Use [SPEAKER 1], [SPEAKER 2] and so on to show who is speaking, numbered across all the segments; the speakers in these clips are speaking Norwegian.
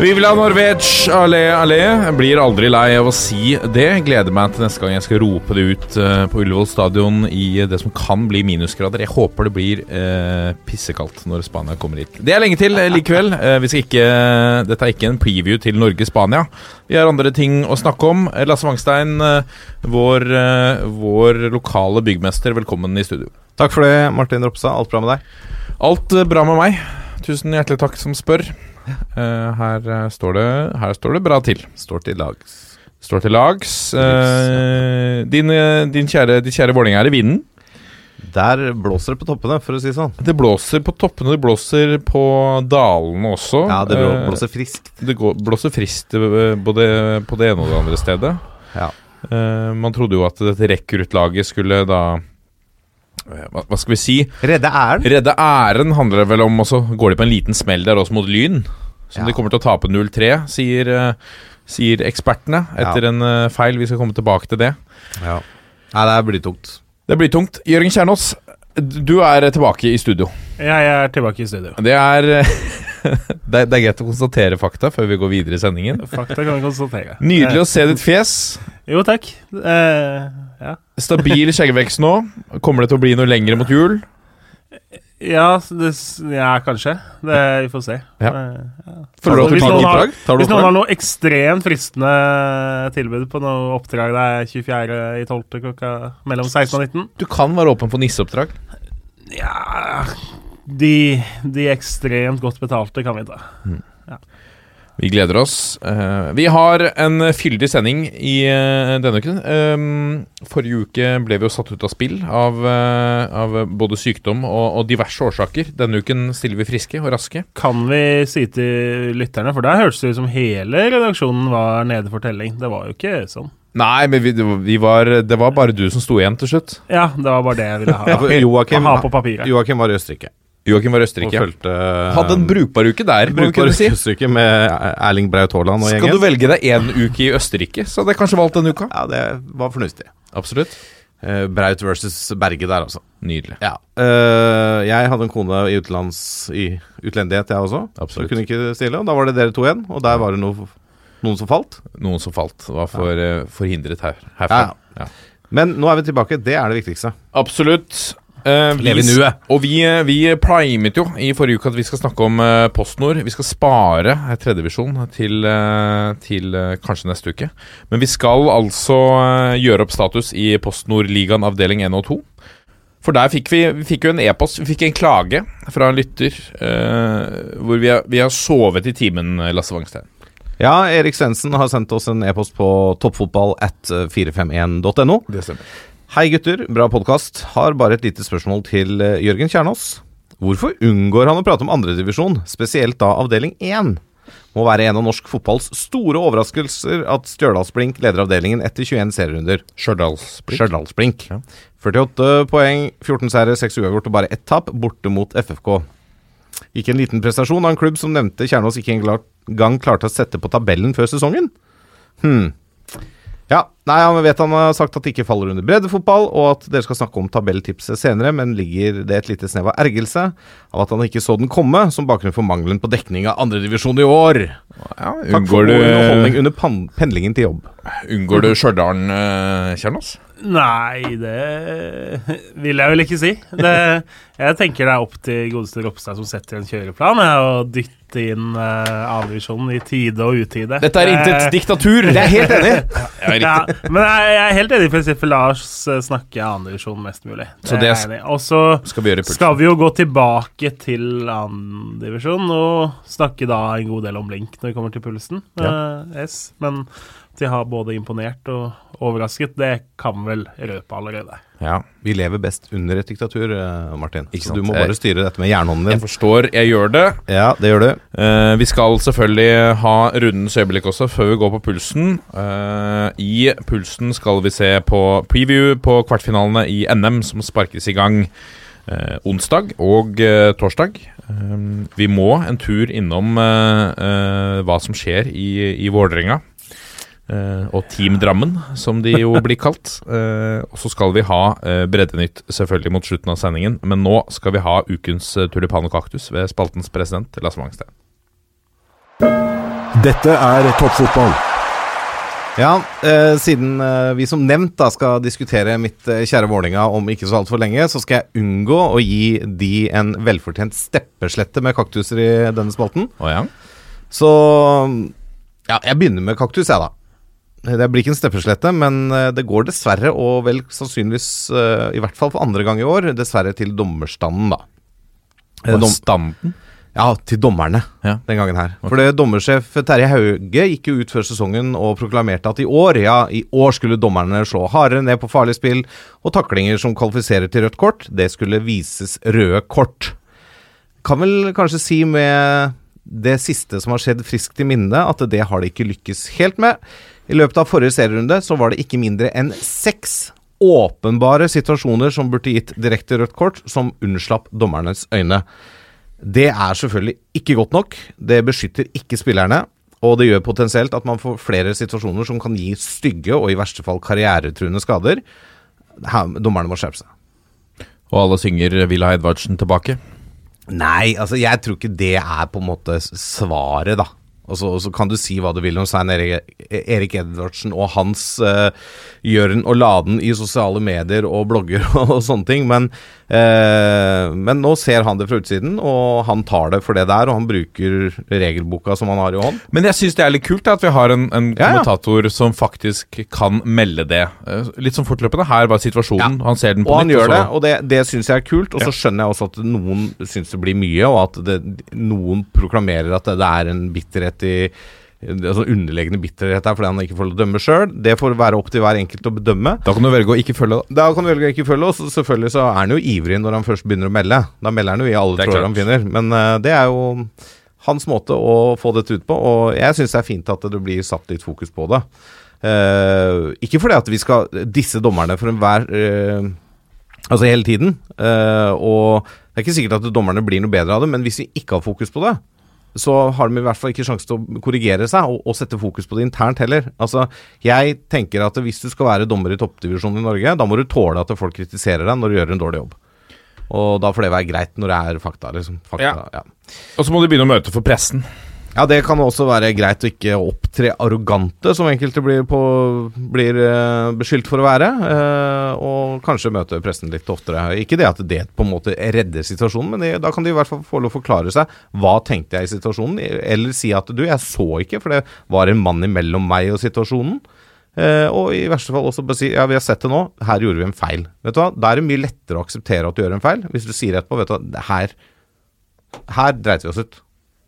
[SPEAKER 1] Viva Norvège,
[SPEAKER 2] allé, allé. Blir aldri lei av å si det. Gleder meg til neste gang jeg skal rope det ut eh, på Ullevål stadion i det som kan bli minusgrader. Jeg håper det blir eh, pissekaldt når Spania kommer hit. Det er lenge til eh, likevel. Eh, vi skal ikke, dette er ikke en preview til Norge-Spania. Vi har andre ting å snakke om. Lasse Wangstein, vår, vår lokale byggmester, velkommen i studio.
[SPEAKER 3] Takk for det, Martin Ropstad. Alt bra med deg?
[SPEAKER 2] Alt bra med meg. Tusen hjertelig takk som spør. Uh, her, uh, står det, her står det bra til.
[SPEAKER 3] Står til lags.
[SPEAKER 2] Står til lags. Uh, din, din kjære, ditt kjære Vålerenga er i vinden.
[SPEAKER 3] Der blåser det på toppene, for å si det sånn.
[SPEAKER 2] Det blåser på toppene, det blåser på dalene også.
[SPEAKER 3] Ja, det blåser friskt.
[SPEAKER 2] det går, blåser friskt både på det ene og det andre stedet.
[SPEAKER 3] Ja.
[SPEAKER 2] Man trodde jo at dette rekruttlaget skulle da hva, hva skal vi si?
[SPEAKER 3] Redde æren.
[SPEAKER 2] Redde æren handler det vel om, og så går de på en liten smell der også mot Lyn. Som
[SPEAKER 3] Ja.
[SPEAKER 2] de kommer til å tape 0-3, sier, eh, sier ekspertene. Etter
[SPEAKER 3] Ja.
[SPEAKER 2] en eh, feil. Vi skal komme tilbake til det.
[SPEAKER 3] Ja. Nei, det blir tungt.
[SPEAKER 2] Det blir tungt. Jørgen Kjernås, du er tilbake i studio.
[SPEAKER 4] Jeg er tilbake i studio.
[SPEAKER 2] Det er Det det er greit å konstatere fakta før vi går videre i sendingen.
[SPEAKER 4] Fakta kan vi konstatere.
[SPEAKER 2] Nydelig å se ditt fjes.
[SPEAKER 4] Jo, takk. Eh, ja.
[SPEAKER 2] Stabil skjeggevekst nå. Kommer det til å bli noe lengre mot jul?
[SPEAKER 4] Ja, det, ja, kanskje. Det, vi får se.
[SPEAKER 2] Ja.
[SPEAKER 4] Eh,
[SPEAKER 2] Får du
[SPEAKER 4] Hvis noen har-
[SPEAKER 2] Tar du
[SPEAKER 4] Hvis noen har noe ekstremt fristende tilbud på noe oppdrag det er 24. i 12. klokka mellom 16 og 19
[SPEAKER 2] Du kan være åpen for nisseoppdrag.
[SPEAKER 4] Ja de, de ekstremt godt betalte kan vi ta.
[SPEAKER 2] Vi gleder oss. Eh, vi har en fyldig sending i eh, denne uken. Um, forrige uke ble vi jo satt ut av spill av, eh, av både sykdom og, og diverse årsaker. Denne uken stiller vi friske og raske.
[SPEAKER 4] Kan vi si til lytterne, for der hørtes det ut som hele redaksjonen var nede for telling. Det var jo ikke sånn.
[SPEAKER 2] Nei, men vi, vi var, det var bare du som sto igjen til slutt.
[SPEAKER 4] Ja, det var bare det jeg ville ha.
[SPEAKER 3] Ja, for
[SPEAKER 4] ha på papiret.
[SPEAKER 3] Joakim var i Østerrike.
[SPEAKER 2] Joakim var i
[SPEAKER 3] Og
[SPEAKER 2] Østerrike.
[SPEAKER 3] fulgte
[SPEAKER 2] Hadde en brukbar uke der,
[SPEAKER 3] brukbar
[SPEAKER 2] uke si.
[SPEAKER 3] Østerrike med Erling Braut Haaland og
[SPEAKER 2] Skal du velge deg én uke i Østerrike, så hadde jeg kanskje valgt den uka.
[SPEAKER 3] Ja, det var fornuftig.
[SPEAKER 2] Absolutt.
[SPEAKER 3] Eh, Braut versus Berge der, altså.
[SPEAKER 2] Nydelig.
[SPEAKER 3] Ja. Uh, jeg hadde en kone i utlands i utlendighet, jeg også.
[SPEAKER 2] Absolutt.
[SPEAKER 3] Så kunne ikke stille. Og da var det dere to igjen, og der var det noe, noen som falt.
[SPEAKER 2] Noen som falt. Var for, eh, forhindret her, herfra.
[SPEAKER 3] Ja. Men nå er vi tilbake. Det er det viktigste.
[SPEAKER 2] Absolutt. Eh, vi,
[SPEAKER 3] Leve i nuet.
[SPEAKER 2] Og vi, eh, vi primet jo i forrige uke at vi skal snakke om uh, PostNord. Vi skal spare eh, tredjevisjon til, uh, til uh, kanskje neste uke. Men vi skal altså eh, gjøre opp status i PostNord-ligaen avdeling 1 og 2. For der fikk vi, vi fikk jo en e-post, vi fikk en klage fra en lytter eh, hvor vi har, vi har sovet i timen, eh, Lasse Wangstein.
[SPEAKER 3] Ja, Erik Svendsen har sendt oss en e-post på toppfotball at 451.no.
[SPEAKER 2] Det stemmer.
[SPEAKER 3] Hei gutter, bra podkast. Har bare et lite spørsmål til eh, Jørgen Kjernås. Hvorfor unngår han å prate om andredivisjon, spesielt da avdeling 1? Må være en av norsk fotballs store overraskelser at Stjørdalsblink leder avdelingen etter 21 serierunder.
[SPEAKER 2] Stjørdalsblink.
[SPEAKER 3] Stjørdalsblink.
[SPEAKER 2] Ja.
[SPEAKER 3] 48 poeng, 14 seire, 6 uavgjort og bare ett tap, borte mot FFK. Ikke en liten prestasjon av en klubb som nevnte Kjernås ikke engang klarte å sette på tabellen før sesongen? Hm. Ja, nei, Han vet han har sagt at det ikke faller under breddefotball, og at dere skal snakke om tabelltipset senere, men ligger det et lite snev av ergelse av at han ikke så den komme, som bakgrunn for mangelen på dekning av andredivisjon i år?
[SPEAKER 2] Ja,
[SPEAKER 3] Takk for god underholdning under pendlingen til jobb.
[SPEAKER 2] unngår du Stjørdal, Kjernos? Kjernås?
[SPEAKER 4] Nei, det vil jeg vel ikke si. Det, jeg tenker det er opp til godeste Ropstad som setter en kjøreplan, jeg, og dytte inn uh, avdivisjonen i tide og utide.
[SPEAKER 2] Dette er intet
[SPEAKER 4] Eh,
[SPEAKER 2] diktatur! Det er helt enig. Ja,
[SPEAKER 4] ja, men jeg, jeg er helt enig i prinsippet. Lars eh, snakke andredivisjon mest mulig.
[SPEAKER 2] Så det
[SPEAKER 4] er jeg. Og så
[SPEAKER 2] Skal vi
[SPEAKER 4] skal vi jo gå tilbake til andredivisjon og snakke da en god del om blink når vi kommer til pulsen. Eh, yes. Men de har både imponert og overrasket, det kan vel røpe allerede.
[SPEAKER 2] Ja.
[SPEAKER 3] Vi lever best under et diktatur, eh, Martin.
[SPEAKER 2] Ikke
[SPEAKER 3] Så
[SPEAKER 2] sant.
[SPEAKER 3] du må bare styre dette med jernhånden
[SPEAKER 2] Jeg forstår, jeg gjør det.
[SPEAKER 3] Ja, det gjør du.
[SPEAKER 2] Eh, vi skal selvfølgelig ha rundens øyeblikk også, før vi går på pulsen. Eh, I pulsen skal vi se på preview på kvartfinalene i NM, som sparkes i gang eh, onsdag og eh, torsdag. Eh, vi må en tur innom hva som skjer i, i Vålerenga. Eh, og Team Drammen, som de jo blir kalt. Eh, og så skal vi ha eh, Breddenytt selvfølgelig mot slutten av sendingen. Men nå skal vi ha ukens tulipan og kaktus ved spaltens president, Lasse Mangstein.
[SPEAKER 5] Dette er toppfotball.
[SPEAKER 3] Ja, eh, siden eh, vi som nevnt da skal diskutere mitt eh, kjære Vålinga om ikke så altfor lenge, så skal jeg unngå å gi de en velfortjent steppeslette med kaktuser i denne spalten.
[SPEAKER 2] Oh, ja?
[SPEAKER 3] Så ja, jeg begynner med kaktus, jeg, da. Det blir ikke en steppeslette, men eh, det går dessverre, og vel sannsynligvis, eh, i hvert fall for andre gang i år, dessverre til dommerstanden, da. Dom-
[SPEAKER 2] standen?
[SPEAKER 3] ja, til dommerne
[SPEAKER 2] Ja.
[SPEAKER 3] den gangen her. For det dommersjef Terje Hauge gikk jo ut før sesongen og proklamerte at i år, ja, i år skulle dommerne slå hardere ned på farlig spill, og taklinger som kvalifiserer til rødt kort, det skulle vises røde kort. Kan vel kanskje si med det siste som har skjedd friskt i minne, at det har de ikke lykkes helt med. I løpet av forrige serierunde så var det ikke mindre enn seks åpenbare situasjoner som burde gitt direkte rødt kort, som unnslapp dommernes øyne. Det er selvfølgelig ikke godt nok. Det beskytter ikke spillerne. Og det gjør potensielt at man får flere situasjoner som kan gi stygge og i verste fall karrieretruende skader. Her, dommerne må skjerpe seg.
[SPEAKER 2] Og alle synger Villa Edvardsen tilbake.
[SPEAKER 3] Nei, altså jeg tror ikke det er på en måte svaret, da. Og så, og så kan du si hva du vil om Svein Erik, Erik Edvardsen og hans uh, gjøren og laden i sosiale medier og blogger og, sånne ting, men, eh, men nå ser han det fra utsiden, og han tar det for det der, og han bruker regelboka som han har i hånd.
[SPEAKER 2] Men jeg syns det er litt kult da, at vi har en, en
[SPEAKER 3] Ja, ja.
[SPEAKER 2] kommentator som faktisk kan melde det. Eh, Litt som fortløpende. Her var situasjonen. Han ser den på
[SPEAKER 3] Og han gjør
[SPEAKER 2] og
[SPEAKER 3] det, og det, det syns jeg er kult. Og så skjønner jeg også at noen syns det blir mye, og at det, noen proklamerer at det, det er en bitterhet i Altså underliggende bitterhet her fordi han ikke får lov å dømme sjøl. Det får være opp til hver enkelt å bedømme.
[SPEAKER 2] Da kan du velge å ikke følge det.
[SPEAKER 3] Da kan du velge å ikke følge, og selvfølgelig så er han jo ivrig når han først begynner å melde. Da melder han jo i alle
[SPEAKER 2] er
[SPEAKER 3] tråder han finner. Men uh, det er jo hans måte å få dette ut på, og jeg syns det er fint at det blir satt litt fokus på det. Uh, ikke fordi at vi skal disse dommerne for enhver uh, Altså hele tiden. Uh, og det er ikke sikkert at dommerne blir noe bedre av det, men hvis vi ikke har fokus på det, så har de i hvert fall ikke sjanse til å korrigere seg og, og sette fokus på det internt heller. Altså, jeg tenker at hvis du skal være dommer i toppdivisjonen i Norge, da må du tåle at folk kritiserer deg når du gjør en dårlig jobb. Og da får det være greit når det er fakta, liksom. Fakta, ja.
[SPEAKER 2] Og så må du begynne å møte for pressen.
[SPEAKER 3] Ja, det kan også være greit å ikke opptre arrogante, som enkelte blir, på, blir eh, beskyldt for å være. eh, og kanskje møte pressen litt oftere. Ikke det at det på en måte redder situasjonen, men det, da kan de i hvert fall få lov å forklare seg. Hva tenkte jeg i situasjonen? Eller si at du, jeg så ikke, for det var en mann imellom meg og situasjonen. Eh, og i verste fall også bare si ja, vi har sett det nå, her gjorde vi en feil. Vet du hva, Da er det mye lettere å akseptere at du gjør en feil, hvis du sier etterpå vet du hva, her, her dreit vi oss ut.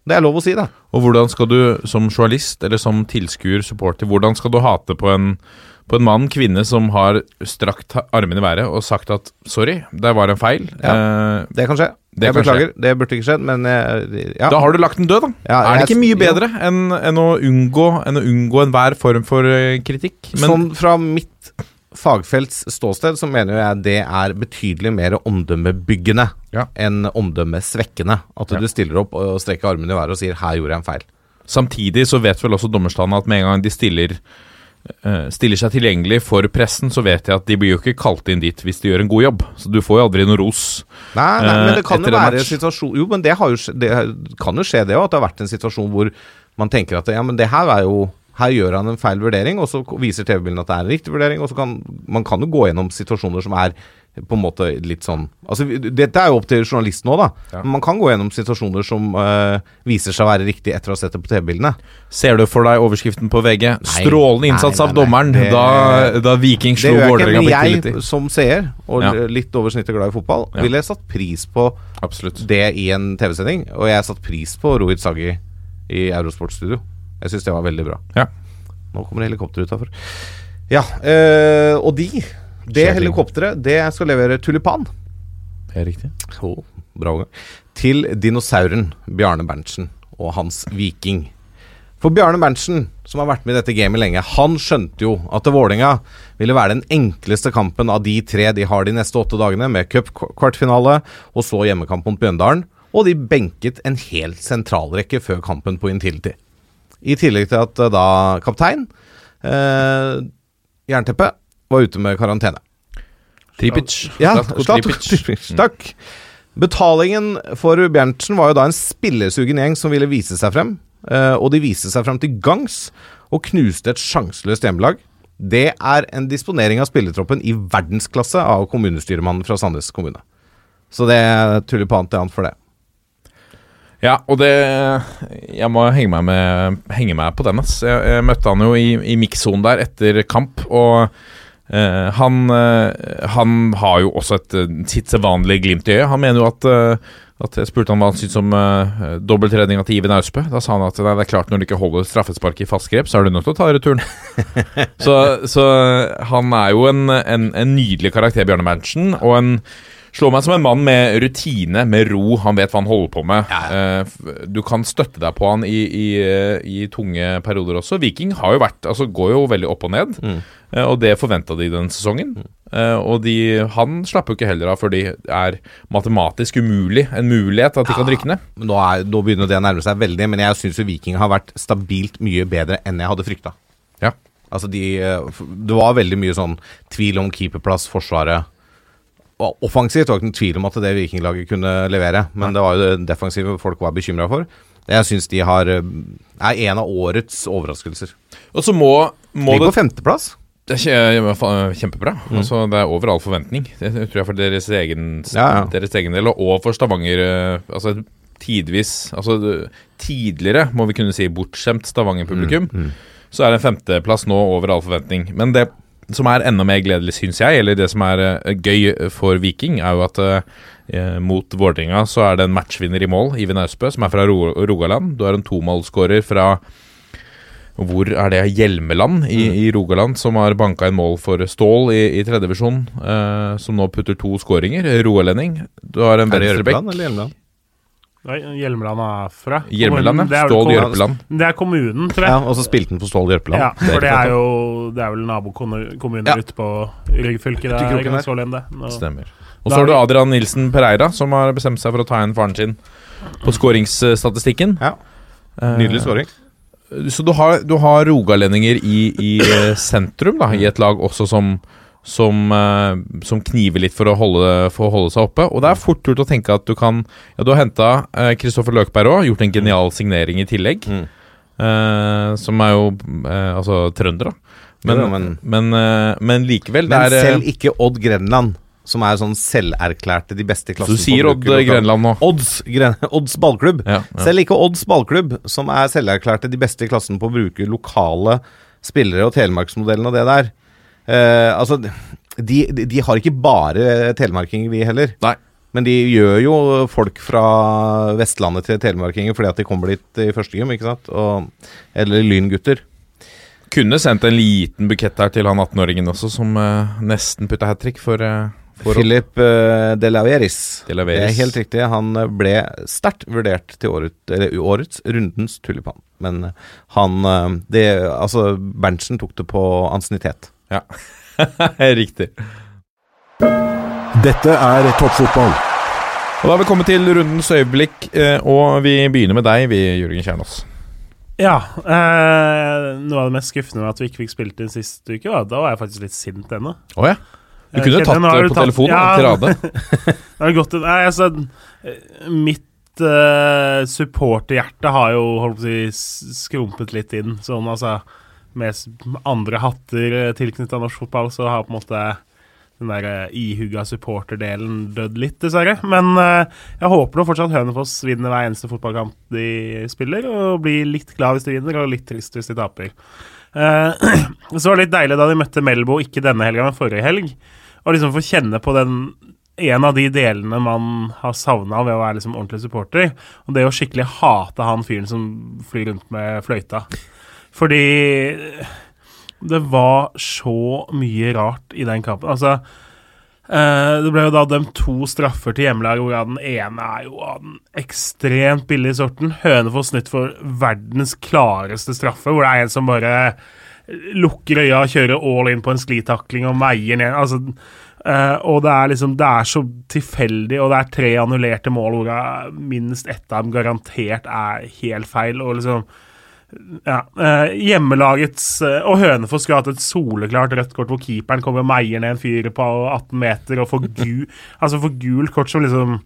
[SPEAKER 3] Det er lov å si, det.
[SPEAKER 2] Og hvordan skal du som journalist eller som tilskuer, supporter, hvordan skal du hate på en, på en mann, kvinne, som har strakt armene i været og sagt at sorry, der var en feil. Eh,
[SPEAKER 3] Det kan skje.
[SPEAKER 2] Det
[SPEAKER 3] jeg beklager, skje. det burde ikke skjedd, men eh, ja.
[SPEAKER 2] Da har du lagt den død, da.
[SPEAKER 3] Ja,
[SPEAKER 2] er det ikke mye bedre enn, enn å unngå enn å unngå enhver form for eh, kritikk? Men
[SPEAKER 3] Sånn fra mitt fagfelts ståsted så mener jeg det er betydelig mer omdømmebyggende
[SPEAKER 2] Ja.
[SPEAKER 3] enn omdømmesvekkende. At
[SPEAKER 2] Ja.
[SPEAKER 3] du stiller opp og strekker armene i været og sier 'her gjorde jeg en feil'.
[SPEAKER 2] samtidig så vet vel også dommerstanden at med en gang de stiller eh, Stiller seg tilgjengelig for pressen, så vet jeg at de blir jo ikke kalt inn dit hvis de gjør en god jobb. Så du får jo aldri noe ros.
[SPEAKER 3] Nei, nei men
[SPEAKER 2] Eh,
[SPEAKER 3] det kan jo
[SPEAKER 2] etter en
[SPEAKER 3] være en situasjon Jo, men det, har jo, det kan jo skje det òg, at det har vært en situasjon hvor man tenker at ja, men det her er jo her gjør han en feil vurdering, og så viser TV-bildene at det er en riktig vurdering. og så kan Man kan jo gå gjennom situasjoner som er på en måte litt sånn Altså, Dette er jo opp til journalisten òg, da.
[SPEAKER 2] Ja.
[SPEAKER 3] Men man kan gå gjennom situasjoner som eh, viser seg å være riktig etter å ha sett det på TV-bildene.
[SPEAKER 2] Ser du for deg overskriften på VG? Strålende innsats
[SPEAKER 3] nei,
[SPEAKER 2] av
[SPEAKER 3] nei,
[SPEAKER 2] dommeren
[SPEAKER 3] det-
[SPEAKER 2] da, da Viking slo Vålerenga
[SPEAKER 3] men
[SPEAKER 2] på
[SPEAKER 3] jeg som seer, og
[SPEAKER 2] Ja.
[SPEAKER 3] litt over snittet glad i fotball,
[SPEAKER 2] Ja.
[SPEAKER 3] ville satt pris på
[SPEAKER 2] Absolutt.
[SPEAKER 3] det i en TV-sending. Og jeg satte pris på Rohit Saggi i Eurosport-studio. Jeg syns det var veldig bra.
[SPEAKER 2] Ja.
[SPEAKER 3] Nå kommer det helikopter utafor. Ja, øh, og de Det helikopteret, det skal levere tulipan.
[SPEAKER 2] Det er riktig.
[SPEAKER 3] Oh, bra overgang. Til dinosauren Bjarne Berntsen og hans Viking. For Bjarne Berntsen, som har vært med i dette gamet lenge, han skjønte jo at Vålerenga ville være den enkleste kampen av de tre de har de neste åtte dagene, med cupkvartfinale og så hjemmekamp mot Bjøndalen. Og de benket en hel sentralrekke før kampen på Intility. I tillegg til at eh, da kaptein eh, Jernteppe var ute med karantene.
[SPEAKER 2] Tripic.
[SPEAKER 3] Ja,
[SPEAKER 2] Tripic.
[SPEAKER 3] Takk. Betalingen for Berntsen var jo da en spillesugen gjeng som ville vise seg frem. eh, og de viste seg frem til gangs og knuste et sjanseløst hjemmelag. Det er en disponering av spillertroppen i verdensklasse av kommunestyremannen fra Sandnes kommune. Så det er tulipan til han for det.
[SPEAKER 2] Ja, og det Jeg må henge meg, med, henge meg på den. Ass. Jeg, jeg møtte han jo i, i mikssonen der etter kamp, og eh, han, eh, han har jo også et eh, sitt sedvanlige glimt i øyet. Han mener jo at eh, at Jeg spurte han hva han syntes om uh, dobbeltredninga til Iven Austbø. Da sa han at nei, det er klart når du ikke holder straffesparket i fast grep, så er du nødt til å ta returen. så, så han er jo en, en, en nydelig karakter, Bjørne Berntsen, og en Slår meg som en mann med rutine, med ro. Han vet hva han holder på med. Ja. du kan støtte deg på han i, i, eh, i tunge perioder også. Viking har jo vært, altså går jo veldig opp og ned, mm. og det forventa de den sesongen. Mm. og de, han slapper jo ikke heller av før de er matematisk umulig, en mulighet at de kan rykke ned.
[SPEAKER 3] Men Nå, er, nå begynner det å nærme seg veldig, men jeg syns Viking har vært stabilt mye bedre enn jeg hadde frykta.
[SPEAKER 2] Ja.
[SPEAKER 3] Altså de, eh, det var veldig mye sånn tvil om keeperplass, Forsvaret. Offensivt var det ikke noen tvil om at det Vikinglaget kunne levere, men det var jo det defensive folk var bekymra for. Jeg syns de har eh, er en av årets overraskelser.
[SPEAKER 2] Og så må, må
[SPEAKER 3] Ligger på femteplass.
[SPEAKER 2] Det er kjempebra. Mm. Altså, det er over all forventning. Det tror jeg for deres egen,
[SPEAKER 3] Ja, ja.
[SPEAKER 2] deres egen del, og for Stavanger eh, Altså tidvis Altså tidligere, må vi kunne si, bortskjemt Stavanger-publikum, så er en femteplass nå over all forventning. Men det som er enda mer gledelig, syns jeg, eller det som er eh, gøy for Viking, er jo at eh, mot Vålerenga så er det en matchvinner i mål, Iven Austbø, som er fra Ro Rogaland. Du har en tomålsskårer fra hvor er det Hjelmeland i, i Rogaland som har banka inn mål for Stål i, i tredjevisjon, uh, som nå putter to skåringer. Rogalending. Du har en venstrebekk.
[SPEAKER 3] Hjelmeland?
[SPEAKER 4] Er fra.
[SPEAKER 2] Hjelmeland, ja. Stål Jørpeland.
[SPEAKER 4] Det er kommunen, tror jeg.
[SPEAKER 3] Ja, og så spilte han på Stål Jørpeland.
[SPEAKER 4] Ja,
[SPEAKER 2] Det er
[SPEAKER 4] for det er jo Det er vel nabokommuner
[SPEAKER 3] Ja.
[SPEAKER 4] ute på ryggfylket der. Nå-
[SPEAKER 2] Stemmer. Og så har du Adrian Nilsen Pereira, som har bestemt seg for å ta igjen faren sin på skåringsstatistikken.
[SPEAKER 3] Ja.
[SPEAKER 2] Eh,
[SPEAKER 3] Nydelig skåring.
[SPEAKER 2] Så du har, du har rogalendinger i, i eh, sentrum, da, i et lag også som som, eh, som kniver litt for å holde, for å holde seg oppe. Og det er fort gjort å tenke at du kan Ja, du har henta Kristoffer Løkberg òg, gjort en genial signering i tillegg.
[SPEAKER 3] Mm.
[SPEAKER 2] eh, som er jo eh, altså trønder, da. Men,
[SPEAKER 3] Jo,
[SPEAKER 2] men,
[SPEAKER 3] men-
[SPEAKER 2] eh, men likevel,
[SPEAKER 3] Men
[SPEAKER 2] er eh,
[SPEAKER 3] selv ikke Odd Grenland, som er sånn selverklærte de beste klassen.
[SPEAKER 2] du sier Odd Grenland nå?
[SPEAKER 3] Odds, Gren Odds ballklubb.
[SPEAKER 2] Ja, ja.
[SPEAKER 3] Selv ikke Odds ballklubb, som er selverklærte de beste i klassen på å bruke lokale spillere og Telemarksmodellen og det der. Eh, altså, de, de, de har ikke bare telemarkinger, de heller.
[SPEAKER 2] Nei.
[SPEAKER 3] Men de gjør jo folk fra Vestlandet til telemarkinger fordi at de kommer dit i første gym, ikke sant? Og, eller lyngutter.
[SPEAKER 2] Kunne sendt en liten bukett her til han 18-åringen også, som uh, nesten putta hat trick for, uh, for
[SPEAKER 3] Philip uh, de Laveris.
[SPEAKER 2] De Laveris.
[SPEAKER 3] Det er helt riktig. Han eh, ble sterkt vurdert til året, eller, årets rundens tulipan. Men eh, han eh, det, Altså, Berntsen tok det på ansiennitet.
[SPEAKER 2] Ja. Riktig.
[SPEAKER 5] Dette er toppfotball.
[SPEAKER 2] Og Da har vi kommet til rundens øyeblikk, eh, og vi begynner med deg, vi, Jørgen Kjernås.
[SPEAKER 4] Ja. Eh, noe av det mest skuffende med at vi ikke fikk spilt inn sist uke, var, da var jeg faktisk litt sint ennå.
[SPEAKER 2] Å ja. Du
[SPEAKER 4] Eh,
[SPEAKER 2] kunne
[SPEAKER 4] jo
[SPEAKER 2] tatt det på
[SPEAKER 4] tatt-
[SPEAKER 2] telefonen
[SPEAKER 4] Ja.
[SPEAKER 2] til Rade.
[SPEAKER 4] Det har gått en, nei, altså, eh, Mitt uh, supporterhjerte har jo holdt på å si skrumpet litt inn. Sånn altså Med andre hatter uh, tilknytta norsk fotball, så har på en måte den der uh, ihuga supporterdelen dødd litt, dessverre. Men eh, jeg håper nå fortsatt Hønefoss vinner hver eneste fotballkamp de spiller, og blir litt glad hvis de vinner, og litt trist hvis de taper. Eh, så var det litt deilig da de møtte Melbo, ikke denne helga, men forrige helg. Og liksom få kjenne på den en av de delene man har savna ved å være liksom ordentlig supporter. Og det å skikkelig hate han fyren som flyr rundt med fløyta. Fordi Det var så mye rart i den kampen. Altså eh, Det ble jo da dømt to straffer til hjemmelaget, hvor den ene er jo av den ekstremt billige sorten. Hønefoss snytt for verdens klareste straffe, hvor det er en som bare lukker øya, kjører all in på en sklitakling og meier ned. Altså, eh, og det er liksom Det er så tilfeldig, og det er tre annullerte mål hvor minst ett av dem garantert er helt feil. Og liksom ja, eh, Hjemmelagets eh, Og Hønefoss skulle hatt et soleklart rødt kort hvor keeperen kommer og meier ned en fyr på 18 meter og får, gu, altså får gult kort som liksom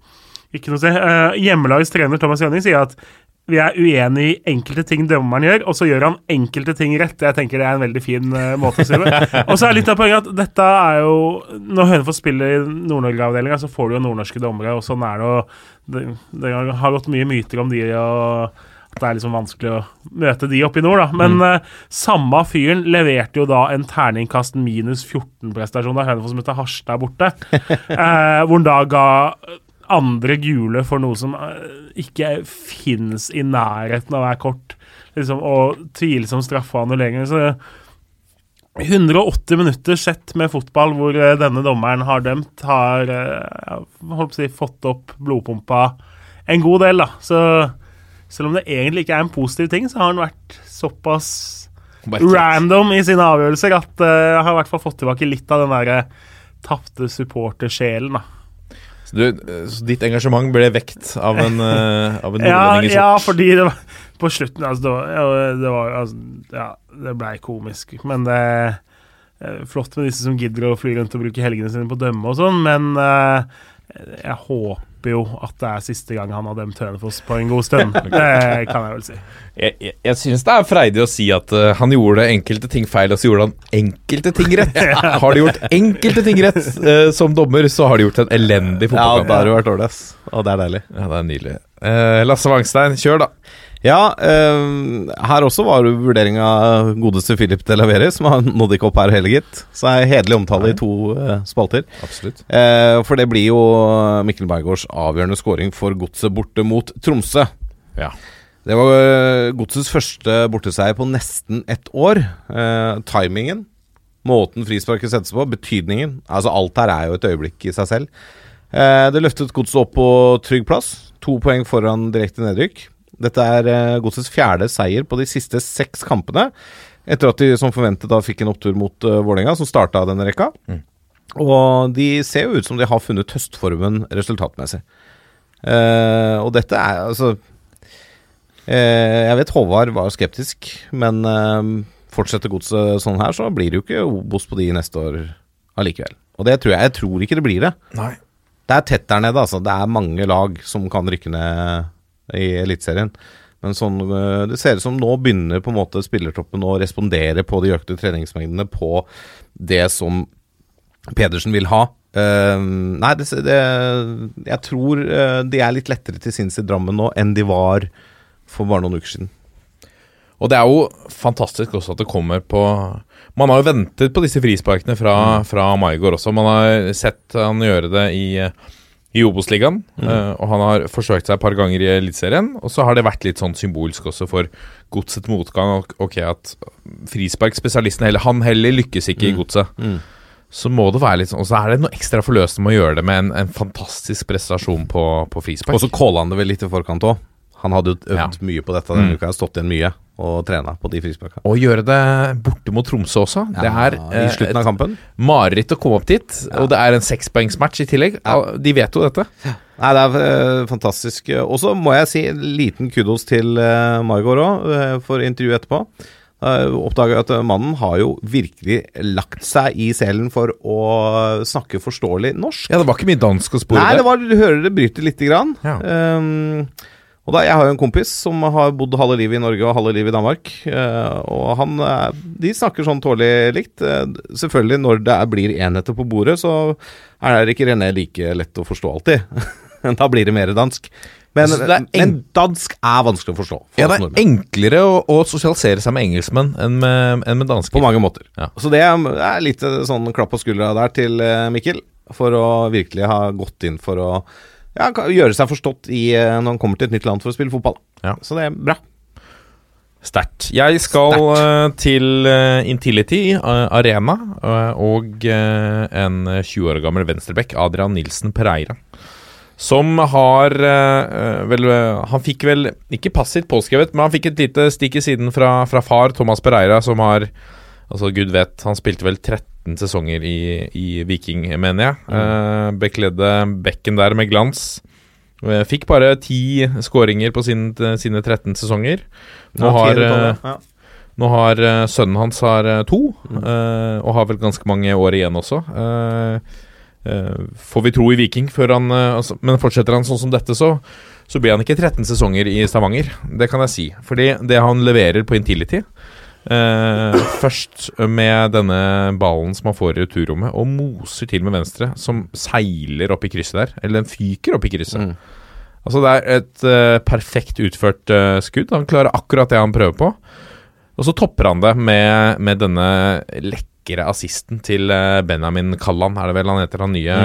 [SPEAKER 4] Ikke noe å si. Eh, hjemmelagets trener Thomas Jønning sier at vi er uenig i enkelte ting dommeren gjør, og så gjør han enkelte ting rett. Jeg tenker det er en veldig fin uh, måte å si det Og så er litt av poenget at dette er jo Når Hønefoss spiller i Nord-Norge-avdelinga, så får du jo nordnorske dommere, og sånn er det jo. Det, det har gått mye myter om de, og det er liksom vanskelig å møte de oppe i nord, da. Men eh, samme fyren leverte jo da en terningkast minus 14-prestasjon da Hønefoss møtte Harstad borte. uh, hvor han da ga andre gule for noe som eh, ikke finnes i nærheten av å være kort. Liksom, og tvilsom straffe og annulleringer. Så 180 minutter sett med fotball hvor denne dommeren har dømt, har holdt på å si, fått opp blodpumpa en god del, da. Så selv om det egentlig ikke er en positiv ting, så har han vært såpass random i sine avgjørelser at uh, jeg har i hvert fall fått tilbake litt av den derre tapte supportersjelen, da.
[SPEAKER 2] Så, du, så ditt engasjement ble vekt av en, uh, av en
[SPEAKER 4] Ja,
[SPEAKER 2] nordlending i
[SPEAKER 4] ja,
[SPEAKER 2] sort?
[SPEAKER 4] fordi det var på slutten altså, det, var, det var altså, Ja, det blei komisk. Men det er flott med disse som gidder å fly rundt og bruke helgene sine på å dømme og sånn, men uh, jeg håper jo at det er siste gang han har dømt Hønefoss på en god stund. Det kan jeg vel si.
[SPEAKER 2] Jeg, jeg, jeg syns det er freidig å si at uh, han gjorde enkelte ting feil, og så gjorde han enkelte ting rett. Har de gjort enkelte ting rett uh, som dommer, så har de gjort en elendig
[SPEAKER 3] Ja, da har
[SPEAKER 2] fotballkamp.
[SPEAKER 3] du vært dårlig, ass. Og det er deilig.
[SPEAKER 2] Ja, det er nydelig. Uh, Lasse Wangstein, kjør, da.
[SPEAKER 3] Ja, eh, her også var det vurdering av godeste Philip de Lavere, som har nådd ikke opp her heller, gitt. Så er hederlig omtale i to eh, spalter.
[SPEAKER 2] Absolutt.
[SPEAKER 3] Eh, for det blir jo Mikkel Bergårds avgjørende scoring for Godset borte mot Tromsø.
[SPEAKER 2] Ja.
[SPEAKER 3] Det var eh, Godsets første borteseier på nesten ett år. Eh, timingen, måten frisparket settes på, betydningen Altså alt her er jo et øyeblikk i seg selv. Eh, det løftet Godset opp på trygg plass. To poeng foran direkte nedrykk. Dette er eh, Godsets fjerde seier på de siste seks kampene. Etter at de som forventet da fikk en opptur mot uh, Vålerenga, som starta denne rekka. Og de ser jo ut som de har funnet høstformen resultatmessig. Uh, og dette er altså uh, Jeg vet Håvard var skeptisk, men uh, fortsetter godset sånn her, så blir det jo ikke Obos på de neste år allikevel. Og det tror jeg Jeg tror ikke det blir det.
[SPEAKER 2] Nei.
[SPEAKER 3] Det er tett der nede, altså. Det er mange lag som kan rykke ned i Eliteserien. Men sånn, øh, det ser ut som nå begynner på en måte spillertroppen å respondere på de økte treningsmengdene, på det som Pedersen vil ha. Uh, nei, det, det, jeg tror øh, de er litt lettere til sinns i Drammen nå enn de var for bare noen uker siden.
[SPEAKER 2] Og det er jo fantastisk også at det kommer på Man har jo ventet på disse frisparkene fra, fra Maigård også. Man har sett han gjøre det i, i Obos-ligaen, eh, og han har forsøkt seg et par ganger i Eliteserien. Og så har det vært litt sånn symbolsk også for godset motgang. Ok, at frisparkspesialisten heller Han heller lykkes ikke i godset.
[SPEAKER 3] Mm.
[SPEAKER 2] Så må det være litt sånn Og så er det noe ekstra forløsende med å gjøre det med en, en fantastisk prestasjon på, på frispark.
[SPEAKER 3] Og så calla han det vel litt i forkant òg. Han hadde øvd
[SPEAKER 2] Ja.
[SPEAKER 3] mye på dette denne
[SPEAKER 2] Mm.
[SPEAKER 3] uka, stått igjen mye og trena på de frisparka.
[SPEAKER 2] Og gjøre det borte mot Tromsø også. det er
[SPEAKER 3] I
[SPEAKER 2] eh,
[SPEAKER 3] slutten av kampen.
[SPEAKER 2] mareritt å komme opp dit, og det er en sekspoengsmatch i tillegg.
[SPEAKER 3] Ja.
[SPEAKER 2] De vet jo dette.
[SPEAKER 3] Nei, det er eh, fantastisk. Og så må jeg si en liten kudos til uh, Margot òg, for intervjuet etterpå. Uh, Oppdaga at eh, mannen har jo virkelig lagt seg i selen for å snakke forståelig norsk.
[SPEAKER 2] Ja, det var ikke mye dansk å spore
[SPEAKER 3] Nei, det var, du hører det bryter lite grann.
[SPEAKER 2] Ja.
[SPEAKER 3] Um, og da, Jeg har jo en kompis som har bodd halve livet i Norge og halve livet i Danmark. eh, og han, eh, De snakker sånn tålelig likt. Eh, selvfølgelig, når det blir enheter på bordet, så er det ikke René like lett å forstå alltid. da blir det mer dansk. Men, men dansk er vanskelig å forstå. For
[SPEAKER 2] Ja, det er enklere å, å sosialisere seg med engelskmenn enn med, enn med dansker.
[SPEAKER 3] På mange måter.
[SPEAKER 2] Ja.
[SPEAKER 3] Så det er, litt sånn klapp på skuldra der til Mikkel, for å virkelig ha gått inn for å ja, gjøre seg forstått i, eh, når han kommer til et nytt land for å spille fotball.
[SPEAKER 2] Ja.
[SPEAKER 3] Så det er bra.
[SPEAKER 2] Sterkt. Jeg skal Stert. til uh, Intility eh, Arena eh, og eh, en 20 år gammel venstrebekk, Adrian Nilsen Pereira. Som har eh, vel eh, Han fikk vel ikke passivt påskrevet, men han fikk et lite stikk i siden fra, fra far, Thomas Pereira, som har Altså, gud vet, han spilte vel 13 sesonger i, i Viking, mener jeg. Mm. bekledde bekken der med glans. Eh, Fikk bare ti skåringer på sin, sine 13 sesonger. Nå har, ja, nå har eh, sønnen hans har eh, to, mm. og har vel ganske mange år igjen også. Eh, eh, får vi tro i Viking, før han, eh, altså, men fortsetter han sånn som dette, så, så blir han ikke 13 sesonger i Stavanger. Det kan jeg si. Fordi det han leverer på Intility eh, Først med denne ballen som han får i returrommet, og moser til med venstre, som seiler opp i krysset der. Eller den fyker opp i krysset.
[SPEAKER 3] Mm.
[SPEAKER 2] Altså Det er et eh, perfekt utført eh, skudd. Han klarer akkurat det han prøver på. Og så topper han det med, med denne lekre assisten til eh, Benjamin Kallan, er det vel han heter? Han nye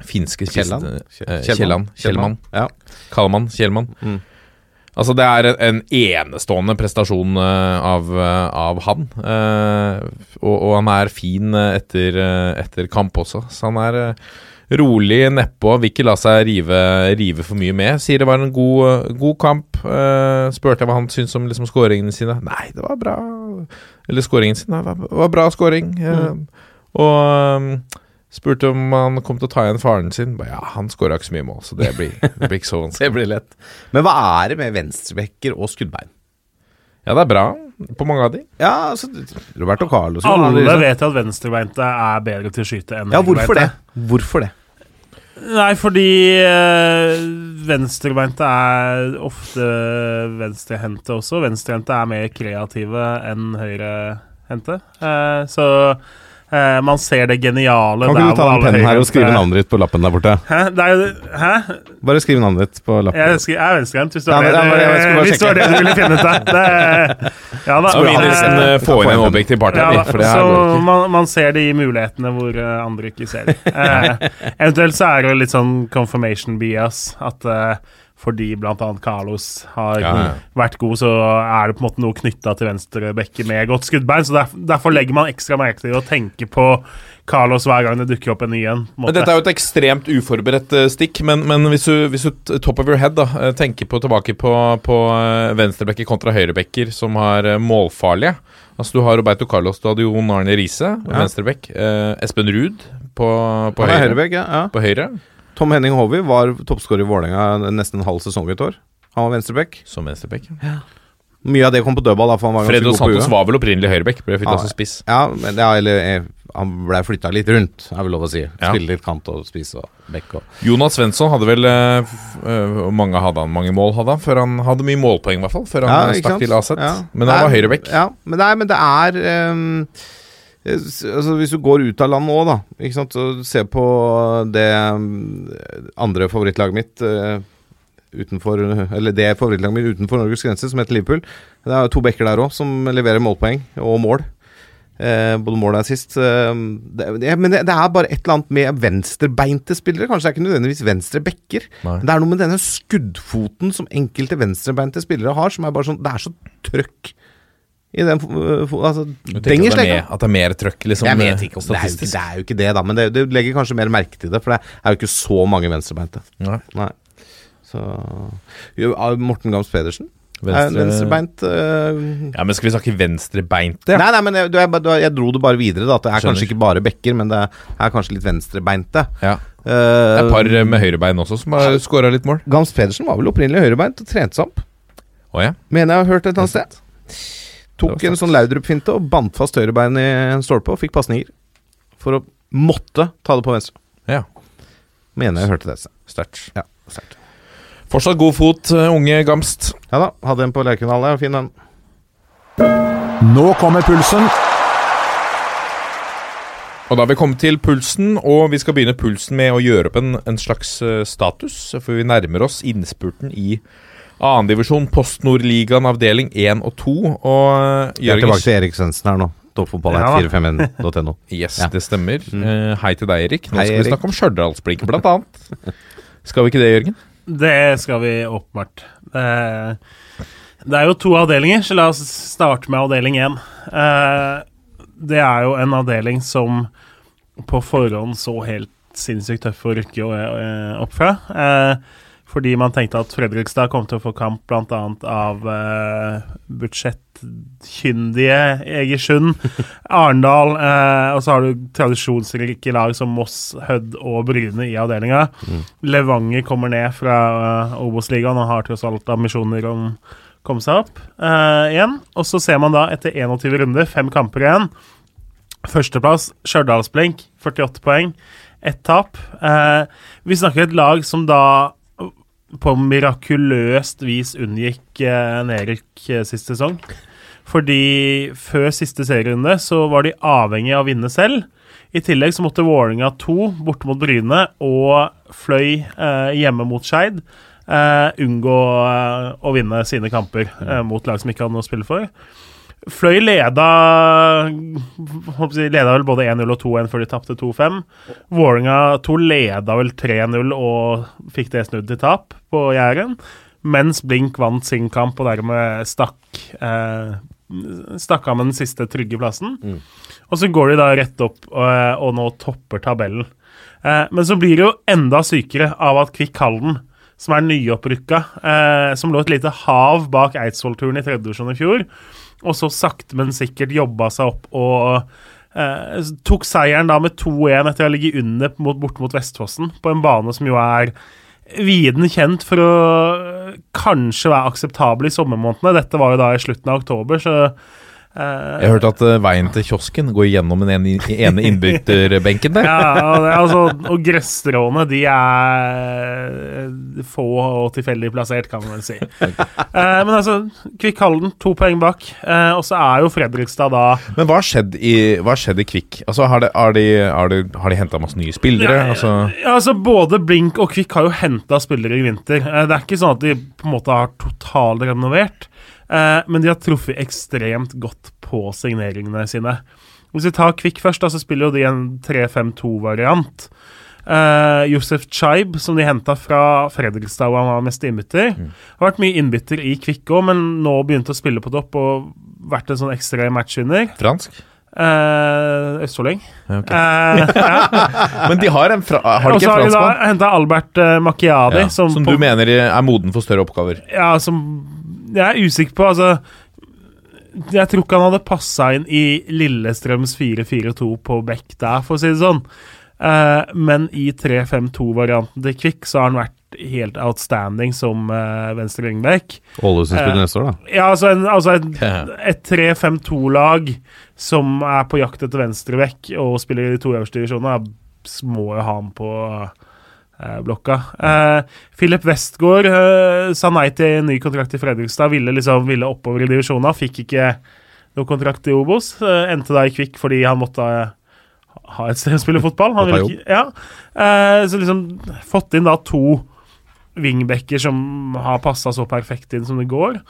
[SPEAKER 3] Mm.
[SPEAKER 2] finske
[SPEAKER 3] Kielland?
[SPEAKER 2] Kjelland? Kjellmann. Kjellmann.
[SPEAKER 3] Ja.
[SPEAKER 2] Kalman. Kjellmann.
[SPEAKER 3] Mm.
[SPEAKER 2] Altså, det er en, en enestående prestasjon eh, av, eh, av han. Eh, og, og han er fin eh, etter, etter kamp også. Så han er rolig nedpå, vil ikke la seg rive, rive for mye med. Sier det var en god, god kamp. Eh, spurte jeg hva han syntes om liksom, skåringene sine. Nei, det var bra. Eller skåringen sin. Det var, var bra skåring. Eh, Og eh, spurte om han kom til å ta igjen faren sin. Ba, Ja, han skåra ikke så mye mål, så det blir, det blir ikke så vanskelig.
[SPEAKER 3] Det blir lett. Men hva er det med venstrebekker og skuddbein?
[SPEAKER 2] Ja, det er bra på mange av de.
[SPEAKER 3] Ja, altså Roberto Carlos
[SPEAKER 4] Alle
[SPEAKER 3] liksom-
[SPEAKER 4] vet at venstrebeinte er bedre til å skyte enn
[SPEAKER 3] Ja, hvorfor det? Hvorfor det?
[SPEAKER 4] Nei, fordi øh, venstrebeinte er ofte venstrehendte også. Venstrehendte er mer kreative enn høyrehendte. Eh, så eh, man ser det geniale
[SPEAKER 3] Kan ikke du ta den pennen her og skrive navnet ditt på lappen der borte?
[SPEAKER 4] Hæ? Er, hæ?
[SPEAKER 3] Bare skriv navnet ditt på lappen.
[SPEAKER 4] Jeg, skri- jeg er venstrehendt, hvis det var det,
[SPEAKER 3] skulle
[SPEAKER 4] det, det du ville finne ut av. Ja da.
[SPEAKER 2] Nesten eh, få inn en objektiv part
[SPEAKER 4] Ja, da,
[SPEAKER 2] for det her
[SPEAKER 4] så
[SPEAKER 2] går ikke.
[SPEAKER 4] man, man ser de mulighetene hvor eh, andre ikke ser. Eh, eventuelt så er det litt sånn confirmation bias. At eh, fordi bl.a. Carlos har
[SPEAKER 2] Ja, ja.
[SPEAKER 4] vært god, så er det på en måte noe knytta til venstre bekke med godt skuddbein. Så derfor, Derfor legger man ekstra merke til å tenke på Carlos hver gang det dukker opp en ny en.
[SPEAKER 2] Men. Dette er jo et ekstremt uforberedt eh, stikk, men, men hvis, du, hvis du top of your head da, eh, tenker på, tilbake på, på eh, venstrebekker kontra høyrebekker som har målfarlige Altså Du har Roberto Carlos, du hadde Jon Arne Riise,
[SPEAKER 3] Ja.
[SPEAKER 2] venstrebekk. Eh, Espen Ruud på, på, høyre,
[SPEAKER 3] ja. ja.
[SPEAKER 2] på høyre.
[SPEAKER 3] Tom Henning Håvi var toppskårer i Vålerenga nesten en halv sesong i et år. Han var venstrebekk.
[SPEAKER 2] Som venstrebekk.
[SPEAKER 3] Mye av det kom på dødball, da, for han
[SPEAKER 2] Fredo Santos var vel opprinnelig høyrebekk, ble flytta
[SPEAKER 3] ja,
[SPEAKER 2] som spiss.
[SPEAKER 3] Ja, men, ja, eller eh, han ble flytta litt rundt, er vel lov å si.
[SPEAKER 2] Ja.
[SPEAKER 3] Spille litt kant og spiss og bekk og
[SPEAKER 2] Jonas Svensson hadde vel Hvor mange hadde han? Mange mål hadde han? Før han hadde mye målpoeng, i hvert fall. Før han stakk
[SPEAKER 3] sant?
[SPEAKER 2] til Aset.
[SPEAKER 3] Ja.
[SPEAKER 2] Men han
[SPEAKER 3] Nei,
[SPEAKER 2] var høyrebekk.
[SPEAKER 3] Ja, men, nei, men det er s- altså Hvis du går ut av landet òg, da, ikke sant, og ser på det ehm, andre favorittlaget mitt eh, utenfor Eller det favorittlaget mitt utenfor Norges grense, som heter Liverpool. Det er jo to bekker der òg, som leverer målpoeng og mål. Eh, både mål og assist. Eh, det, det, men det, det er bare et eller annet med venstrebeinte spillere. Kanskje det er ikke nødvendigvis venstre bekker. Men det er noe med denne skuddfoten som enkelte venstrebeinte spillere har, som er bare sånn Det er så trøkk i den fo- Altså,
[SPEAKER 2] Du tenker at det, er at det er mer trøkk, liksom?
[SPEAKER 3] Jeg vet ikke om det er, jo ikke, det er jo ikke det, da. Men det, du legger kanskje mer merke til det, for det er jo ikke så mange venstrebeinte.
[SPEAKER 2] Nei.
[SPEAKER 3] Nei. Så jo, ah, Morten Gams Pedersen er
[SPEAKER 2] Venstre-
[SPEAKER 3] venstrebeint øh,
[SPEAKER 2] Ja, men skal vi snakke venstrebeinte?
[SPEAKER 3] Nei, nei, men jeg, du, jeg, jeg dro det bare videre. da At det er
[SPEAKER 2] Skjønner.
[SPEAKER 3] kanskje ikke bare bekker, men det er kanskje litt venstrebeinte.
[SPEAKER 2] Ja.
[SPEAKER 3] Uh,
[SPEAKER 2] Det er et par med høyrebein også som har skåra litt mål.
[SPEAKER 3] Gams Pedersen var vel opprinnelig høyrebeint og trente seg opp.
[SPEAKER 2] Oh, ja.
[SPEAKER 3] Mener jeg har hørt et eller annet sted. Tok en sånn Laudrup-finte og bandt fast høyrebeinet i en stolpe og fikk pasninger. For å måtte ta det på venstre.
[SPEAKER 2] ja.
[SPEAKER 3] Mener jeg hørte det et.
[SPEAKER 2] Sterkt.
[SPEAKER 3] Ja, sterkt.
[SPEAKER 2] Fortsatt god fot, eh, unge Gamst.
[SPEAKER 3] Ja da, hadde en på Lerkendal der. Fin den.
[SPEAKER 5] Nå kommer pulsen.
[SPEAKER 2] Og da har vi kommet til pulsen, og vi skal begynne pulsen med å gjøre opp en, en slags eh, status. For vi nærmer oss innspurten i annendivisjon, Post Nord-ligaen avdeling 1 og 2. Og eh,
[SPEAKER 3] Vi er tilbake til Erik Svendsen her nå. Toppfotball.451.no.
[SPEAKER 2] Yes,
[SPEAKER 3] Ja.
[SPEAKER 2] det stemmer. Uh, hei til deg, Erik. Nå
[SPEAKER 3] Hei,
[SPEAKER 2] skal vi
[SPEAKER 3] Erik.
[SPEAKER 2] snakke om Stjørdalsblink, blant annet. Skal vi ikke det, Jørgen?
[SPEAKER 4] Det skal vi åpenbart. Eh, Det er jo to avdelinger, så la oss starte med avdeling én. Eh, det er jo en avdeling som på forhånd så helt sinnssykt tøff å rykke opp fra. Eh, fordi man tenkte at Fredrikstad kom til å få kamp bl.a. av eh, budsjettkyndige Egersund, Arendal, eh, og så har du tradisjonsrike lag som Moss, Hødd og Bryne i avdelinga. Levanger kommer ned fra eh, Obos-ligaen og har tross alt ambisjoner om å komme seg opp eh, igjen. Og så ser man da etter 21 runder, fem kamper igjen. Førsteplass Stjørdalsblink, 48 poeng. Ett tap. Eh, vi snakker et lag som da på mirakuløst vis unngikk eh, nedrykk eh, sist sesong. Fordi før siste serierunde så var de avhengig av å vinne selv. I tillegg så måtte Vålerenga 2 borte mot Bryne og Fløy eh, hjemme mot Skeid eh, unngå eh, å vinne sine kamper eh, mot lag som ikke hadde noe å spille for. Fløy leda leda vel både 1-0 og 2-1 før de tapte 2-5. Vålerenga 2 leda vel 3-0 og fikk det snudd til tap på Jæren. Mens Blink vant sin kamp og dermed stakk eh, Stakk av med den siste trygge plassen. Og så går de da rett opp og, og nå topper tabellen. Eh, men så blir det jo enda sykere av at Kvikk Halden, som er nyopprykka, eh, som lå et lite hav bak Eidsvoll-turen i tredje divisjon i fjor, og så sakte, men sikkert jobba seg opp og eh, tok seieren da med 2-1 etter å ligge under mot, bort mot Vestfossen, på en bane som jo er viden kjent for å eh, kanskje være akseptabel i sommermånedene. Dette var jo da i slutten av oktober, så eh,
[SPEAKER 2] Jeg hørte at eh, veien til kiosken går gjennom den ene, innbytterbenken der.
[SPEAKER 4] Ja, og, det, altså, og gresstråene, de er få og tilfeldig plassert, kan man vel si. Eh, men altså, Kvikk Halden, to poeng bak. Og så er jo Fredrikstad da
[SPEAKER 2] Men hva har skjedd i, hva har skjedd i Kvikk? Altså, har, det, har de, har de, har de henta masse nye spillere?
[SPEAKER 4] Ja,
[SPEAKER 2] altså,
[SPEAKER 4] ja, altså Både Blink og Kvikk har jo henta spillere i vinter. Det er ikke sånn at de på en måte har totalrenovert, eh, men de har truffet ekstremt godt på signeringene sine. Hvis vi tar Kvikk først, da, så spiller jo de en 3-5-2-variant. Uh, Josef Chaib, som de henta fra Fredrikstad, hvor han var mest innbytter. Har vært mye innbytter i Kvikk òg, men nå begynte å spille på topp og vært en sånn ekstra matchvinner.
[SPEAKER 2] fransk?
[SPEAKER 4] Uh, Østfolding.
[SPEAKER 2] Okay. ok.
[SPEAKER 4] Eh, ja.
[SPEAKER 2] Men de har en fra, Har de
[SPEAKER 4] Og så har de henta Albert uh, Macchiadi,
[SPEAKER 2] Ja,
[SPEAKER 4] som,
[SPEAKER 2] som
[SPEAKER 4] på-
[SPEAKER 2] du mener er moden for større oppgaver?
[SPEAKER 4] Ja, som Jeg er usikker på, altså Jeg tror ikke han hadde passa inn i Lillestrøms 4-4-2 på bekk der, for å si det sånn. Eh, men i 3-5-2-varianten til Kvikk så har han vært helt outstanding som uh, venstre wingback.
[SPEAKER 3] Ålesund spiller
[SPEAKER 4] Eh,
[SPEAKER 3] neste år, da.
[SPEAKER 4] Ja, altså, en, altså
[SPEAKER 2] et,
[SPEAKER 4] et 3-5-2-lag som er på jakt etter venstreback og spiller i de to øverste divisjonene, må jo ha han på eh, blokka. Eh, Philip Westgård eh, sa nei til ny kontrakt i Fredrikstad, ville liksom ville oppover i divisjonene, fikk ikke noen kontrakt i Obos. Eh, endte da i Kvikk fordi han måtte eh, ha et sted å spille fotball. Han ville ikke, ja. Eh, så liksom fått inn da to wingbacker som har passa så perfekt inn som det går.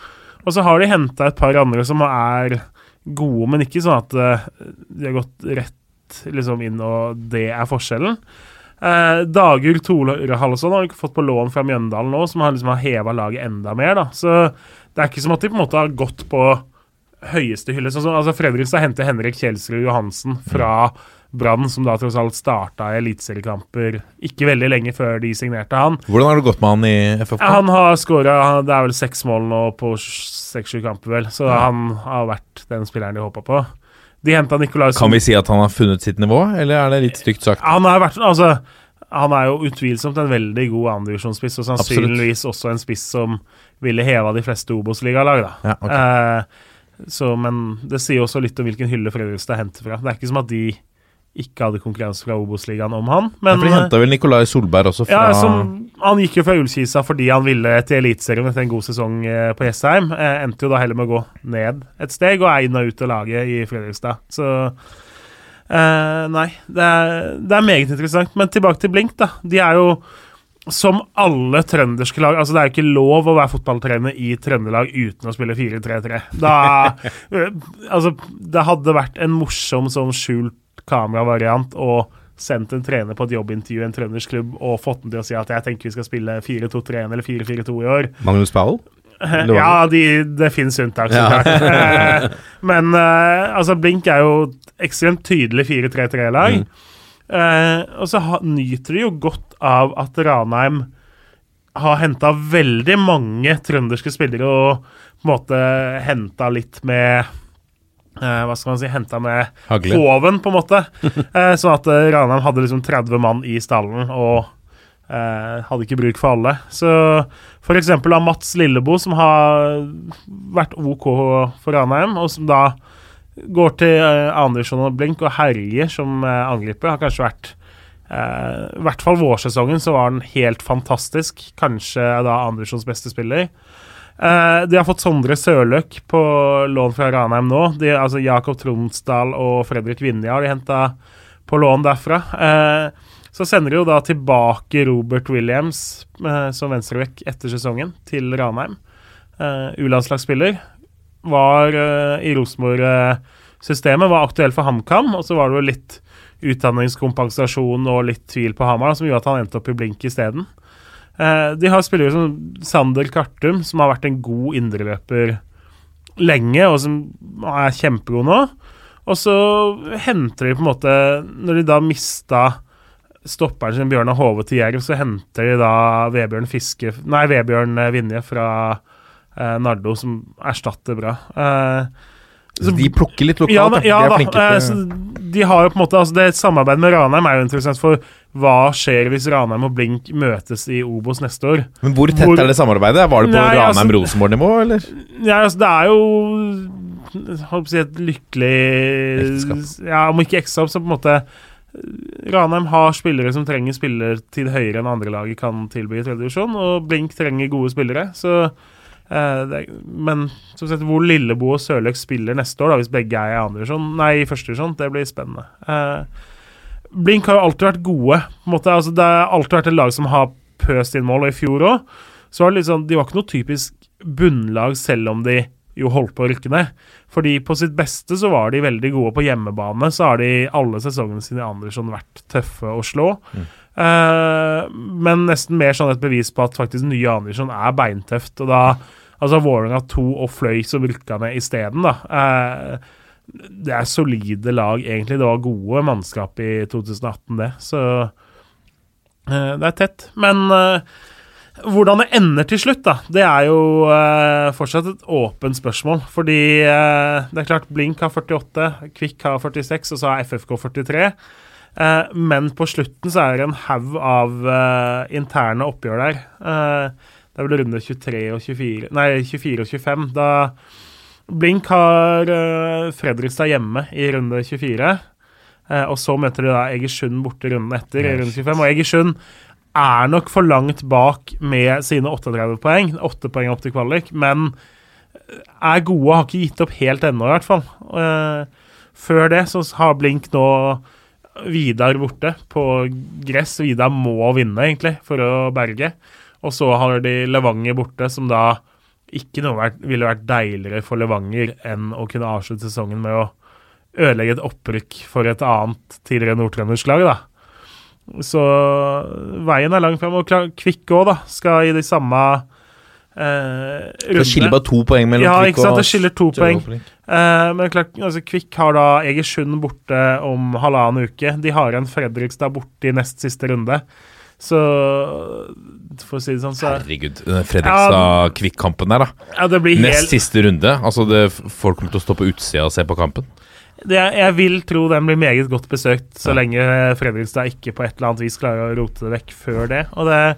[SPEAKER 4] Og så har de henta et par andre som er gode, men ikke sånn at eh, de har gått rett liksom inn, og det er forskjellen. Eh, Dagur Tore-Hallesson har ikke fått på lån fra Mjøndalen nå, som har liksom heva laget enda mer. da. Så det er ikke som at de på en måte har gått på høyeste hylle. Sånn altså Fredrikstad henter Henrik Kjelsrud Johansen fra Brann, som da tross alt starta i eliteseriekamper ikke veldig lenge før de signerte han.
[SPEAKER 2] Hvordan har det gått med han i FFK?
[SPEAKER 4] Ja, han har skåra Det er vel seks mål nå på seks-sju kamper, vel. Så han har vært den spilleren de håpa på. De henta Nikolai
[SPEAKER 2] Kan vi si at han har funnet sitt nivå, eller er det litt stygt sagt?
[SPEAKER 4] Han har vært Altså, han er jo utvilsomt en veldig god andredivisjonsspiss, og
[SPEAKER 2] Absolutt.
[SPEAKER 4] sannsynligvis også en spiss som ville heva de fleste Obos-ligalag, da.
[SPEAKER 2] Ja, okay.
[SPEAKER 4] eh, så, men det sier også litt om hvilken hylle Fredrikstad henter fra. Det er ikke som at de ikke hadde konkurranse fra Obos-ligaen om han,
[SPEAKER 2] Ja,
[SPEAKER 4] men
[SPEAKER 2] for De henta vel Nikolai Solberg også fra
[SPEAKER 4] ja, som, Han gikk jo fra Ullkisa fordi han ville til Eliteserien etter en god sesong eh, på Jessheim. Eh, endte jo da heller med å gå ned et steg og er inn og ut av laget i Fredrikstad. Så eh, Nei, det er, det er meget interessant. Men tilbake til Blink, da. De er jo som alle trønderske lag Altså, det er jo ikke lov å være fotballtrener i Trøndelag uten å spille 4-3-3. Da eh, Altså, det hadde vært en morsom sånn skjult kameravariant og sendt en trener på et jobbintervju i en trøndersk klubb og fått den til å si at jeg tenker vi skal spille 4-2-3-1 eller 4-4-2 i år.
[SPEAKER 3] Magnus Powell?
[SPEAKER 4] Ja, de, det finnes unntak, så klart. Eh, Men eh, altså, Blink er jo ekstremt tydelig 4-3-3-lag. Eh, og så ha, nyter de jo godt av at Ranheim har henta veldig mange trønderske spillere og på en måte henta litt med eh, Hva skal man si Henta med
[SPEAKER 2] Hagle.
[SPEAKER 4] håven, på en måte. eh, sånn at eh, Ranheim hadde liksom 30 mann i stallen og eh, hadde ikke bruk for alle. Så for eksempel av Mats Lillebo, som har vært OK for Ranheim, og som da går til eh, Andersson og Blink og herjer som angriper, har kanskje vært I hvert fall vårsesongen så var den helt fantastisk. Kanskje da Anderssons beste spiller. Eh, de har fått Sondre Sørløk på lån fra Ranheim nå. De, altså Jakob Tromsdal og Fredrik Vinje har de henta på lån derfra. Uh, så sender de jo da tilbake Robert Williams uh, som venstrevekk etter sesongen til Ranheim. Uh, U-landslagsspiller. Var i Rosenborg-systemet, var aktuell for HamKam, og så var det jo litt utdanningskompensasjon og litt tvil på Hamar, som gjorde at han endte opp i blink isteden. Uh, de har spillere som Sander Kartum, som har vært en god indreløper lenge, og som er kjempegod nå. Og så henter de på en måte Når de da mista stopperen sin Bjørnar Hove til Jerv, så henter de da Vebjørn Fiske Nei, Vebjørn eh, Vinje fra eh, Nardo, som erstatter bra. Eh,
[SPEAKER 2] Så de plukker litt lokalt,
[SPEAKER 4] ja,
[SPEAKER 2] da.
[SPEAKER 4] ja
[SPEAKER 2] de er flinke
[SPEAKER 4] eh,
[SPEAKER 2] til
[SPEAKER 4] så de har jo på en måte altså Det Samarbeidet med Ranheim er jo interessant, for hva skjer hvis Ranheim og Blink møtes i Obos neste år?
[SPEAKER 2] Men hvor tett
[SPEAKER 4] Hvor-
[SPEAKER 2] er det samarbeidet? Var det på
[SPEAKER 4] altså-
[SPEAKER 2] Ranheim-Rosenborg-nivå, eller?
[SPEAKER 4] Ja, altså, det er jo holdt si et lykkelig
[SPEAKER 2] Ekteskap.
[SPEAKER 4] Ja, om ikke ekteskap, så på en måte Ranheim har spillere som trenger spillertid høyere enn andre lag kan tilby i tredje divisjon, og Blink trenger gode spillere. Så Uh, det, Men som sagt, hvor Lillebo og Sørløk spiller neste år, da, hvis begge er i andre divisjon, nei, i første divisjon, det blir spennende. Eh, Blink har jo alltid vært gode. Altså, det har alltid vært et lag som har pøst inn mål, og i fjor òg. Så var det sånn, de var ikke noe typisk bunnlag, selv om de jo holdt på å rykke ned. Fordi på sitt beste så var de veldig gode på hjemmebane. Så har de alle sesongene sine i Andersson vært tøffe å slå. Eh, men nesten mer sånn et bevis på at faktisk nye Andersson er beintøft. Og da Altså Vålerenga 2 og Fløy som rykka ned isteden, da. Eh, det er solide lag, egentlig. Det var gode mannskap i 2018, det. Så eh, det er tett. Men eh, hvordan det ender til slutt, da, det er jo eh, fortsatt et åpent spørsmål. Fordi det er klart Blink har 48, Kvikk har 46, og så har FFK 43. Eh, men på slutten så er det en haug av interne oppgjør der. Det er vel runde 23 og 24 Nei, 24 og 25. Da Blink har uh, Fredrikstad hjemme i runde 24. Uh, og så møter de da Egersund borte runden etter i runde 25. Og Egersund er nok for langt bak med sine 38 poeng. 8 poeng opp til kvalik, men er gode. Har ikke gitt opp helt ennå, i hvert fall. Uh, før det så har Blink nå Vidar borte på gress. Vidar må vinne, egentlig, for å berge. Og så har de Levanger borte, som da ikke noe vært, ville vært deiligere for Levanger enn å kunne avslutte sesongen med å ødelegge et opprykk for et annet tidligere nordtrøndersk lag, da. Så veien er lang frem. Og Kvikk òg, da, skal i de samme eh,
[SPEAKER 2] Det skiller bare to poeng mellom
[SPEAKER 4] Ja,
[SPEAKER 2] Kvikk
[SPEAKER 4] ikke sant,
[SPEAKER 2] og
[SPEAKER 4] det skiller to poeng. Eh, men klart, altså, Kvikk har da Egersund borte om halvannen uke. De har igjen Fredrikstad borte i nest siste runde. Så for å si det sånn, så
[SPEAKER 2] Herregud, Fredrikstad-Kvikk-kampen der, da.
[SPEAKER 4] ja, det blir
[SPEAKER 2] Nest
[SPEAKER 4] helt
[SPEAKER 2] siste runde. Altså, det, folk kommer til å stå på utsida og se på kampen.
[SPEAKER 4] det, Jeg vil tro den blir meget godt besøkt, så
[SPEAKER 2] Ja.
[SPEAKER 4] lenge Fredrikstad ikke på et eller annet vis klarer å rote det vekk før det. Og det,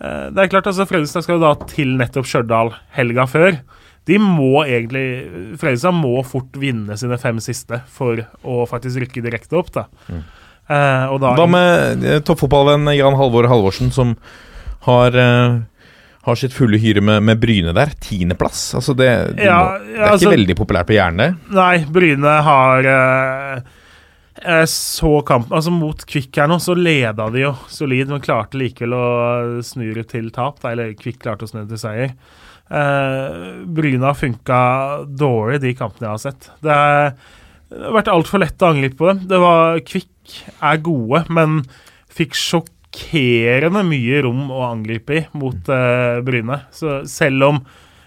[SPEAKER 4] eh, det er klart, altså Fredrikstad skal jo da til nettopp Stjørdal helga før. De må egentlig Fredrikstad må fort vinne sine fem siste for å faktisk rykke direkte opp, da. Eh, og da
[SPEAKER 2] Hva med eh, toppfotballvenn Jan Halvor Halvorsen, som har, uh, har sitt fulle hyre med, med Bryne der? Tiendeplass. Altså det, det,
[SPEAKER 4] Ja,
[SPEAKER 2] må, det er
[SPEAKER 4] altså-
[SPEAKER 2] ikke veldig populært på hjernen, det.
[SPEAKER 4] Nei, Bryne har uh, Jeg så kampen Altså, mot Kvikk her nå, så leda de jo solid, men klarte likevel å snu det til tap. Eller Kvikk klarte å snu det til seier. Eh, Bryne har funka dårlig, de kampene jeg har sett. Det, er, det har vært altfor lett å angripe på dem. Det var Kvikk er gode, men fikk sjokkerende mye rom å angripe i mot eh, Bryne. Så selv om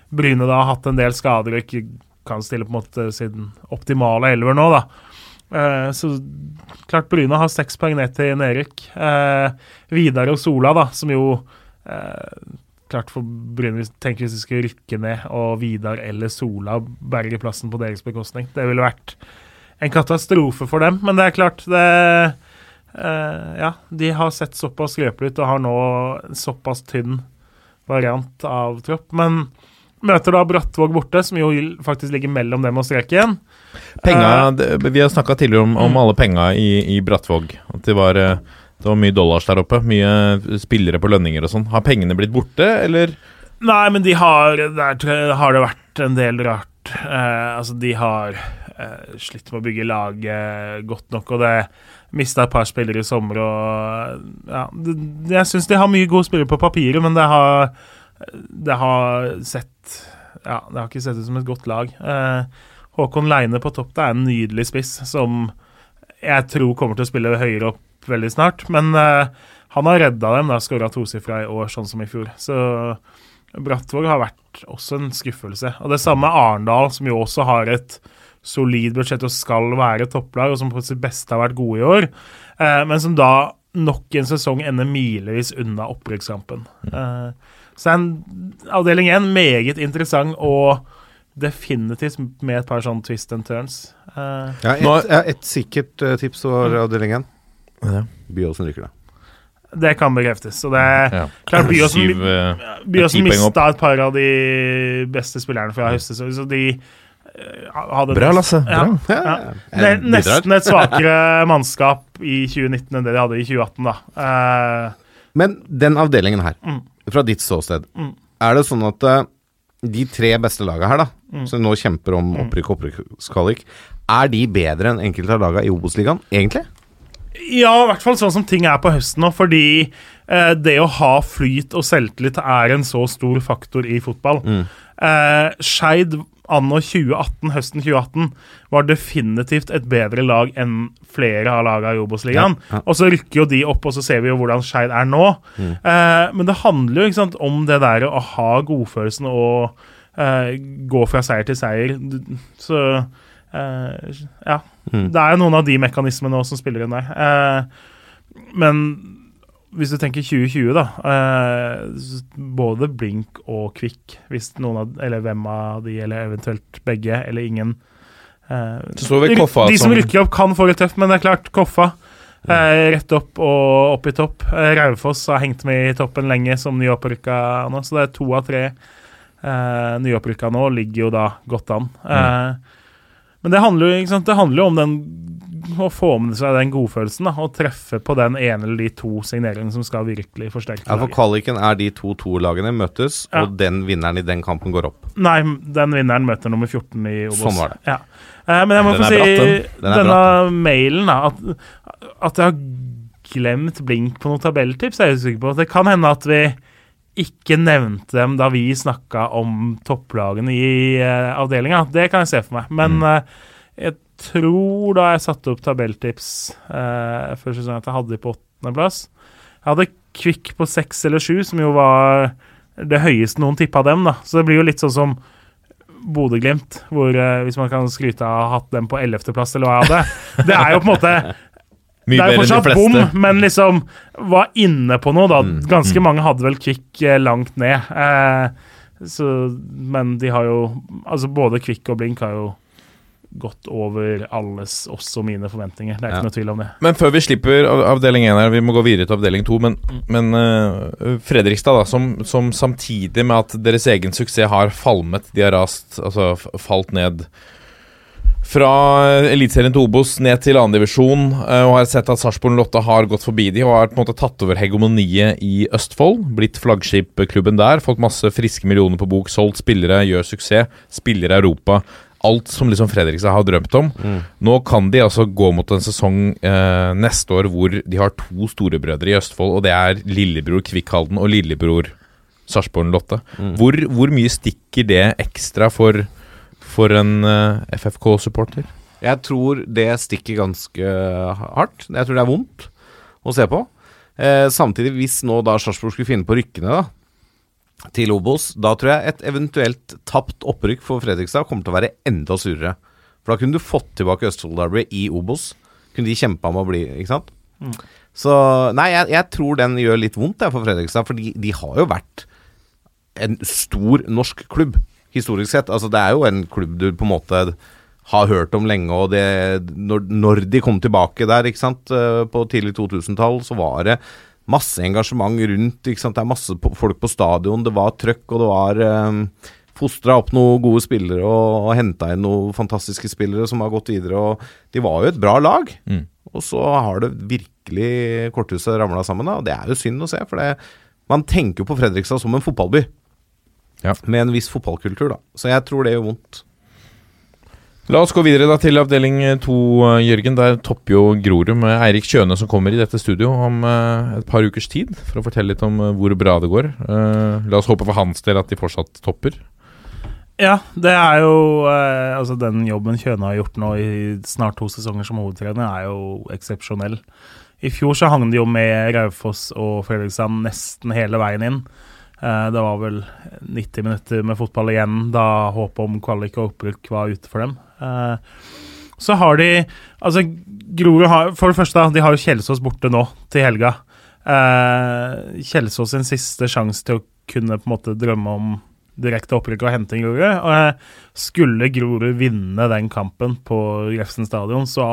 [SPEAKER 4] Bryne da har hatt en del skader og ikke kan stille på en måte sin optimale elver nå, da. Eh, så klart Bryne har seks poeng ned til nedrykk. Eh, Vidar og Sola, da, som jo eh, Klart for Bryne tenker hvis de skulle rykke ned, og Vidar eller Sola berger plassen på deres bekostning. Det ville vært en katastrofe for dem, men det er klart det eh, Ja, de har sett såpass skrøpelige ut og har nå såpass tynn variant av tropp. Men møter da Brattvåg borte, som jo faktisk ligger mellom dem og streken.
[SPEAKER 2] Penga, uh, vi har snakka tidligere om, om alle penga i, i Brattvåg. At det var, eh, det var mye dollars der oppe. Mye spillere på lønninger og sånn. Har pengene blitt borte, eller?
[SPEAKER 4] Nei, men de har Der har det vært en del rart. Eh, altså, de har slitt med å bygge laget godt nok, og det mista et par spillere i sommer og Ja, det, jeg syns de har mye gode spillere på papiret, men det har Det har sett Ja, det har ikke sett ut som et godt lag. Eh, Håkon Leine på topp det er en nydelig spiss som jeg tror kommer til å spille høyere opp veldig snart. Men eh, han har redda dem. Da skåra tosifra i år, sånn som i fjor. Så Brattvåg har vært også en skuffelse. Og det samme Arendal, som jo også har et solid budsjett og skal være topplag, og som på sitt beste har vært gode i år, eh, men som da nok en sesong ender milevis unna opprykkskampen. Eh, så er en avdeling én meget interessant og definitivt med et par sånne twist and turns. Eh,
[SPEAKER 3] Ja, et,
[SPEAKER 2] Nå
[SPEAKER 3] ja, et sikkert uh, tips for avdelingen.
[SPEAKER 2] Ja.
[SPEAKER 3] Byåsen rykker, da.
[SPEAKER 4] det kan bekreftes. Så det er
[SPEAKER 2] Ja.
[SPEAKER 4] klart Byåsen,
[SPEAKER 2] eh,
[SPEAKER 4] Byåsen mista et par av de beste spillerne fra høstsesongen, så de hadde
[SPEAKER 2] Bra, Lasse. Bra.
[SPEAKER 4] Ja.
[SPEAKER 3] Ja.
[SPEAKER 4] Ne nesten et svakere mannskap i 2019 enn det de hadde i 2018, da. Uh,
[SPEAKER 3] Men den avdelingen her,
[SPEAKER 4] Mm.
[SPEAKER 3] fra ditt ståsted,
[SPEAKER 4] Mm.
[SPEAKER 3] er det sånn at eh, de tre beste laga her, da,
[SPEAKER 4] Mm.
[SPEAKER 3] som nå kjemper om opprykk og opprykkskvalik, er de bedre enn enkelte av laga i Obos-ligaen, egentlig?
[SPEAKER 4] Ja, i hvert fall sånn som ting er på høsten nå, fordi eh, det å ha flyt og selvtillit er en så stor faktor i fotball.
[SPEAKER 3] Mm.
[SPEAKER 4] Eh, Skeid anno 2018, høsten 2018 var definitivt et bedre lag enn flere av lagene i Obos-ligaen.
[SPEAKER 3] Ja, ja.
[SPEAKER 4] Og så rykker jo de opp, og så ser vi jo hvordan Skeid er nå.
[SPEAKER 3] Mm.
[SPEAKER 4] Eh, men det handler jo sant, om det der å ha godfølelsen og eh, gå fra seier til seier. Så eh, ja.
[SPEAKER 3] Mm.
[SPEAKER 4] Det er jo noen av de mekanismene også som spiller inn der. Eh, men hvis du tenker 2020, da. Eh, både Blink og Kvikk, hvis noen av Eller hvem av de, eller eventuelt begge, eller ingen. Eh,
[SPEAKER 2] Koffa
[SPEAKER 4] de som rykker opp, kan få det tøft, men det er klart, Koffa. Eh, rett opp og opp i topp. Eh, Raufoss har hengt med i toppen lenge som nyopprykka nå, så det er to av tre eh, nyopprykka nå, ligger jo da godt an. Eh, men det handler jo det handler om den å få med seg den godfølelsen da, og treffe på den ene eller de to signeringene som skal virkelig forsterke
[SPEAKER 3] Ja, for
[SPEAKER 4] laget.
[SPEAKER 3] kvaliken er de to to-lagene møtes,
[SPEAKER 4] Ja.
[SPEAKER 3] og den vinneren i den kampen går opp.
[SPEAKER 4] Nei, den vinneren møter nummer 14 i Obos.
[SPEAKER 3] Sånn var det.
[SPEAKER 4] Ja. Eh, men jeg må få si
[SPEAKER 2] bratt, den.
[SPEAKER 3] Den denne
[SPEAKER 4] denne mailen, da, at, at jeg har glemt blink på noen tabelltips, er jeg usikker på. Det kan hende at vi ikke nevnte dem da vi snakka om topplagene i uh, avdelinga. Det kan jeg se for meg. Men eh, jeg tror da jeg satte opp tabelltips eh, før sesongen at jeg hadde de på åttendeplass. Jeg hadde Kvikk på seks eller sju, som jo var det høyeste noen tippa dem, da. Så det blir jo litt sånn som Bodø-Glimt, hvor eh, hvis man kan skryte av å ha hatt dem på ellevteplass, eller hva jeg hadde. Det er jo på en måte Det er jo fortsatt bom, men liksom var inne på noe, da.
[SPEAKER 3] Mm.
[SPEAKER 4] Ganske mange hadde vel Kvikk eh, langt ned. Eh, så, men de har jo Altså både Kvikk og Blink har jo gått over alles, også mine forventninger. Det er ikke
[SPEAKER 3] Ja.
[SPEAKER 4] noe tvil om det.
[SPEAKER 2] Men før vi slipper av- avdeling 1 her, vi må gå videre til avdeling 2. Men, men uh, Fredrikstad, da, som, som samtidig med at deres egen suksess har falmet, de har rast, altså falt ned fra Eliteserien til Obos ned til andredivisjon, uh, og har sett at Sarpsborg Lotte har gått forbi de og har på en måte tatt over hegemoniet i Østfold. Blitt flaggskipklubben der, fått masse friske millioner på bok, solgt spillere, gjør suksess, spiller i Europa. Alt som liksom Fredrikstad har drømt om. Nå kan de altså gå mot en sesong eh, neste år hvor de har to storebrødre i Østfold, og det er lillebror Kvikkhalden og lillebror Sarpsborg Lotte. Hvor, hvor mye stikker det ekstra for, for en eh, FFK-supporter?
[SPEAKER 3] Jeg tror det stikker ganske hardt. Jeg tror det er vondt å se på. Eh, samtidig, hvis nå da Sarpsborg skulle finne på rykkene, da, til Obos. Da tror jeg et eventuelt tapt opprykk for Fredrikstad kommer til å være enda surere. For da kunne du fått tilbake Østfold Derby i Obos. Kunne de kjempa med å bli, ikke sant? Så nei, jeg, jeg tror den gjør litt vondt jeg, for Fredrikstad, for de, de har jo vært en stor norsk klubb, historisk sett. Altså, det er jo en klubb du på en måte har hørt om lenge, og det, når, når de kom tilbake der, ikke sant, eh, på tidlig 2000-tall, så var det masse engasjement rundt. Det er masse på, folk på stadion, det var trøkk, og det var um, Fostra opp noen gode spillere og, og henta inn noen fantastiske spillere som har gått videre. og De var jo et bra lag.
[SPEAKER 2] Mm.
[SPEAKER 3] Og så har det virkelig korthuset ramla sammen, da, og det er jo synd å se. For det, man tenker jo på Fredrikstad som en fotballby.
[SPEAKER 2] Ja.
[SPEAKER 3] Med en viss fotballkultur, da. Så jeg tror det gjør vondt.
[SPEAKER 2] La oss gå videre da til avdeling to, eh, Jørgen. Der topper jo Grorud med Eirik Kjøne, som kommer i dette studio om eh, et par ukers tid for å fortelle litt om eh, hvor bra det går. Eh, la oss håpe for hans del at de fortsatt topper.
[SPEAKER 4] Ja, det er jo eh, Altså, den jobben Kjøne har gjort nå i snart to sesonger som hovedtrener, er jo eksepsjonell. I fjor så hang de jo med Raufoss og Fredrikstad nesten hele veien inn. Eh, det var vel 90 minutter med fotball igjen da håpet om kvalik og opprykk var ute for dem. Eh, så har de Altså, Grorud har For det første, de har jo Kjelsås borte nå, til helga. Eh, Kjelsås sin siste sjanse til å kunne på en måte drømme om direkte opprykk og hente Grorud. Og skulle Grorud vinne den kampen på Grefsen stadion, så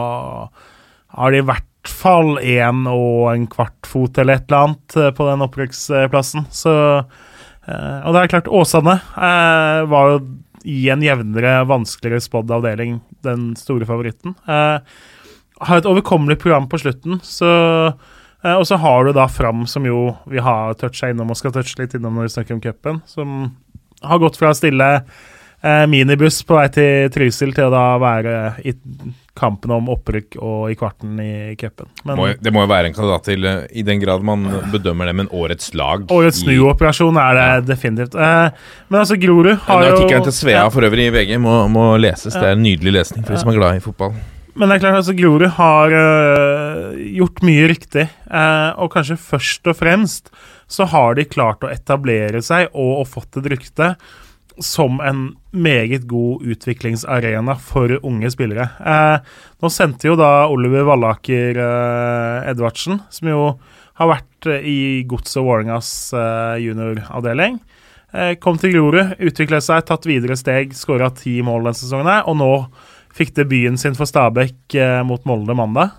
[SPEAKER 4] har de i hvert fall én og en kvart fot eller et eller annet eh, på den opprykksplassen. Så eh, Og det er klart, Åsane eh, var jo i en jevnere, vanskeligere spådd avdeling den store favoritten. Har et overkommelig program på slutten, så Og så har du da Fram, som jo vi har toucha innom og skal touche litt innom når vi snakker om cupen, som har gått fra å stille minibuss på vei til Trysil til å da være i kampen om opprykk og i kvarten i cupen. Men
[SPEAKER 2] det må jo være en kandidat til, eh, i den grad man bedømmer dem, en årets lag.
[SPEAKER 4] årets snuoperasjon er det definitivt. Eh, men altså, Grorud har jo
[SPEAKER 2] artikkelen til Svea
[SPEAKER 4] Ja.
[SPEAKER 2] for øvrig i VG må, må leses. Det er en nydelig lesning for de som er glad i fotball.
[SPEAKER 4] Men det er klart, altså Grorud har øh, gjort mye riktig. eh, og kanskje først og fremst så har de klart å etablere seg og, og fått et rykte som en meget god utviklingsarena for unge spillere. Eh, nå sendte jo da Oliver Vallaker eh, Edvardsen, som jo har vært eh, i Godset Vålerengas eh, junioravdeling. Eh, kom til Grorud, utviklet seg, tatt videre steg, skåra ti mål denne sesongen, her, og nå fikk debuten sin for Stabæk eh, mot Molde mandag.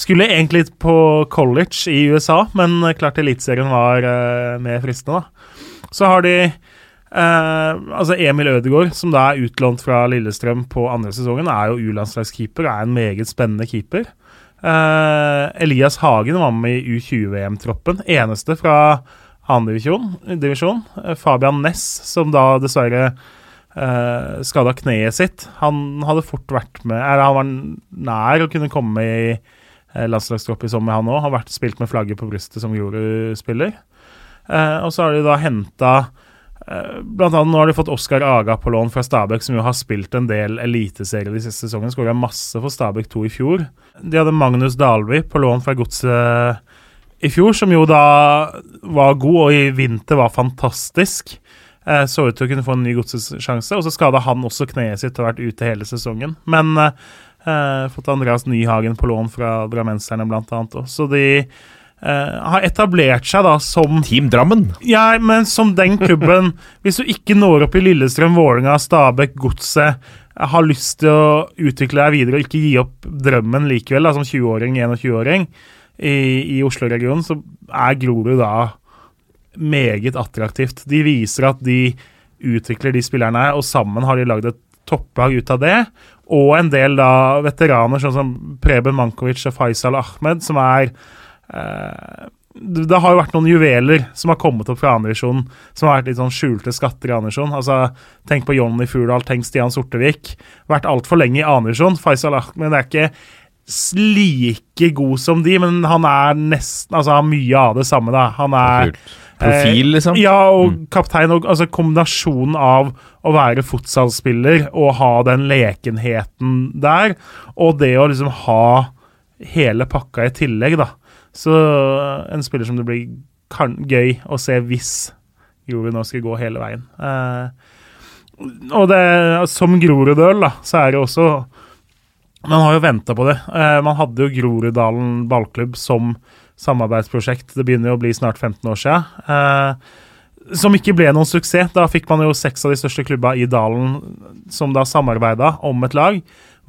[SPEAKER 4] Skulle egentlig på college i USA, men klart Eliteserien var mer fristende, da. Så har de eh, altså Emil Ødegaard, som da er utlånt fra Lillestrøm på andre sesongen, er jo U-landslagskeeper, er en meget spennende keeper. Uh, Elias Hagen var med i U20-VM-troppen, eneste fra andredivisjon. Divisjon. Eh, Fabian Ness, som da dessverre uh, skada kneet sitt. Han hadde fort vært med Eller han var nær å kunne komme i uh, landslagstropp i sommer, han òg. Har vært spilt med flagget på brystet som Grorud-spiller. Uh, og så har de da henta Blant annet nå har de fått Oskar Aga på lån fra Stabæk, som jo har spilt en del eliteserier de siste sesongene. Skåra masse for Stabæk 2 i fjor. De hadde Magnus Dalby på lån fra Godset i fjor, som jo da var god, og i vinter var fantastisk. Eh, så ut til å kunne få en ny godsesjanse, og så skada han også kneet sitt og vært ute hele sesongen. Men eh, fått Andreas Nyhagen på lån fra drammenserne, blant annet. også. Så de eh, har etablert seg da som
[SPEAKER 2] Team Drammen!
[SPEAKER 4] ja, men som den klubben Hvis du ikke når opp i Lillestrøm, Vålerenga, Stabæk, Godset Har lyst til å utvikle deg videre og ikke gi opp drømmen likevel, da, som 20-åring, 21-åring i, i Oslo-regionen, så er Grorud da meget attraktivt. De viser at de utvikler de spillerne her, og sammen har de lagd et topplag ut av det. Og en del da veteraner, sånn som Preben Mankovic og Faisal Ahmed, som er eh, det har jo vært noen juveler som har kommet opp fra andredivisjon, som har vært litt sånn skjulte skatter i andredivisjon. Altså, tenk på Jonny Furdal, tenk Stian Sortevik. Vært altfor lenge i andredivisjon. Faisal Ahmed er ikke like god som de, men han er nesten Altså, har mye av det samme, da. Han er
[SPEAKER 2] Profil, liksom.
[SPEAKER 4] ja, og kaptein og altså kombinasjonen av å være fotballspiller og ha den lekenheten der, og det å liksom ha hele pakka i tillegg, da. Så en spiller som det blir gøy å se hvis Grorud nå skal gå hele veien. Eh, og det, som Groruddøl, da, så er det også Man har jo venta på det. Eh, man hadde jo Groruddalen ballklubb som samarbeidsprosjekt. Det begynner jo å bli snart 15 år siden. Eh, som ikke ble noen suksess. Da fikk man jo seks av de største klubba i dalen som da samarbeida om et lag.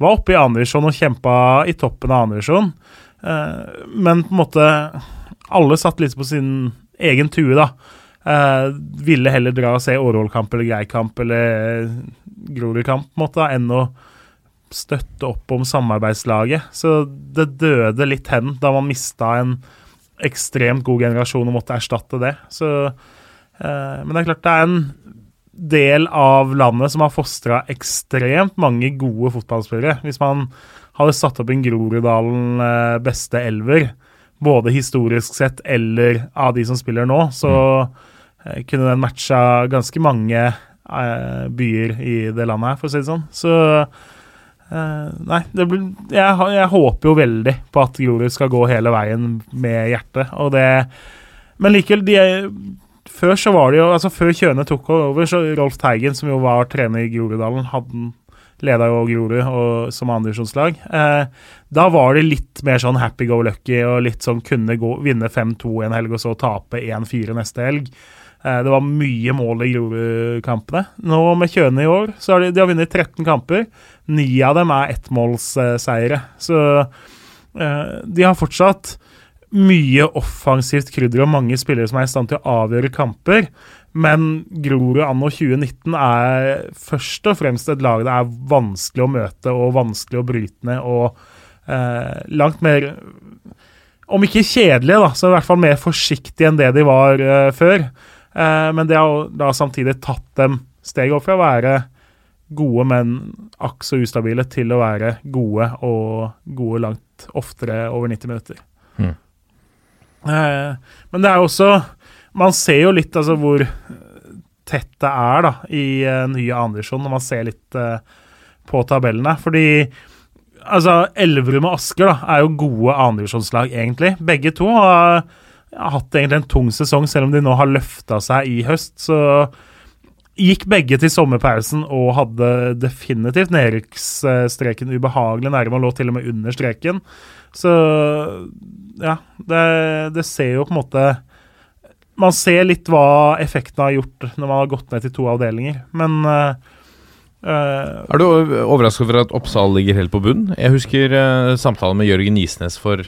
[SPEAKER 4] Var oppe i andredivisjon og kjempa i toppen av andredivisjon. Eh, men på en måte Alle satt litt på sin egen tue, da. Eh, ville heller dra og se Årvoll-kamp eller Grei-kamp eller Grorud-kamp en måte, enn å støtte opp om samarbeidslaget. Så det døde litt hen da man mista en ekstremt god generasjon og måtte erstatte det. Så, eh, men det er klart det er en del av landet som har fostra ekstremt mange gode fotballspillere. Hvis man hadde satt opp en Groruddalen eh, beste elver, både historisk sett eller av de som spiller nå, så mm. kunne den matcha ganske mange eh, byer i det landet her, for å si det sånn. Så Nei, blir, jeg, jeg håper jo veldig på at Grorud skal gå hele veien med hjertet, og det Men likevel, de før så var det jo, altså før Kjøne tok over, så Rolf Teigen, som jo var trener i Groruddalen, hadde leda jo Grorud og, som andredivisjonslag. Eh, da var det litt mer sånn happy go lucky og litt sånn kunne gå, vinne 5-2 en helg og så tape 1-4 neste helg. Eh, det var mye mål i Grorud-kampene. Nå med Kjøne i år, så har de, de har vunnet 13 kamper. Ni av dem er ettmålsseire. Så eh, de har fortsatt mye offensivt krydder og mange spillere som er i stand til å avgjøre kamper. Men Grorud anno 2019 er først og fremst et lag det er vanskelig å møte og vanskelig å bryte ned. Og eh, langt mer Om ikke kjedelige, da, så i hvert fall mer forsiktige enn det de var eh, før. Eh, men det har da samtidig tatt dem steget opp fra å være gode, men akk så ustabile, til å være gode og gode langt oftere over 90 minutter.
[SPEAKER 2] Mm.
[SPEAKER 4] Eh, men det er jo også Man ser jo litt altså hvor tett det er da i uh, nye andredivisjon, når man ser litt uh, på tabellene. Fordi altså Elverum og Asker da er jo gode andredivisjonslag, egentlig. Begge to har, har hatt egentlig en tung sesong, selv om de nå har løfta seg i høst. Så gikk begge til sommerpausen og hadde definitivt nedrykksstreken ubehagelig nærme og lå til og med under streken. Så ja, det, det ser jo på en måte Man ser litt hva effekten har gjort når man har gått ned til to avdelinger, men uh, uh,
[SPEAKER 2] Er du overrasket over at Oppsal ligger helt på bunn? Jeg husker uh, samtalen med Jørgen Isnes for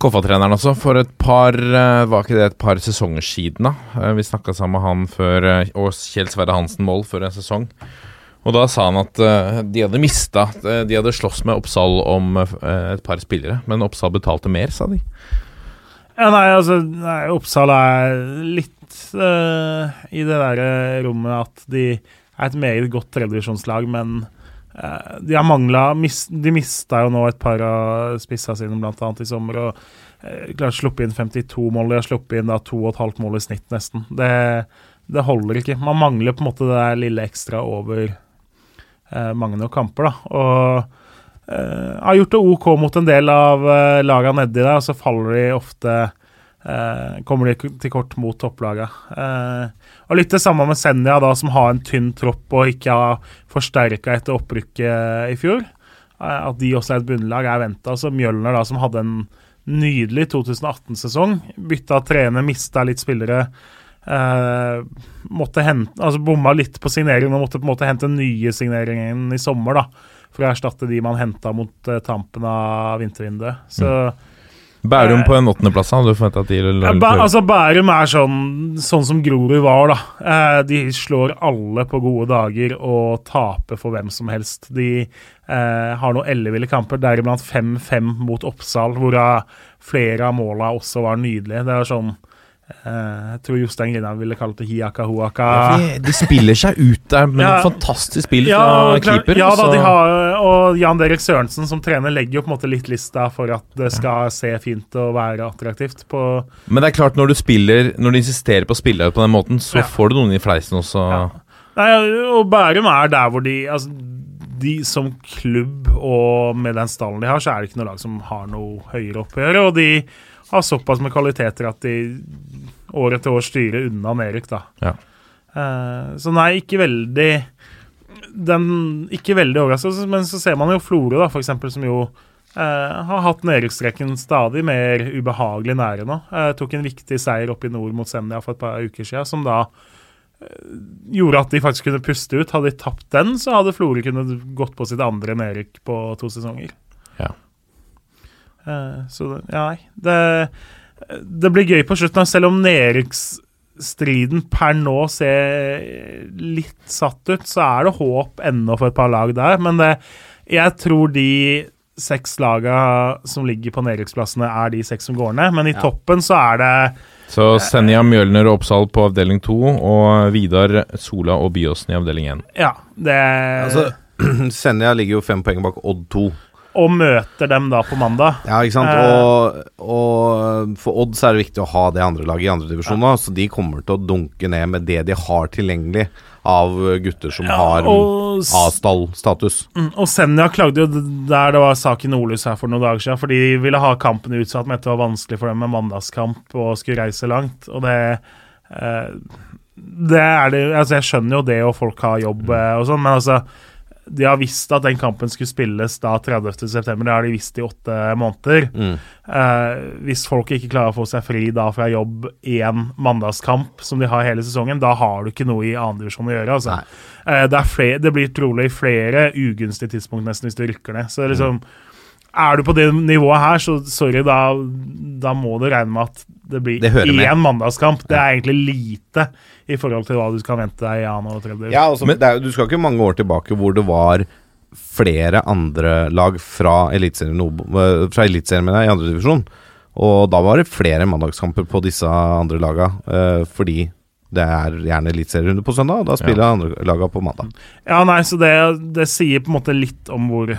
[SPEAKER 2] Koffa-treneren også, for et par Var ikke det et par sesonger siden, da? Vi snakka sammen med han før Og Kjell Sverre Hansen Moll før en sesong. Og da sa han at de hadde mista De hadde slåss med Oppsal om et par spillere, men Oppsal betalte mer, sa de.
[SPEAKER 4] Ja, nei, altså nei, Oppsal er litt uh, i det der eh, rommet at de er et meget godt tredjevisjonslag, men uh, de har mangla De mista jo nå et par av spissa sine, annet i sommer, og klart sluppet inn 52 mål. De har sluppet inn da 2,5 mål i snitt, nesten. Det, det holder ikke. Man mangler på en måte det der lille ekstra over mange nok kamper, da. Og eh, har gjort det OK mot en del av uh, laga nedi der, og så faller de ofte uh, Kommer de til kort mot topplaga. Uh, og litt det samme med Senja, da, som har en tynn tropp og ikke har forsterka etter opprykket i fjor. Eh, at de også er et bunnlag, er venta. Så Mjølner, da, som hadde en nydelig 2018-sesong, bytta trener, mista litt spillere. Eh, måtte hente, altså Bomma litt på signeringen og måtte på en måte hente nye signeringen i sommer. da For å erstatte de man henta mot eh, tampen av vintervinduet. Så
[SPEAKER 2] Bærum
[SPEAKER 4] Eh,
[SPEAKER 2] på en åttendeplass, hadde Du forventa at de
[SPEAKER 4] ja, Bæ- altså Bærum er sånn, sånn som Grorud var, da. Eh, de slår alle på gode dager og taper for hvem som helst. De eh, har noen elleville kamper, deriblant 5-5 mot Oppsal, hvorav flere av måla også var nydelige. Det er sånn Jeg tror Jostein Grindhaug ville kalt det hiaka hoaka.
[SPEAKER 2] Ja, de spiller seg ut der med
[SPEAKER 4] Ja.
[SPEAKER 2] noe fantastisk spill
[SPEAKER 4] Ja,
[SPEAKER 2] fra
[SPEAKER 4] klart,
[SPEAKER 2] keeper.
[SPEAKER 4] ja da, de har, og Jan Derek Sørensen som trener legger jo på en måte litt lista for at det skal se fint og være attraktivt. på
[SPEAKER 2] Men det er klart, når du spiller Når du insisterer på å spille på den måten, så
[SPEAKER 4] Ja.
[SPEAKER 2] får du noen i fleisen også.
[SPEAKER 4] Ja. Nei, og Bærum er der hvor de altså, De som klubb og med den stallen de har, så er det ikke noe lag som har noe høyere oppgjør. Og de har såpass med kvaliteter at de år etter år styrer unna nedrykk, da.
[SPEAKER 2] Ja.
[SPEAKER 4] Uh, så nei, ikke veldig den, Ikke veldig overraskende, men så ser man jo Florø, da, eksempel, som jo uh, har hatt nedrykksstreken stadig mer ubehagelig nære nå. Uh, tok en viktig seier opp i nord mot Senja for et par uker siden, som da gjorde at de faktisk kunne puste ut. Hadde de tapt den, så hadde Florø kunnet gått på sitt andre nedrykk på to sesonger.
[SPEAKER 2] Ja.
[SPEAKER 4] Eh, så ja, nei det, det blir gøy på slutten, selv om nedrykksstriden per nå ser litt satt ut, så er det håp ennå for et par lag der. Men det, jeg tror de seks laga som ligger på nedrykksplassene, er de seks som går ned. Men i toppen så er det
[SPEAKER 2] Så Senja, Mjølner og Oppsal på avdeling to, og Vidar, Sola og Byåsen i avdeling én.
[SPEAKER 4] Ja, det
[SPEAKER 3] Altså, Senja ligger jo fem poeng bak Odd 2.
[SPEAKER 4] Og møter dem da på mandag.
[SPEAKER 3] Ja, ikke sant.
[SPEAKER 4] Eh.
[SPEAKER 3] Og, og for Odd så er det viktig å ha det andre laget i andredivisjon nå, så de kommer til å dunke ned med det de har tilgjengelig av gutter som
[SPEAKER 4] Ja,
[SPEAKER 3] har A-stall-status.
[SPEAKER 4] Mm, Og Senja klagde jo der det var sak i Nordlys her for noen dager siden, fordi de ville ha kampen utsatt, men det var vanskelig for dem med mandagskamp og skulle reise langt. Og det eh, Det er det Altså, jeg skjønner jo det, og folk har jobb eh, og sånn, men altså de har visst at den kampen skulle spilles da 30.9. Det har de visst i åtte måneder.
[SPEAKER 3] Mm.
[SPEAKER 4] Eh, hvis folk ikke klarer å få seg fri da fra jobb én mandagskamp, som de har hele sesongen, da har du ikke noe i andredivisjon å gjøre. Altså. Eh, det, er flere, det blir trolig flere ugunstige tidspunkt nesten hvis du rykker ned. Så det er liksom, er du på det nivået her, så sorry, da, da må du regne med at det blir
[SPEAKER 3] Det
[SPEAKER 4] én mandagskamp. Det er egentlig lite i forhold til hva du skal vente deg i annen og tredje.
[SPEAKER 3] Ja, altså, det er, du skal ikke mange år tilbake hvor det var flere andre lag fra Eliteserien eh, Fra Eliteserien, i andredivisjon. Og da var det flere mandagskamper på disse andre laga, eh, fordi det er gjerne eliteserierunde på søndag, og da spiller andre laga på mandag.
[SPEAKER 4] Ja, nei, så det, det sier på en måte litt om hvor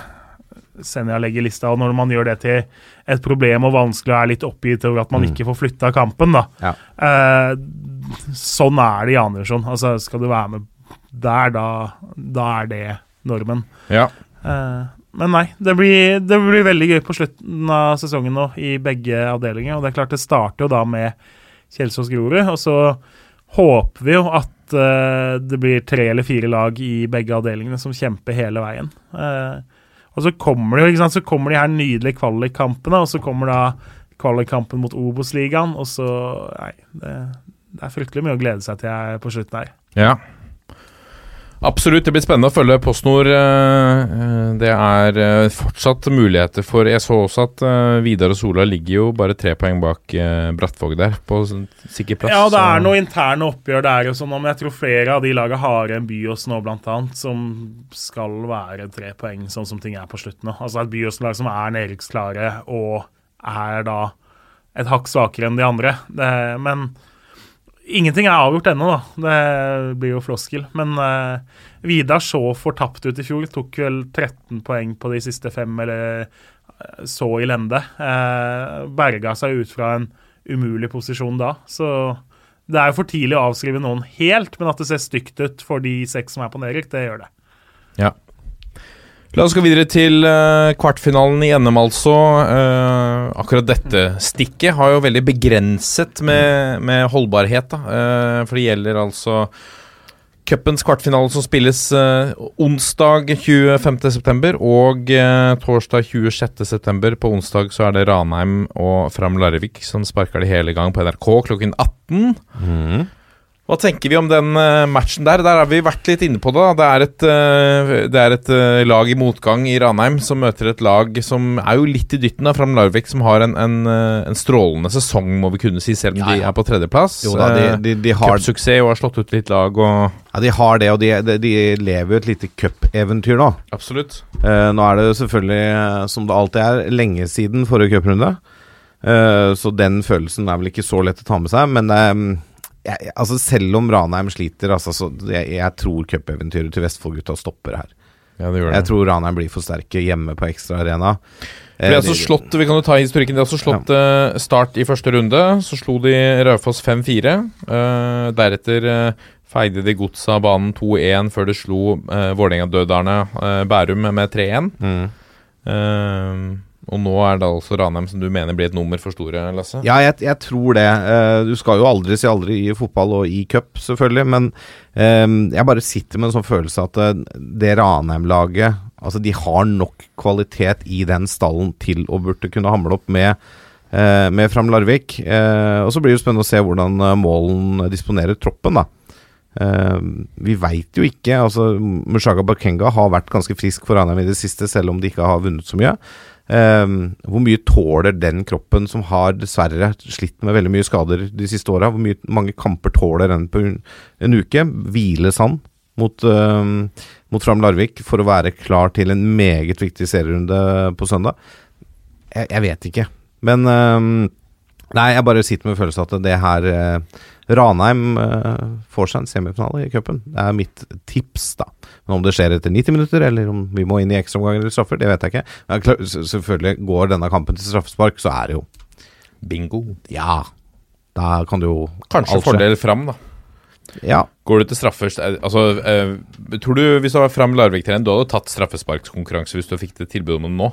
[SPEAKER 4] Senja legger lista, og når man gjør det til et problem og vanskelig og er litt oppgitt over at man
[SPEAKER 3] Mm.
[SPEAKER 4] ikke får flytta kampen, da.
[SPEAKER 3] Ja.
[SPEAKER 4] Eh, sånn er det i andre divisjon. Altså, skal du være med der, da, da er det normen.
[SPEAKER 2] Ja.
[SPEAKER 4] Eh, men nei, det blir, det blir veldig gøy på slutten av sesongen nå i begge avdelinger. Og det er klart det starter jo da med Kjelsås Grorud, og så håper vi jo at eh, det blir tre eller fire lag i begge avdelingene som kjemper hele veien. Eh, og så kommer det så kommer de her nydelige kvalikkampene, og så kommer da kvalikkampen mot Obos-ligaen, og så Nei, det, det er fryktelig mye å glede seg til på slutten her.
[SPEAKER 2] Ja. Absolutt, det blir spennende å følge PostNord. eh, eh, Det er eh, fortsatt muligheter for Jeg så også at Vidar og Sola ligger jo bare tre poeng bak Brattvåg der, på sikker plass.
[SPEAKER 4] Ja, det er noe interne oppgjør der, og sånn, men jeg tror flere av de laga har en Byås nå, blant annet, som skal være tre poeng, sånn som ting er på slutten nå. Altså et Byås-lag som er nedrykksklare og er da et hakk svakere enn de andre. Det, men ingenting er avgjort ennå, da. Det blir jo floskel. Men uh, Vidar så fortapt ut i fjor. Tok vel 13 poeng på de siste fem, eller så så lende. Uh, berga seg ut fra en umulig posisjon da. Så det er jo for tidlig å avskrive noen helt, men at det ser stygt ut for de seks som er på nedrykk, det gjør det.
[SPEAKER 2] Ja. La oss gå videre til eh, kvartfinalen i NM, altså. Eh, akkurat dette stikket har jo veldig begrenset med, med holdbarhet, da. Eh, for det gjelder altså cupens kvartfinale som spilles eh, onsdag 25.9. og eh, torsdag 26.9. På onsdag så er det Ranheim og Fram Larvik som sparker det hele gang på NRK klokken 18. Hva tenker vi om den eh, matchen der? Der har vi vært litt inne på det. da. Det er et, eh, det er et eh, lag i motgang i Ranheim som møter et lag som er jo litt i dytten av Fram Larvik, som har en, en, en strålende sesong, må vi kunne si, selv om
[SPEAKER 3] Ja,
[SPEAKER 2] de er på tredjeplass.
[SPEAKER 3] Jo da, de, de, de, har,
[SPEAKER 2] Cupsuksess og har slått ut litt lag og
[SPEAKER 3] ja, de har det, og de, de, lever jo et lite cupeventyr nå.
[SPEAKER 2] Absolutt.
[SPEAKER 3] Eh, nå er det selvfølgelig, som det alltid er, lenge siden forrige cuprunde. Eh, så den følelsen er vel ikke så lett å ta med seg. Men det eh, jeg, altså selv om Ranheim sliter, altså, så jeg, jeg tror cupeventyret til Vestfold-gutta stopper her.
[SPEAKER 2] Ja, det det.
[SPEAKER 3] Jeg tror Ranheim blir for sterke hjemme på Ekstra Arena.
[SPEAKER 2] De
[SPEAKER 3] Eh,
[SPEAKER 2] altså slått, vi kan jo ta historikken, de har altså slått eh, Start i første runde. Så slo de Raufoss 5-4. Uh, deretter uh, feide de godset av banen 2-1 før de slo uh, Vålerenga-døderne eh, Bærum med 3-1.
[SPEAKER 3] Mm.
[SPEAKER 2] Og nå er det altså Ranheim som du mener blir et nummer for store, Lasse?
[SPEAKER 3] Ja, jeg, jeg tror det. Eh, du skal jo aldri si aldri i fotball og i cup, selvfølgelig. Men eh, jeg bare sitter med en sånn følelse at eh, det Ranheim-laget Altså, de har nok kvalitet i den stallen til å burde kunne hamle opp med med Fram Larvik. Og så blir det jo spennende å se hvordan Målen disponerer troppen, da. Eh, vi veit jo ikke. altså Mushaga Bakenga har vært ganske frisk for Ranheim i det siste, selv om de ikke har vunnet så mye. Eh, hvor mye tåler den kroppen som har dessverre slitt med veldig mye skader de siste åra? Hvor mye, mange kamper tåler den på en, en uke? Hviles han mot, eh, mot Fram Larvik for å være klar til en meget viktig serierunde på søndag? Jeg, jeg vet ikke. Men eh, Nei, jeg bare sitter med følelsen at det her eh, Ranheim eh, får seg en semifinale i cupen. Det er mitt tips, da. Men om det skjer etter 90 minutter, eller om vi må inn i ekstraomganger eller straffer, det vet jeg ikke. Men klar, selvfølgelig, går denne kampen til straffespark, så er det jo
[SPEAKER 2] Bingo.
[SPEAKER 3] Ja. Da kan du jo
[SPEAKER 2] Kanskje fordel fram, da.
[SPEAKER 3] Ja.
[SPEAKER 2] Går du til straffer eh, Altså, eh, tror du hvis du var Fram Larvik-trener, du hadde tatt straffesparkskonkurranse hvis du fikk det tilbudet om det nå?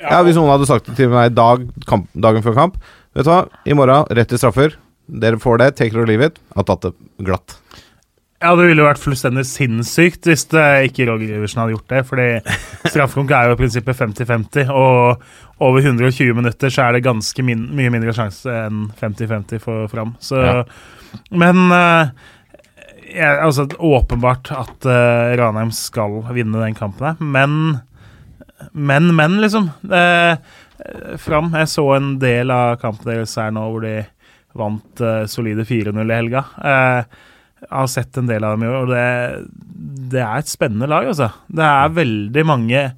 [SPEAKER 3] ja, hvis noen hadde sagt det til meg dag, kamp, dagen før kamp Vet du hva, i morgen, rett til straffer. Dere får det, take it or leave it. Har tatt det glatt.
[SPEAKER 4] Ja, det ville jo vært fullstendig sinnssykt hvis det ikke Roger Iversen hadde gjort det. Fordi straffekonk er jo i prinsippet 50-50, og over 120 minutter så er det ganske min mye mindre sjanse enn 50-50 for Fram. Så
[SPEAKER 2] Ja.
[SPEAKER 4] Men uh, jeg, altså, åpenbart at uh, Ranheim skal vinne den kampen her, men Men, men, liksom. Eh, Fram Jeg så en del av kampen deres her nå hvor de vant uh, solide 4-0 i helga. Uh, jeg har sett en del av dem i år, og det, det er et spennende lag, altså. Det er veldig mange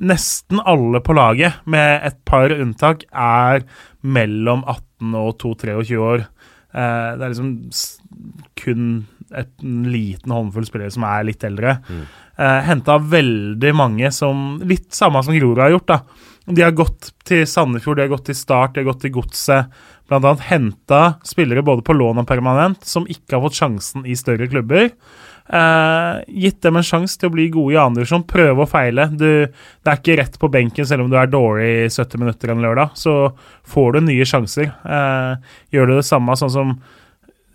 [SPEAKER 4] Nesten alle på laget, med et par unntak, er mellom 18 og 22-23 år. Eh, det er liksom kun et, en liten håndfull spillere som er litt eldre. Mm. Henta veldig mange som Litt samme som Grorud har gjort, da. De har gått til Sandefjord, de har gått til Start, de har gått til Godset. Annet henta spillere både på lån og permanent som ikke har fått sjansen i større klubber. Eh, gitt dem en sjanse til å bli gode i andre divisjon. Prøve og feile. Du, det er ikke rett på benken selv om du er dårlig i 70 minutter en lørdag. Så får du nye sjanser. Eh, gjør du det samme sånn som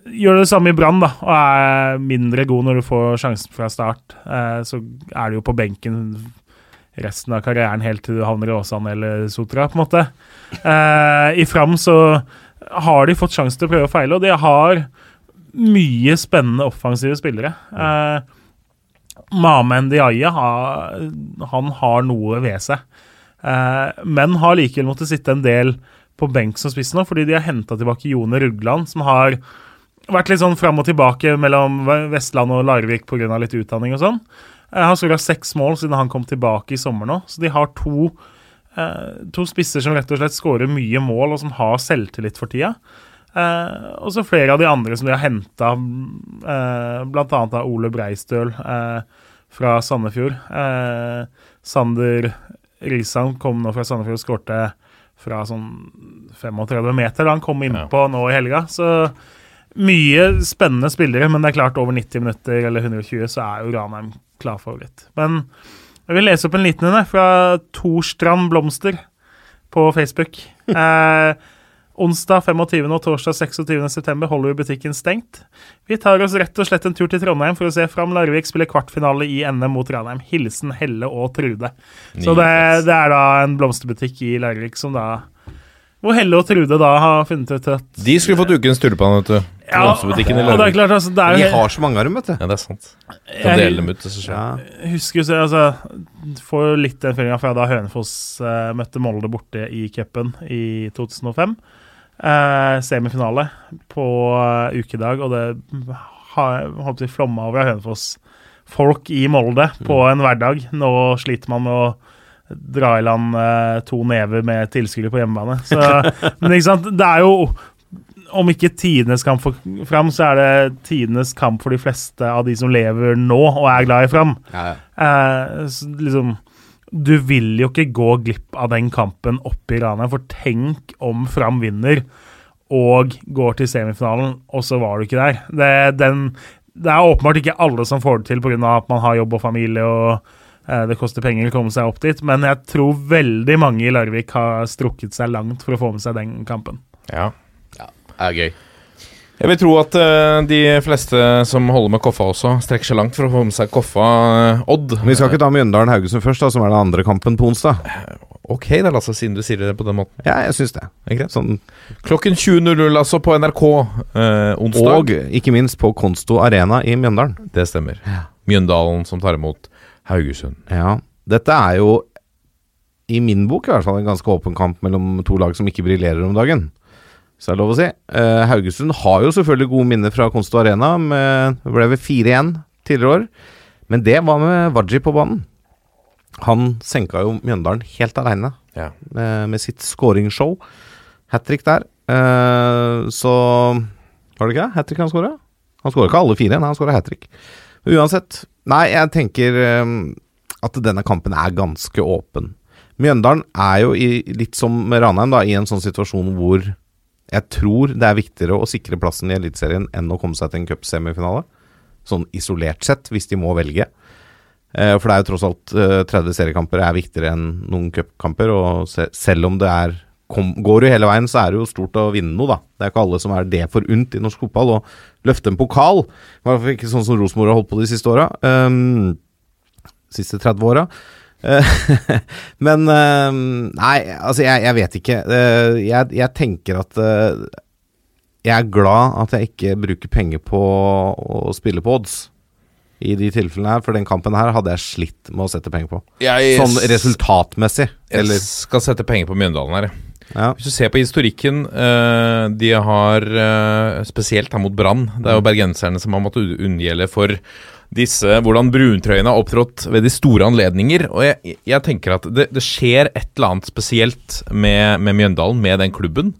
[SPEAKER 4] Gjør det samme i Brann og er mindre god når du får sjansen fra start, eh, så er du jo på benken resten av karrieren helt til du havner i Åsane eller Sotra, på en måte. Eh, I Fram så har de fått sjanse til å prøve og feile, og de har mye spennende offensive spillere. Eh, Mamen Diaye han har noe ved seg, eh, men har likevel måttet sitte en del på benk som spiss nå, fordi de har henta tilbake Jone Rugland, som har vært litt sånn fram og tilbake mellom Vestland og Larvik pga. litt utdanning og sånn. Eh, Han skulle skåra seks mål siden han kom tilbake i sommer nå, så de har to, eh, to spisser som rett og slett skårer mye mål, og som har selvtillit for tida. Eh, og så flere av de andre som de har henta, eh, bl.a. av Ole Breistøl eh, fra Sandefjord. Eh, Sander Risan kom nå fra Sandefjord og skårte fra sånn 35 meter da han kom innpå nå i helga. Så mye spennende spillere, men det er klart over 90 minutter eller 120 så er jo Ranheim klar favoritt. Men jeg vil lese opp en liten en fra Torstrand Blomster på Facebook. Eh, onsdag 25. og torsdag 26. september holder vi butikken stengt. Vi tar oss rett og slett en tur til Trondheim for å se Fram Larvik spille kvartfinale i NM mot Ranheim. Hilsen Helle og Trude. Så det, det er da en blomsterbutikk i Larvik som da Hvor Helle og Trude da har funnet ut at
[SPEAKER 2] De skulle fått ukens tuleplan, vet du.
[SPEAKER 4] Ja,
[SPEAKER 2] Blomsterbutikken i
[SPEAKER 4] og det er klart, altså, det er
[SPEAKER 3] De
[SPEAKER 4] jo
[SPEAKER 3] har så mange av dem, vet du.
[SPEAKER 2] Ja, det er sant. Kan dele dem ut Det.
[SPEAKER 3] Ja.
[SPEAKER 4] Jeg husker så- altså, Får jo litt den følinga fra da Hønefoss uh, møtte Molde borte i cupen i 2005. Uh, semifinale på uh, ukedag, og det har holdt å flomma over av Hønefoss-folk i Molde på en hverdag. Nå sliter man med å dra i land eh, to never med tilskuere på hjemmebane. Så, men ikke sant, det er jo om ikke tidenes kamp for Fram, så er det tidenes kamp for de fleste av de som lever nå og er glad i Fram.
[SPEAKER 3] Ja, ja.
[SPEAKER 4] Eh, liksom Du vil jo ikke gå glipp av den kampen oppe i Rana, for tenk om Fram vinner og går til semifinalen, og så var du ikke der. Det, den, det er åpenbart ikke alle som får det til pga. at man har jobb og familie og Det koster penger å komme seg opp dit, men jeg tror veldig mange i Larvik har strukket seg langt for å få med seg den kampen.
[SPEAKER 2] Ja.
[SPEAKER 3] Det er gøy.
[SPEAKER 2] Jeg vil tro at eh, de fleste som holder med Koffa også, strekker seg langt for å få med seg Koffa eh, Odd.
[SPEAKER 3] Men vi skal ikke ta Mjøndalen-Haugesund først, da, som er den andre kampen på onsdag.
[SPEAKER 2] Ok, det er Lasse, siden du sier det på den måten.
[SPEAKER 3] Ja, jeg syns det.
[SPEAKER 2] Er.
[SPEAKER 3] Sånn,
[SPEAKER 2] Klokken 20.00 altså på NRK eh, onsdag.
[SPEAKER 3] og ikke minst på Konsto Arena i Mjøndalen.
[SPEAKER 2] Det stemmer. Mjøndalen som tar imot Haugesund.
[SPEAKER 3] Ja, dette er jo i min bok i hvert fall en ganske åpen kamp mellom to lag som ikke briljerer om dagen. Så er det lov å si. Eh, Haugesund har jo selvfølgelig gode minner fra Konsto Arena. Med, det ble vel 4-1 tidligere år. Men det var med Waji på banen. Han senka jo Mjøndalen helt aleine
[SPEAKER 2] Ja.
[SPEAKER 3] med, med sitt scoringsshow. Hat trick der. Eh, så Var det ikke hat trick han skåra? Han skåra ikke alle fire, nei, han skåra hat trick. Uansett. Nei, jeg tenker eh, at denne kampen er ganske åpen. Mjøndalen er jo i, litt som Ranheim, da, i en sånn situasjon hvor jeg tror det er viktigere å sikre plassen i Eliteserien enn å komme seg til en cupsemifinale. Sånn isolert sett, hvis de må velge. Eh, for det er jo tross alt eh, 30 seriekamper er viktigere enn noen cupkamper. Og se, selv om det er kom, Går du hele veien, så er det jo stort å vinne noe, da. Det er ikke alle som er det forunt i norsk fotball. Å løfte en pokal. I hvert fall ikke sånn som Rosenborg har holdt på de siste åra. Um, siste 30 åra. Eh, Men eh, Nei, altså, jeg, jeg vet ikke. Eh, jeg, jeg tenker at eh, Jeg er glad at jeg ikke bruker penger på å spille på odds. I de tilfellene her, for den kampen her hadde jeg slitt med å sette penger på.
[SPEAKER 2] Jeg,
[SPEAKER 3] Sånn resultatmessig. Eller
[SPEAKER 2] Jeg skal sette penger på Mjøndalen her.
[SPEAKER 3] Ja.
[SPEAKER 2] Hvis du ser på historikken eh, de har eh, spesielt her mot Brann Det er jo bergenserne som har måttet unngjelde for disse hvordan bruntrøyene har opptrådt ved de store anledninger. Og jeg, jeg tenker at det, det skjer et eller annet spesielt med, med Mjøndalen, med den klubben,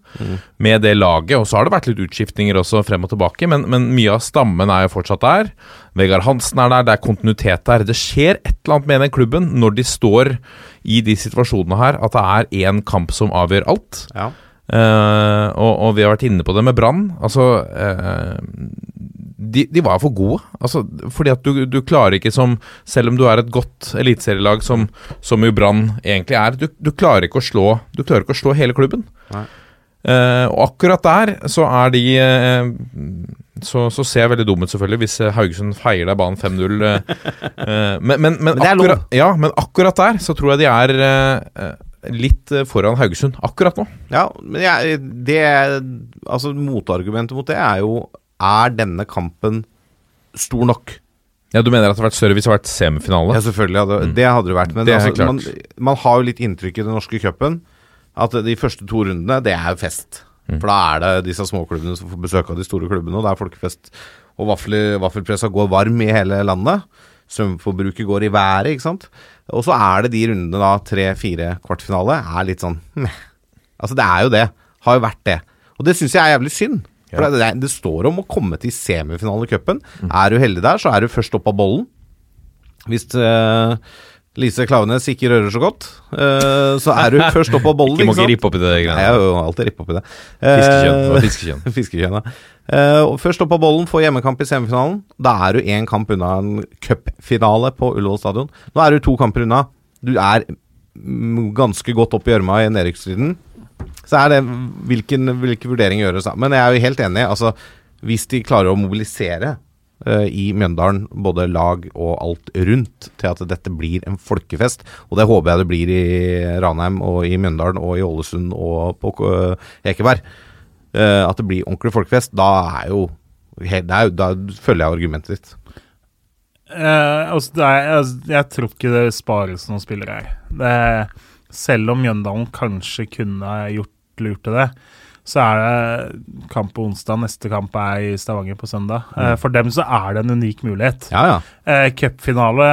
[SPEAKER 2] med det laget. Og så har det vært litt utskiftninger også frem og tilbake, men, men mye av stammen er jo fortsatt der. Vegard Hansen er der, det er kontinuitet der. Det skjer et eller annet med den klubben når de står i de situasjonene her, at det er én kamp som avgjør alt.
[SPEAKER 3] ja.
[SPEAKER 2] Uh, og, og vi har vært inne på det med Brann. Altså eh, de, de var for gode. Altså, fordi at du, du klarer ikke som Selv om du er et godt eliteserielag, som, som jo Brann egentlig er, du, du klarer ikke å slå Du klarer ikke å slå hele klubben. Eh, og akkurat der så er de eh, så, så ser jeg veldig dum ut, selvfølgelig, hvis eh, Haugesund feier deg banen 5-0. eh, eh, men, men, men, akkurat, ja, men akkurat der så tror jeg de er eh, litt foran Haugesund akkurat nå.
[SPEAKER 3] Ja, men jeg, det Altså, motargumentet mot det er jo Er denne kampen stor nok?
[SPEAKER 2] Ja, Du mener at det hadde vært større hvis det hadde vært semifinale?
[SPEAKER 3] Ja, selvfølgelig. Hadde, Det hadde det vært. Men
[SPEAKER 2] Det
[SPEAKER 3] altså, man, man har jo litt inntrykk i den norske cupen at de første to rundene, det er jo fest.
[SPEAKER 2] Mm.
[SPEAKER 3] For da er det disse småklubbene som får besøk av de store klubbene, og det er folkefest. Og vaffel, vaffelpressa går varm i hele landet. Strømforbruket går i været, ikke sant. Og så er det de rundene da, tre-fire kvartfinale, er litt sånn meh. Altså, det er jo det. Har jo vært det. Og det syns jeg er jævlig synd. For
[SPEAKER 2] Ja.
[SPEAKER 3] det, det, står om å komme til semifinale i cupen. Er du heldig der, så er du først opp av bollen. Hvis uh, Lise Klavenes ikke rører så godt, uh, så er du først opp av bollen.
[SPEAKER 2] Ikke må ikke rippe opp i det greiene.
[SPEAKER 3] jeg har alltid rippet opp i det.
[SPEAKER 2] Fiskekjønn. Det var
[SPEAKER 3] Eh,
[SPEAKER 2] fiskekjønn.
[SPEAKER 3] Fiskekjønn. Eh, først opp av bollen, få hjemmekamp i semifinalen. Da er du én kamp unna en cupfinale på Ullevål stadion. Nå er du to kamper unna. Du er mm, ganske godt opp i gjørma i nedrykksstriden. Så er det hvilken, hvilke vurderinger gjøres da. Men jeg er jo helt enig. Altså, hvis de klarer å mobilisere uh, i Mjøndalen, både lag og alt rundt, til at dette blir en folkefest. Og det håper jeg det blir i Ranheim og i Mjøndalen og i Ålesund og på uh, Ekeberg. uh, at det blir ordentlig folkefest. Da er jo er, Da følger jeg argumentet ditt.
[SPEAKER 4] Eh, altså, er, altså, jeg tror ikke det spares noen spillere her. Det, selv om Mjøndalen kanskje kunne gjort lurt til det, så er det kamp på onsdag. Neste kamp er i Stavanger på søndag. Mm. for dem så er det en unik mulighet.
[SPEAKER 3] Ja, ja.
[SPEAKER 4] Eh, Cupfinale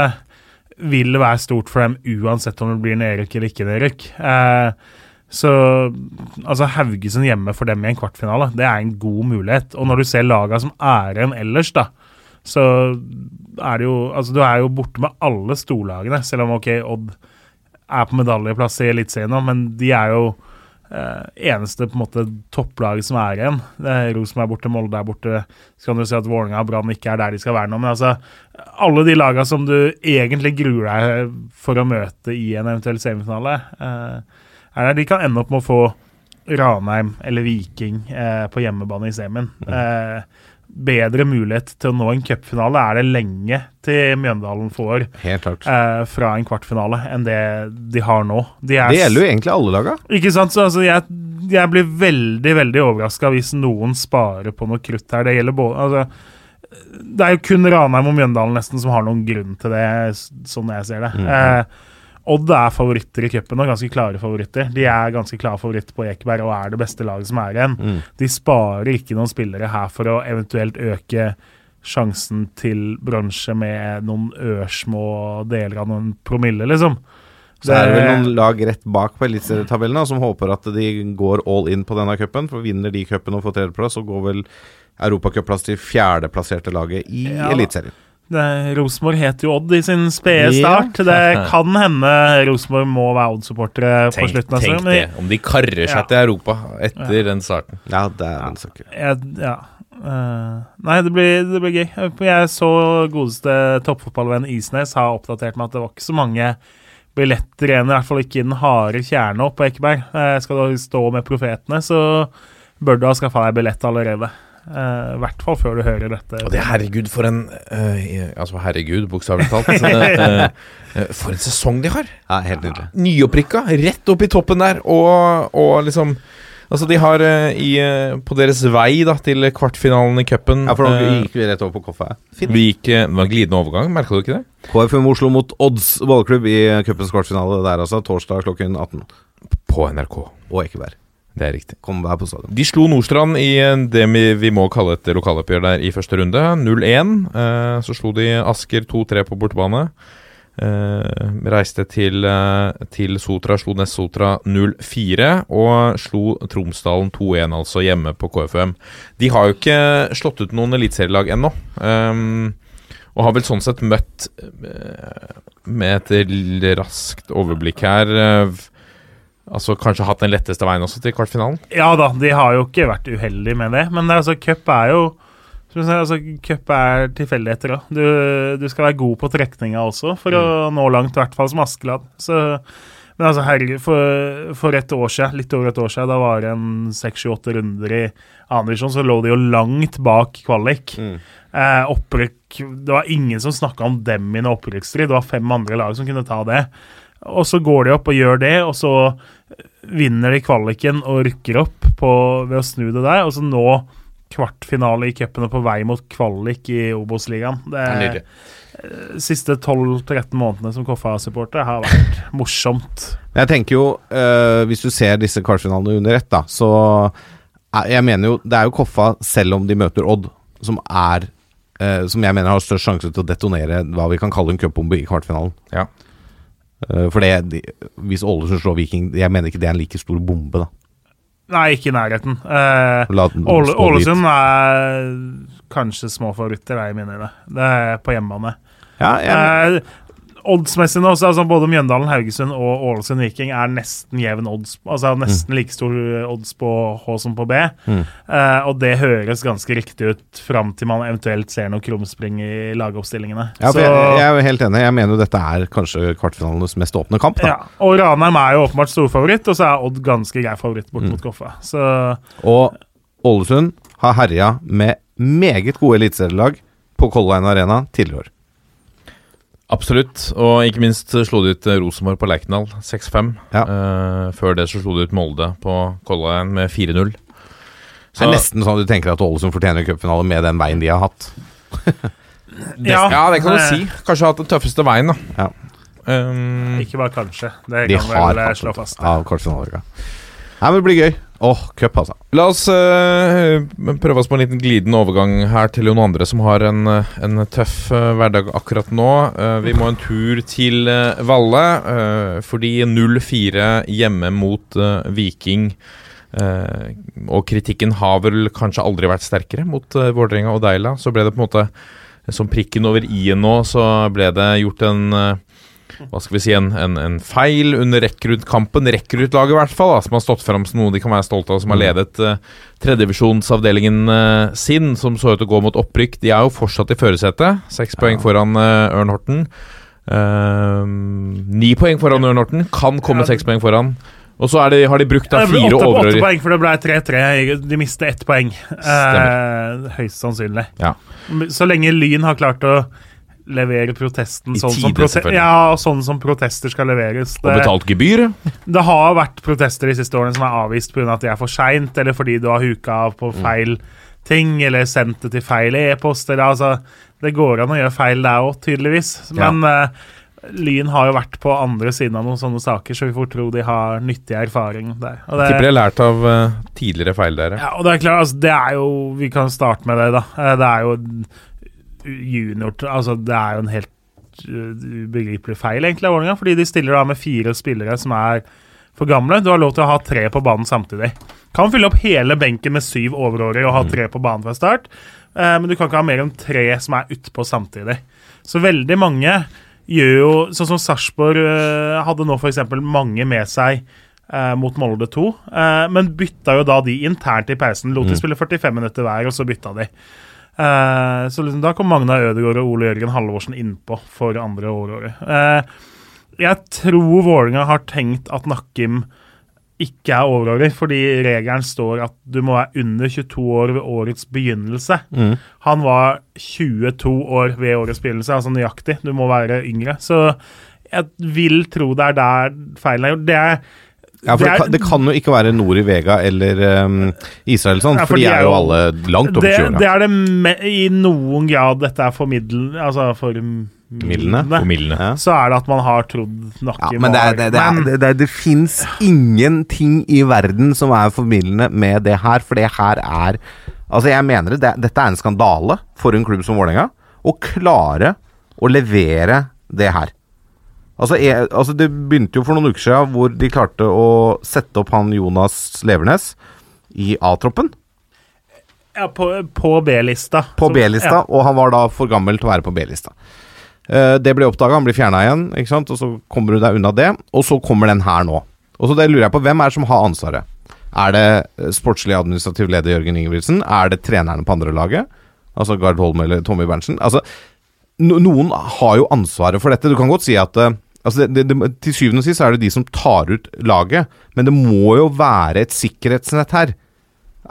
[SPEAKER 4] vil være stort for dem uansett om det blir nedrykk eller ikke nedrykk. Eh, så altså Haugesund hjemme for dem i en kvartfinale, det er en god mulighet. Og når du ser laga som er igjen ellers, da, så er det jo Altså, du er jo borte med alle storlagene, selv om ok, Odd er på medaljeplass i Eliteserien nå, men de er jo eh, eneste på en måte topplaget som er igjen. Det er Rosenborg er borte, Molde er borte. Så kan du si at Vålerenga og Brann ikke er der de skal være nå. Men altså, alle de lagene som du egentlig gruer deg for å møte i en eventuell semifinale, eh, er de kan ende opp med å få Ranheim eller Viking eh, på hjemmebane i semien. Eh, bedre mulighet til å nå en cupfinale er det lenge til Mjøndalen får
[SPEAKER 3] Helt
[SPEAKER 4] eh, fra en kvartfinale, enn det de har nå. De er
[SPEAKER 3] Det gjelder jo egentlig alle laga.
[SPEAKER 4] ikke sant? Så altså, jeg, jeg blir veldig veldig overraska hvis noen sparer på noe krutt her. Det gjelder både altså, Det er jo kun Ranheim og Mjøndalen nesten som har noen grunn til det, sånn jeg ser det. Eh, Odd er favoritter i cupen, og ganske klare favoritter. De er ganske klare favoritter på Ekeberg og er det beste laget som er igjen. De sparer ikke noen spillere her for å eventuelt øke sjansen til bronse med noen ørsmå deler av noen promille, liksom.
[SPEAKER 3] Så er det vel noen lag rett bak på eliteserietabellen som håper at de går all in på denne cupen. For vinner de cupen og får tredjeplass, så går vel europacupplass til fjerdeplasserte laget i
[SPEAKER 4] Ja.
[SPEAKER 3] Eliteserien.
[SPEAKER 4] Rosenborg heter jo Odd i sin spede
[SPEAKER 3] Ja.
[SPEAKER 4] Det kan hende Rosenborg må være Odd-supportere på slutten
[SPEAKER 2] tenk det, om de karrer seg
[SPEAKER 4] Ja.
[SPEAKER 2] til Europa etter den starten.
[SPEAKER 3] Ja, det er en sak.
[SPEAKER 4] Jeg, ja. Uh, nei, det blir, det blir gøy. Jeg så godeste toppfotballvenn Isnes har oppdatert meg at det var ikke så mange billetter igjen, i hvert fall ikke i den harde kjerne opp på Ekeberg. Uh, skal du stå med profetene, så bør du ha skaffa deg billett allerede. Eh, I hvert fall før du hører dette.
[SPEAKER 2] Og det herregud, for en eh, Altså, herregud, bokstavelig talt. Eh, eh, for en sesong de har!
[SPEAKER 3] Ja, helt nydelig.
[SPEAKER 2] Nyopprykka, rett opp i toppen der, og, og liksom Altså, de har i, På deres vei da til kvartfinalen i cupen
[SPEAKER 3] Ja, for
[SPEAKER 2] eh,
[SPEAKER 3] gikk vi rett over på Koffa.
[SPEAKER 2] Vi gikk Det var en glidende overgang, merka du ikke det?
[SPEAKER 3] KFM Oslo mot Odds ballklubb i cupens kvartfinale der, altså. Torsdag klokken 18.
[SPEAKER 2] På NRK.
[SPEAKER 3] Og Ekeberg.
[SPEAKER 2] Det er riktig.
[SPEAKER 3] Kom her på stadion.
[SPEAKER 2] De slo Nordstrand i eh, det vi, må kalle et lokaloppgjør der i første runde. 0-1. Eh, så slo de Asker 2-3 på bortebane. Eh, reiste til, til Sotra, slo Nest Sotra 0-4. Og slo Tromsdalen 2-1, altså hjemme på KFUM. De har jo ikke slått ut noen eliteserielag ennå. Um, og har vel sånn sett møtt med et raskt overblikk her Altså kanskje hatt den letteste veien også til kvartfinalen?
[SPEAKER 4] Ja da, de har jo ikke vært uheldige med det, men det altså, cup er jo som sier, altså, Cup er tilfeldigheter òg. Du, du skal være god på trekninga også for å nå langt, i hvert fall som Askeland. Så, men altså, herregud, for, for et år siden, litt over et år siden, da var det en seks-sju-åtte runder i andre divisjon, så lå de jo langt bak kvalik. Eh, opprykk Det var ingen som snakka om dem i en opprykksstrid. Det var fem andre lag som kunne ta det. Og så går de opp og gjør det, og så vinner de kvaliken og rykker opp på, ved å snu det der. Og så nå kvartfinale i cupen og på vei mot kvalik i Obos-ligaen. Det
[SPEAKER 3] er nydelig.
[SPEAKER 4] de siste 12-13 månedene som Koffa-supporter har vært morsomt.
[SPEAKER 3] Jeg tenker jo, øh, hvis du ser disse kvartfinalene under ett, da, så Jeg mener jo Det er jo Koffa, selv om de møter Odd, som er øh, Som jeg mener har størst sjanse til å detonere hva vi kan kalle en cupbombe i kvartfinalen.
[SPEAKER 2] Ja.
[SPEAKER 3] Eh, for det Hvis Ålesund slår Viking Jeg mener ikke det er en like stor bombe, da.
[SPEAKER 4] Nei, ikke i nærheten. Eh. Ålesund er kanskje små favoritter, er i mine øyne. Det er på hjemmebane.
[SPEAKER 3] Ja, jeg,
[SPEAKER 4] Eh, oddsmessig nå, så altså både Mjøndalen, Haugesund og Ålesund Viking er nesten jevn odds. Altså nesten like stor odds på H som på B.
[SPEAKER 3] Mm.
[SPEAKER 4] Eh, og det høres ganske riktig ut fram til man eventuelt ser noe krumspring i lagoppstillingene.
[SPEAKER 3] ja,
[SPEAKER 4] Så-
[SPEAKER 3] jeg, jeg er jo helt enig. Jeg mener jo dette er kanskje kvartfinalenes mest åpne kamp.
[SPEAKER 4] Ja, og Ranheim er jo åpenbart storfavoritt, og så er Odd ganske grei favoritt bort
[SPEAKER 3] Mm.
[SPEAKER 4] mot Koffa. Så
[SPEAKER 3] Og Ålesund har herja med meget gode eliteserielag på Color Line Arena tidligere år.
[SPEAKER 2] Absolutt. Og ikke minst slo de ut eh, Rosenborg på Lerkendal 6-5.
[SPEAKER 3] Ja.
[SPEAKER 2] Uh, før det så slo de ut Molde på Line med 4-0.
[SPEAKER 3] Det er nesten sånn at du tenker at Ålesund fortjener cupfinale med den veien de har hatt.
[SPEAKER 4] ja,
[SPEAKER 2] Ja, det kan du
[SPEAKER 4] eh,
[SPEAKER 2] si. Kanskje hatt den tøffeste veien, da.
[SPEAKER 3] Ja.
[SPEAKER 2] Um,
[SPEAKER 4] Ikke bare kanskje. Det kan
[SPEAKER 3] de
[SPEAKER 4] vel eh, slå fast.
[SPEAKER 3] Det kvartfinalelag. Nei, men det blir gøy. Åh, cup, altså.
[SPEAKER 2] La oss uh, prøve oss på en liten glidende overgang her til noen andre som har en, eh, en tøff uh, hverdag akkurat nå. Uh, vi må en tur til Valle, fordi 0-4 hjemme mot Viking. og kritikken har vel kanskje aldri vært sterkere mot uh, Vålerenga og Deila. Så ble det på en måte som prikken over i-en nå, så ble det gjort en hva skal vi si, en, en, en feil under rekruttkampen. Rekruttlaget, i hvert fall, da, som har stått fram som noe de kan være stolte av, som har ledet uh, tredjevisjonsavdelingen uh, sin, som så ut til å gå mot opprykk. De er jo fortsatt i førersetet. Seks poeng foran uh, Ørn Horten. Ni poeng foran Ørn Horten. Kan komme
[SPEAKER 4] Ja.
[SPEAKER 2] seks poeng foran. Og så det, har de brukt da fire
[SPEAKER 4] åtte, åtte poeng, for det ble 3-3. De mistet ett poeng. Eh, høyst sannsynlig.
[SPEAKER 2] Ja.
[SPEAKER 4] Så lenge Lyn har klart å levere protesten
[SPEAKER 2] sånn,
[SPEAKER 4] sånn, som prote ja, sånn som protester skal leveres.
[SPEAKER 2] Og betalt gebyr.
[SPEAKER 4] Det har vært protester de siste årene som er avvist pga. at de er for seint, eller fordi du har huka av på feil ting, eller sendt det til feil e-post. altså, Det går an å gjøre feil der òg, tydeligvis. Men eh, Lyn har jo vært på andre siden av noen sånne saker, så vi får tro de har nyttig erfaring der. Og det-
[SPEAKER 2] Tipper de har lært av uh, tidligere feil der. ja.
[SPEAKER 4] ja, og det er klart, altså, det er jo Vi kan starte med det, da. Uh, Det er jo junior Altså, det er jo en helt uh, ubegripelig feil, egentlig, av Vålerenga. Fordi de stiller da med fire spillere som er for gamle. Du har lov til å ha tre på banen samtidig. Kan fylle opp hele benken med syv overårige og ha tre på banen fra start, eh, men du kan ikke ha mer enn tre som er utpå samtidig. Så veldig mange gjør jo Sånn som Sarpsborg eh, hadde nå f.eks. mange med seg eh, mot Molde 2, eh, men bytta jo da de internt i pausen. Lot de spille 45 minutter hver, og så bytta de. Eh, så liksom, da kom Magna Ødegaard og Ole Jørgen Halvorsen innpå for andre året. Eh, jeg tror Vålerenga har tenkt at Nakkim ikke er overårig, fordi regelen står at du må være under 22 år ved årets begynnelse. Han var 22 år ved årets begynnelse, altså nøyaktig. Du må være yngre. Så jeg vil tro det er der feilen er gjort. Det er
[SPEAKER 3] Ja, for det,
[SPEAKER 4] er-
[SPEAKER 3] kan, det kan jo ikke være nord i Vega eller um, Israelsson,
[SPEAKER 4] Ja,
[SPEAKER 3] for de er jo alle langt over 20
[SPEAKER 4] det er det me i noen grad dette er formidlende Altså formildende.
[SPEAKER 2] Formildende.
[SPEAKER 3] Ja.
[SPEAKER 4] Så er det at man har trodd
[SPEAKER 3] Ja,
[SPEAKER 4] i
[SPEAKER 3] men det, er, det, det, er,
[SPEAKER 4] Men-
[SPEAKER 3] det, det, det fins ingenting i verden som er formildende med det her, for det her er Altså, jeg mener det, det, dette er en skandale for en klubb som Vålerenga. Å klare å levere det her. Altså, jeg, altså, Det begynte jo for noen uker siden hvor de klarte å sette opp han Jonas Levernes i A-troppen.
[SPEAKER 4] ja, på, på B-lista.
[SPEAKER 3] På B-lista,
[SPEAKER 4] ja.
[SPEAKER 3] og han var da for gammel til å være på B-lista. Uh, det ble oppdaga, han blir fjerna igjen, ikke sant? og så kommer du deg unna det. Og så kommer den her nå. Og så det lurer jeg på, Hvem er det som har ansvaret? Er det eh, sportslig administrativ leder Jørgen Ingebrigtsen? Er det trenerne på andre laget? Altså Gard Holm eller Tommy Berntsen? Altså, no, noen har jo ansvaret for dette. Du kan godt si at eh, altså det, det, Til syvende og sist er det de som tar ut laget, men det må jo være et sikkerhetsnett her.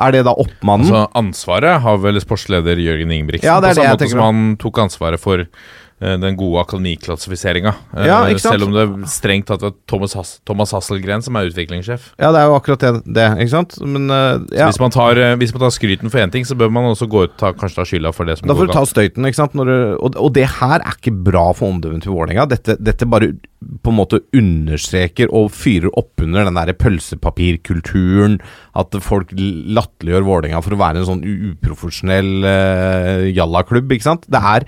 [SPEAKER 3] Er det da oppmannen?
[SPEAKER 2] Altså, ansvaret har vel sportsleder Jørgen Ingebrigtsen.
[SPEAKER 3] Ja, det er
[SPEAKER 2] på samme måte som han tok ansvaret for den gode akademiklassifiseringa. Eh,
[SPEAKER 3] Ja?
[SPEAKER 2] Selv om det er strengt tatt er Thomas, Hass Thomas Hasselgren som er utviklingssjef.
[SPEAKER 3] Ja, det er jo akkurat det, det ikke sant? Men uh, ja,
[SPEAKER 2] Hvis, man tar, eh, hvis man tar skryten for én ting, så bør man også gå ut ta, kanskje ta skylda for det som
[SPEAKER 3] da får du ta
[SPEAKER 2] galt.
[SPEAKER 3] støyten, ikke sant? Du, og, og det her er ikke bra for omdømmet til Vålerenga. Dette, dette bare på en måte understreker og fyrer opp under den der pølsepapirkulturen. At folk latterliggjør Vålerenga for å være en sånn uprofesjonell uh, jallaklubb, ikke sant? Det er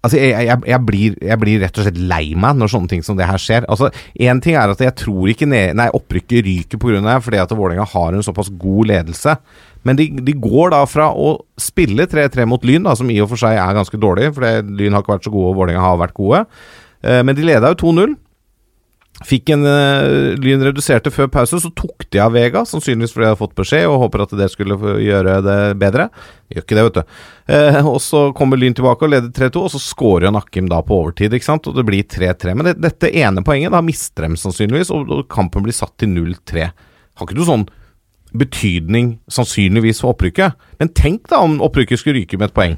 [SPEAKER 3] Altså, jeg, jeg, jeg, blir, jeg blir rett og slett lei meg når sånne ting som det her skjer. Altså, Én ting er at jeg tror ikke ned, nei, opprykket ryker pga. det, fordi at Vålerenga har en såpass god ledelse. Men de, de går da fra å spille 3-3 mot Lyn, da, som i og for seg er ganske dårlig, for Lyn har ikke vært så gode, og Vålerenga har vært gode. Eh, men de leda jo 2-0. Fikk en uh, Lyn reduserte før pause, så tok de av Vega, sannsynligvis fordi de hadde fått beskjed og håper at det skulle gjøre det bedre. Gjør ikke det, vet du. Uh, og så kommer Lyn tilbake og leder 3-2, og så scorer Nakkim da på overtid, ikke sant, og det blir 3-3. Men det, dette ene poenget, da mister de sannsynligvis, og, og kampen blir satt til 0-3. Har ikke noe sånn betydning, sannsynligvis, for opprykket. Men tenk da om opprykket skulle ryke med et poeng.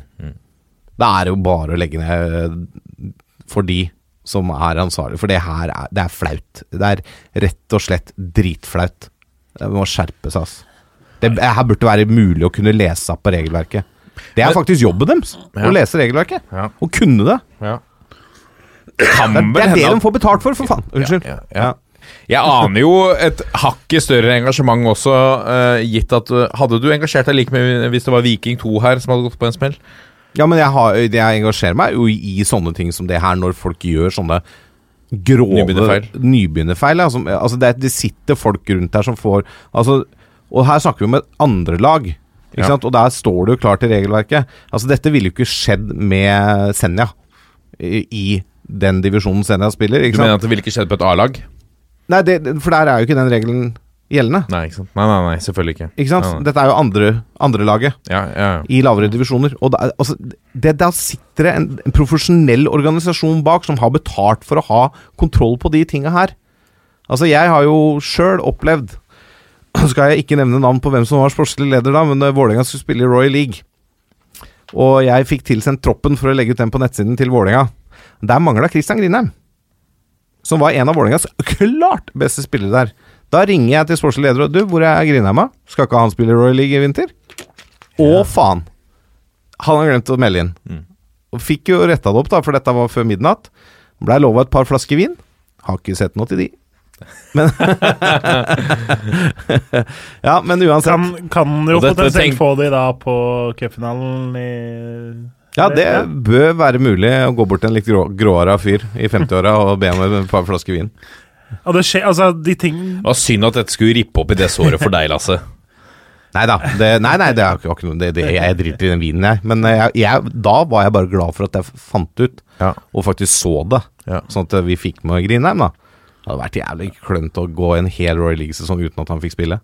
[SPEAKER 3] Da er det jo bare å legge ned eh, for de som er ansvarlig, for det her er, det er flaut. Det er rett og slett dritflaut. Det må skjerpes, ass. Det her burde være mulig å kunne lese opp på regelverket. Det er faktisk jobben deres,
[SPEAKER 2] Ja.
[SPEAKER 3] å lese regelverket.
[SPEAKER 2] Ja.
[SPEAKER 3] Å kunne det.
[SPEAKER 2] Ja.
[SPEAKER 3] Det det er det de får betalt for, for faen. Unnskyld.
[SPEAKER 2] Ja. Jeg aner jo et hakket større engasjement også, uh, gitt at uh, Hadde du engasjert deg like mye hvis det var Viking 2 her som hadde gått på en smell?
[SPEAKER 3] Ja, men jeg, har, jeg engasjerer meg jo i, sånne ting som det her, når folk gjør sånne grove
[SPEAKER 2] Nybegynnerfeil.
[SPEAKER 3] nybegynnerfeil, ja, altså det, det sitter folk rundt her som får altså, Og her snakker vi om et andre lag. Ikke
[SPEAKER 2] Ja.
[SPEAKER 3] sant? Og der står det jo klart i regelverket. Altså Dette ville jo ikke skjedd med Senja i, i den divisjonen Senja spiller. Ikke
[SPEAKER 2] Du
[SPEAKER 3] sant?
[SPEAKER 2] mener at det ville ikke skjedd på et A-lag?
[SPEAKER 3] Nei, det, for der er jo ikke den regelen gjeldende.
[SPEAKER 2] Nei, ikke sant? Nei, nei, nei, selvfølgelig ikke.
[SPEAKER 3] Ikke sant?
[SPEAKER 2] Nei, nei.
[SPEAKER 3] Dette er jo andre, andre laget
[SPEAKER 2] Ja, ja, ja.
[SPEAKER 3] i lavere divisjoner. Og da, altså, det, da sitter det en, en profesjonell organisasjon bak som har betalt for å ha kontroll på de tinga her. Altså, jeg har jo sjøl opplevd Skal jeg ikke nevne navn på hvem som var sportslig leder da, men uh, Vålerenga skulle spille i Royal League. Og jeg fikk tilsendt troppen for å legge ut den på nettsiden til Vålerenga. Der mangla Christian Grindheim. Som var en av Vålerengas klart beste spillere der. Da ringer jeg til sportslig leder og Du, hvor er Grindheim, da? Skal ikke han spille Royal League i vinter? Å, faen! Han har glemt å melde inn. Og fikk jo retta det opp, da, for dette var før midnatt. Blei lova et par flasker vin. Har ikke sett noe til de. Men Ja, men uansett.
[SPEAKER 4] Kan, kan jo potensielt
[SPEAKER 2] tenk-
[SPEAKER 4] få de da på cupfinalen i
[SPEAKER 3] Ja, det bør være mulig å gå bort til en litt grå, gråere fyr i 50-åra og be om et par flasker vin.
[SPEAKER 4] Og det skjer, altså, de ting
[SPEAKER 2] Det var synd at dette skulle rippe opp i det såret for deg, Lasse.
[SPEAKER 3] Nei da. Det, nei, nei, det er ikke, ikke noe det, det, Jeg driter i den vinen, jeg. Men jeg, jeg, da var jeg bare glad for at jeg fant ut,
[SPEAKER 2] Ja.
[SPEAKER 3] og faktisk så det.
[SPEAKER 2] Ja.
[SPEAKER 3] Sånn at vi fikk med Grindheim, da. Det hadde vært jævlig klønt å gå en hel Royal League-sesong uten at han fikk spille.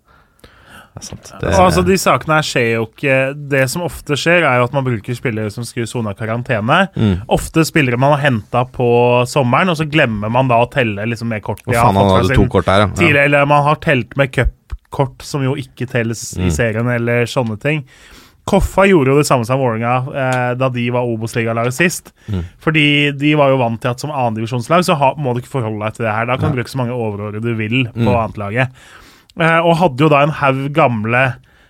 [SPEAKER 2] Det sant.
[SPEAKER 3] Det,
[SPEAKER 4] Og altså, De sakene her skjer jo ikke Det som ofte skjer, er jo at man bruker spillere som skulle sone karantene.
[SPEAKER 3] Mm.
[SPEAKER 4] Ofte spillere man har henta på sommeren, og så glemmer man da å telle liksom med kort Ja,
[SPEAKER 3] faen, han hadde to kort der, ja.
[SPEAKER 4] Tidlig, Eller man har telt med cupkort, som jo ikke telles
[SPEAKER 3] Mm.
[SPEAKER 4] i serien, eller sånne ting. Koffa gjorde jo det samme som Vålerenga eh, da de var Obos-ligalaget sist.
[SPEAKER 3] Mm.
[SPEAKER 4] Fordi de var jo vant til at som annendivisjonslag så ha, må du ikke forholde deg til det her. Da kan du bruke så mange overårige du vil på
[SPEAKER 3] Mm.
[SPEAKER 4] annetlaget. Eh, og hadde jo da en haug gamle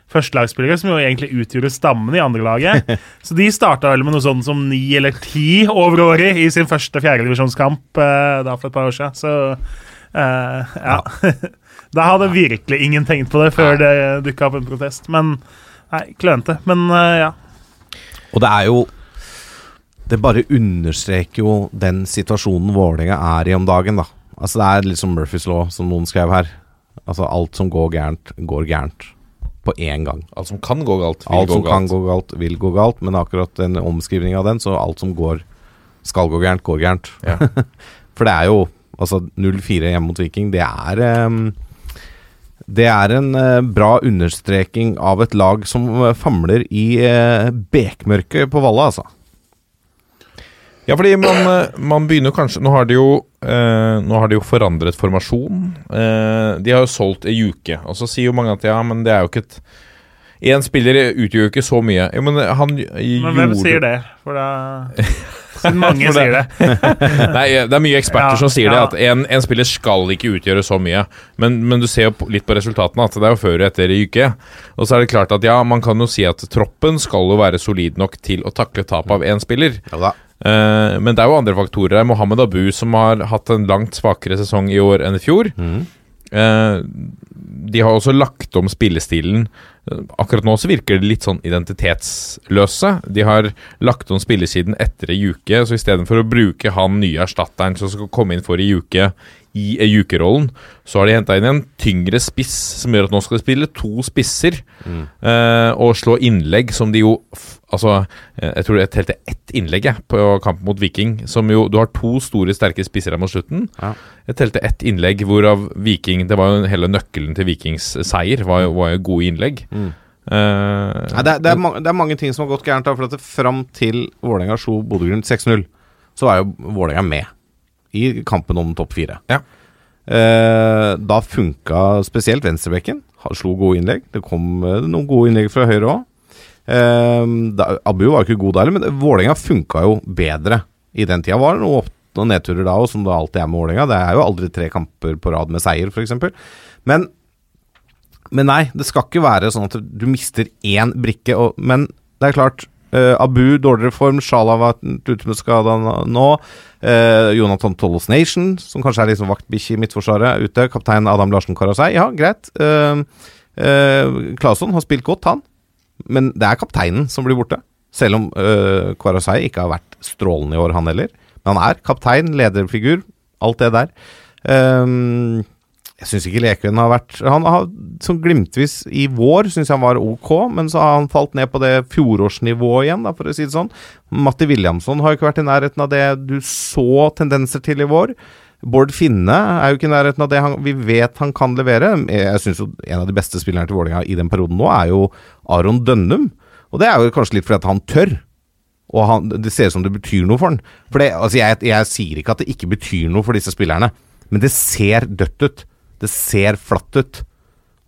[SPEAKER 4] førstelagsspillere som jo egentlig utgjorde stammen i andrelaget. så de starta vel med noe sånn som ni eller ti overårig i sin første fjerdedivisjonskamp eh, da for et par år siden. Så eh, ja. da hadde virkelig ingen tenkt på det før det dukka opp en protest. Men nei, klønete. Men eh, ja.
[SPEAKER 3] Og det er jo Det bare understreker jo den situasjonen Vålerenga er i om dagen, da. Altså Det er litt som Murphys law, som noen skrev her. Altså Alt som går gærent, går gærent. På én gang.
[SPEAKER 2] Alt som kan gå galt, vil
[SPEAKER 3] Alt
[SPEAKER 2] gå
[SPEAKER 3] som kan
[SPEAKER 2] galt.
[SPEAKER 3] gå galt, vil gå galt. Men akkurat en omskrivning av den, så alt som går skal gå gærent, går gærent.
[SPEAKER 2] Ja.
[SPEAKER 3] For det er jo Altså 0-4 hjemme mot Viking, det er um, Det er en uh, bra understreking av et lag som eh, famler i uh, bekmørket på Valle, altså.
[SPEAKER 2] Ja, fordi man, eh, man begynner kanskje Nå har de jo eh, Nå har de jo forandret formasjon. Eh, de har jo solgt ei uke, og så sier jo mange at ja, men det er jo ikke et Én spiller utgjør jo ikke så mye. Ja, men han
[SPEAKER 4] Men hvem sier det? For da Siden mange
[SPEAKER 2] det-
[SPEAKER 4] sier det.
[SPEAKER 2] Nei, det er mye eksperter
[SPEAKER 4] Ja,
[SPEAKER 2] som sier
[SPEAKER 4] ja.
[SPEAKER 2] det, at en, en spiller skal ikke utgjøre så mye. Men, men du ser jo litt på resultatene, at det er jo før og etter i uke. Og så er det klart at ja, man kan jo si at troppen skal jo være solid nok til å takle tap av én spiller.
[SPEAKER 3] Ja da.
[SPEAKER 2] Men det er jo andre faktorer. her. Mohammed Abu, som har hatt en langt svakere sesong i år enn i fjor. Eh, de har også lagt om spillestilen. Eh, Akkurat nå så virker det litt sånn identitetsløse. De har lagt om spillesiden etter ei uke, så istedenfor å bruke han nye erstatteren som skal komme inn for ei uke i Ejuke-rollen. så har de henta inn en tyngre spiss, som gjør at nå skal de spille to spisser. eh, og slå innlegg som de jo Altså, eh, jeg tror jeg telte ett innlegg jeg, på kampen mot Viking. Som jo Du har to store, sterke spisser her mot slutten.
[SPEAKER 3] Ja.
[SPEAKER 2] Jeg telte ett innlegg hvorav Viking Det var jo hele nøkkelen til Vikings seier, var var jo gode innlegg.
[SPEAKER 3] Mm.
[SPEAKER 2] Uh,
[SPEAKER 3] Nei, det, er, det, er mange, det er mange ting som har gått gærent. da, For at Fram til Vålerenga slo Bodø-Glimt 6-0, så var jo Vålerenga med i kampen om topp fire.
[SPEAKER 2] Ja.
[SPEAKER 3] Eh, da funka spesielt venstrebekken. Han Slo gode innlegg. Det kom eh, noen gode innlegg fra høyre òg. Eh, Abu var ikke god der, men Vålerenga funka jo bedre i den tida. Var det noen opp- og nedturer da òg, som det alltid er med Vålerenga. Det er jo aldri tre kamper på rad med seier, f.eks. Men men nei, det skal ikke være sånn at du mister én brikke. Og, men det er klart, eh, Abu dårligere form, Shala var ute med skada nå. Uh, Jonathan Tollos Nation, som kanskje er liksom vaktbikkje i Midtforsvaret, ute. Kaptein Adam Larsen Karasei, ja, greit. Uh, Claesson har spilt godt, han. Men det er kapteinen som blir borte. Selv om uh, Karasei ikke har vært strålende i år, han heller. Men han er kaptein, lederfigur, alt det der. Um, Jeg syns ikke Lekven har vært Han har sånn glimtvis i vår syns jeg han var ok, men så har han falt ned på det fjorårsnivået igjen, da, for å si det sånn. Matti Williamson har jo ikke vært i nærheten av det du så tendenser til i vår. Bård Finne er jo ikke i nærheten av det han, vi vet han kan levere. Jeg syns jo en av de beste spillerne til Vålerenga i den perioden nå er jo Aron Dønnum. Og det er jo kanskje litt fordi at han tør. Og han, det ser ut som det betyr noe for han. For det, altså jeg, jeg sier ikke at det ikke betyr noe for disse spillerne, men det ser dødt ut. Det ser flatt ut.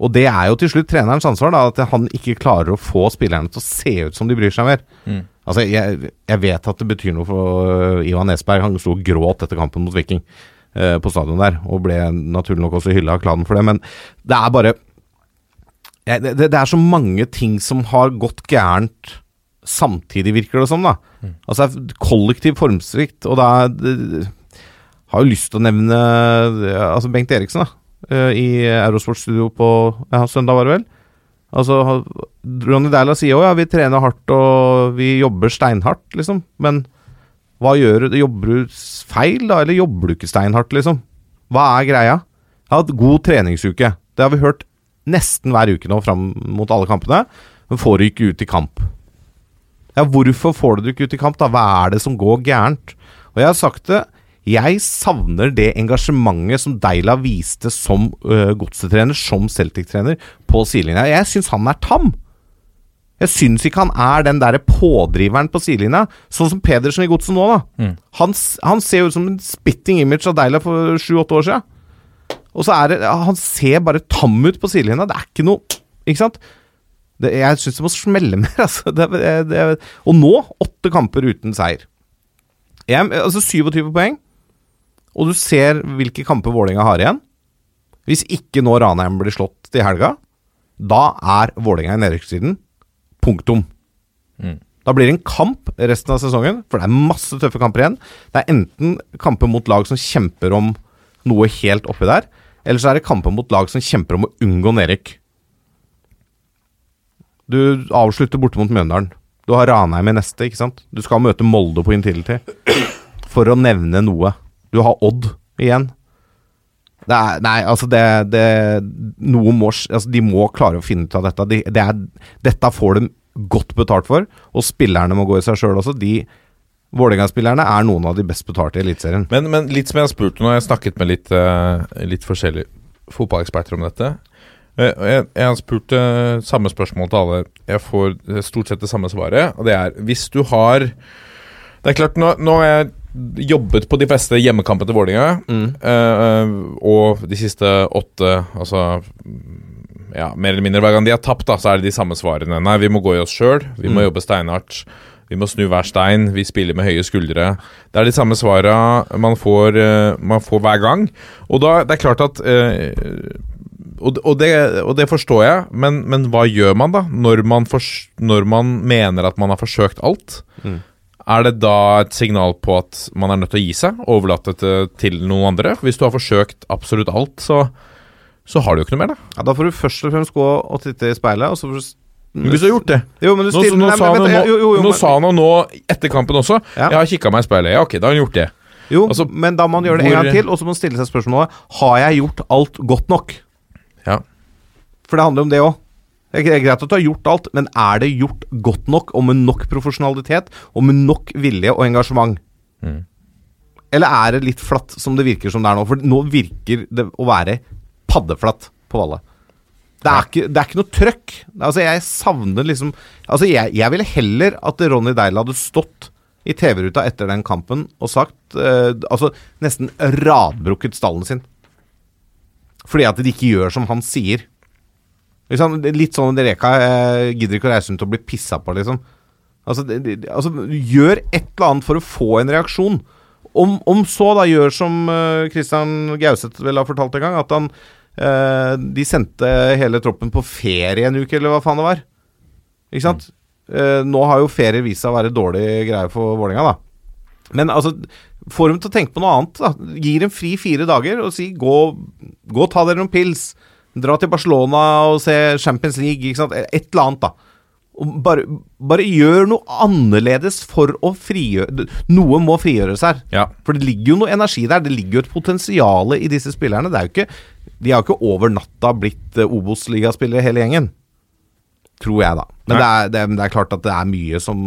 [SPEAKER 3] Og det er jo til slutt trenerens ansvar, da, at han ikke klarer å få spillerne til å se ut som de bryr seg mer. Altså, jeg, jeg vet at det betyr noe for Ivan Nesberg. Han sto og gråt etter kampen mot Viking eh, på stadion der, og ble naturlig nok også hylla av klanen for det, men det er bare jeg, det, det er så mange ting som har gått gærent samtidig, virker det som. da Altså kollektiv formsvikt, og da har jo lyst til å nevne ja, altså Bengt Eriksen, da. Eh, I Eurosport-studio på ja, søndag, var det vel. Altså, Ronny Deila sier jo ja, vi trener hardt og vi jobber steinhardt, liksom. Men hva gjør du? Jobber du feil, da? Eller jobber du ikke steinhardt, liksom? Hva er greia? Jeg har hatt god treningsuke. Det har vi hørt nesten hver uke nå fram mot alle kampene. Men får du ikke ut i kamp. Ja, hvorfor får du det ikke ut i kamp, da? Hva er det som går gærent? Og jeg har sagt det, jeg savner det engasjementet som Deila viste som uh, godsetrener, som Celtic-trener, på sidelinja. Jeg syns han er tam. Jeg syns ikke han er den derre pådriveren på sidelinja, sånn som Pedersen i Godset nå, da. Han, han ser jo ut som en spitting image av Deila for sju-åtte år siden. Og så er det Han ser bare tam ut på sidelinja. Det er ikke noe Ikke sant? Det, jeg syns det må smelle mer, altså. Det, det, og nå åtte kamper uten seier. Jeg, altså 27 poeng. Og du ser hvilke kamper Vålerenga har igjen. Hvis ikke nå Ranheim blir slått til helga, da er Vålerenga i nedrykkssiden. Punktum. Da blir det en kamp resten av sesongen, for det er masse tøffe kamper igjen. Det er enten kamper mot lag som kjemper om noe helt oppi der, eller så er det kamper mot lag som kjemper om å unngå nedrykk. Du avslutter borte mot Mjøndalen. Du har Ranheim i neste, ikke sant? Du skal møte Molde på Intility. For å nevne noe. Du har Odd igjen. Er, nei, altså det, det Noe må altså De må klare å finne ut av dette. De, det er, dette får de godt betalt for, og spillerne må gå i seg sjøl også. De Vålerenga-spillerne er noen av de best betalte i Eliteserien.
[SPEAKER 2] Men, men litt som jeg har spurt nå, jeg har snakket med litt, eh, litt forskjellige fotballeksperter om dette. Eh, jeg, jeg har spurt eh, samme spørsmål til alle. Jeg får stort sett det samme svaret. Og det er hvis du har Det er klart, nå, nå har jeg jobbet på de fleste hjemmekampene til Vålerenga. eh, og de siste åtte, altså ja, mer eller mindre hver gang de har tapt, da, så er det de samme svarene. Nei, vi må gå i oss sjøl. Vi må jobbe steinhardt. Vi må snu hver stein. Vi spiller med høye skuldre. Det er de samme svara man får, eh, man får hver gang. Og da, det er klart at uh, og, og, det, og det forstår jeg, men, men hva gjør man da? Når man, for, når man mener at man har forsøkt alt? Er det da et signal på at man er nødt til å gi seg? Overlate det til noen andre? Hvis du har forsøkt absolutt alt, så, så har du jo ikke noe mer, da.
[SPEAKER 3] Ja, da får du først og fremst gå og titte i speilet, og så får du
[SPEAKER 2] Men hvis du har gjort det
[SPEAKER 3] Jo, men du
[SPEAKER 2] Nå,
[SPEAKER 3] stiller
[SPEAKER 2] nå,
[SPEAKER 3] Nei,
[SPEAKER 2] sa, han
[SPEAKER 3] vent,
[SPEAKER 2] jo
[SPEAKER 3] jo, jo,
[SPEAKER 2] nå,
[SPEAKER 3] jo,
[SPEAKER 2] nå
[SPEAKER 3] men-
[SPEAKER 2] sa han jo nå etter kampen også
[SPEAKER 3] Ja.
[SPEAKER 2] Jeg har kikka meg i speilet. Ja, ok, da har han gjort det.
[SPEAKER 3] Jo,
[SPEAKER 2] Altså,
[SPEAKER 3] men da må man gjøre det en gang til, og så må man stille seg spørsmålet Har jeg gjort alt godt nok?
[SPEAKER 2] Ja.
[SPEAKER 3] For det handler om det òg. Det er greit at du har gjort alt, men er det gjort godt nok, og med nok profesjonalitet, og med nok vilje og engasjement?
[SPEAKER 2] Mm.
[SPEAKER 3] Eller er det litt flatt, som det virker som det er nå? For nå virker det å være paddeflatt på Valle. Det er, ikke, det er ikke noe trøkk. Altså, jeg savner liksom Altså, jeg, jeg ville heller at Ronny Deila hadde stått i TV-ruta etter den kampen og sagt eh, Altså, nesten radbrukket stallen sin. Fordi at de ikke gjør som han sier. Liksom, litt sånn Reka eh, gidder ikke å reise rundt og bli pissa på, liksom. Altså, det, det, altså, gjør et eller annet for å få en reaksjon. Om, om så da gjør som eh, Christian Gauseth vel har fortalt en gang, at han eh, De sendte hele troppen på ferie en uke, eller hva faen det var. Ikke sant? Eh, nå har jo ferie vist seg å være dårlig greie for Vålerenga, da. Men altså, får dem til å tenke på noe annet. da Gi dem fri fire dager og si gå, gå og ta dere noen pils. Dra til Barcelona og se Champions League. Ikke sant? Et eller annet, da. Bare, bare gjør noe annerledes for å frigjøre Noe må frigjøres her.
[SPEAKER 2] Ja.
[SPEAKER 3] For det ligger jo noe energi der. Det ligger jo et potensial i disse spillerne. Det er jo ikke, de har jo ikke over natta blitt uh, Obos-ligaspillere, hele gjengen. Tror jeg, da. Men det er, det, det er klart at det er mye som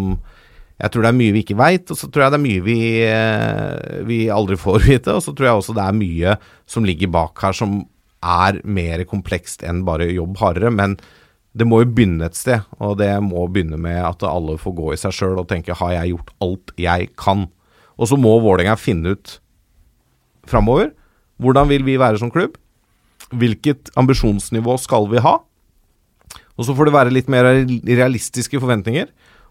[SPEAKER 3] Jeg tror det er mye vi ikke veit, og så tror jeg det er mye vi, eh, vi aldri får vite. Og så tror jeg også det er mye som ligger bak her som er mer komplekst enn bare jobb hardere. Men det må jo begynne et sted, og det må begynne med at alle får gå i seg sjøl og tenke har jeg gjort alt jeg kan? Og så må Vålerenga finne ut framover hvordan vil vi være som klubb? Hvilket ambisjonsnivå skal vi ha? Og så får det være litt mer realistiske forventninger.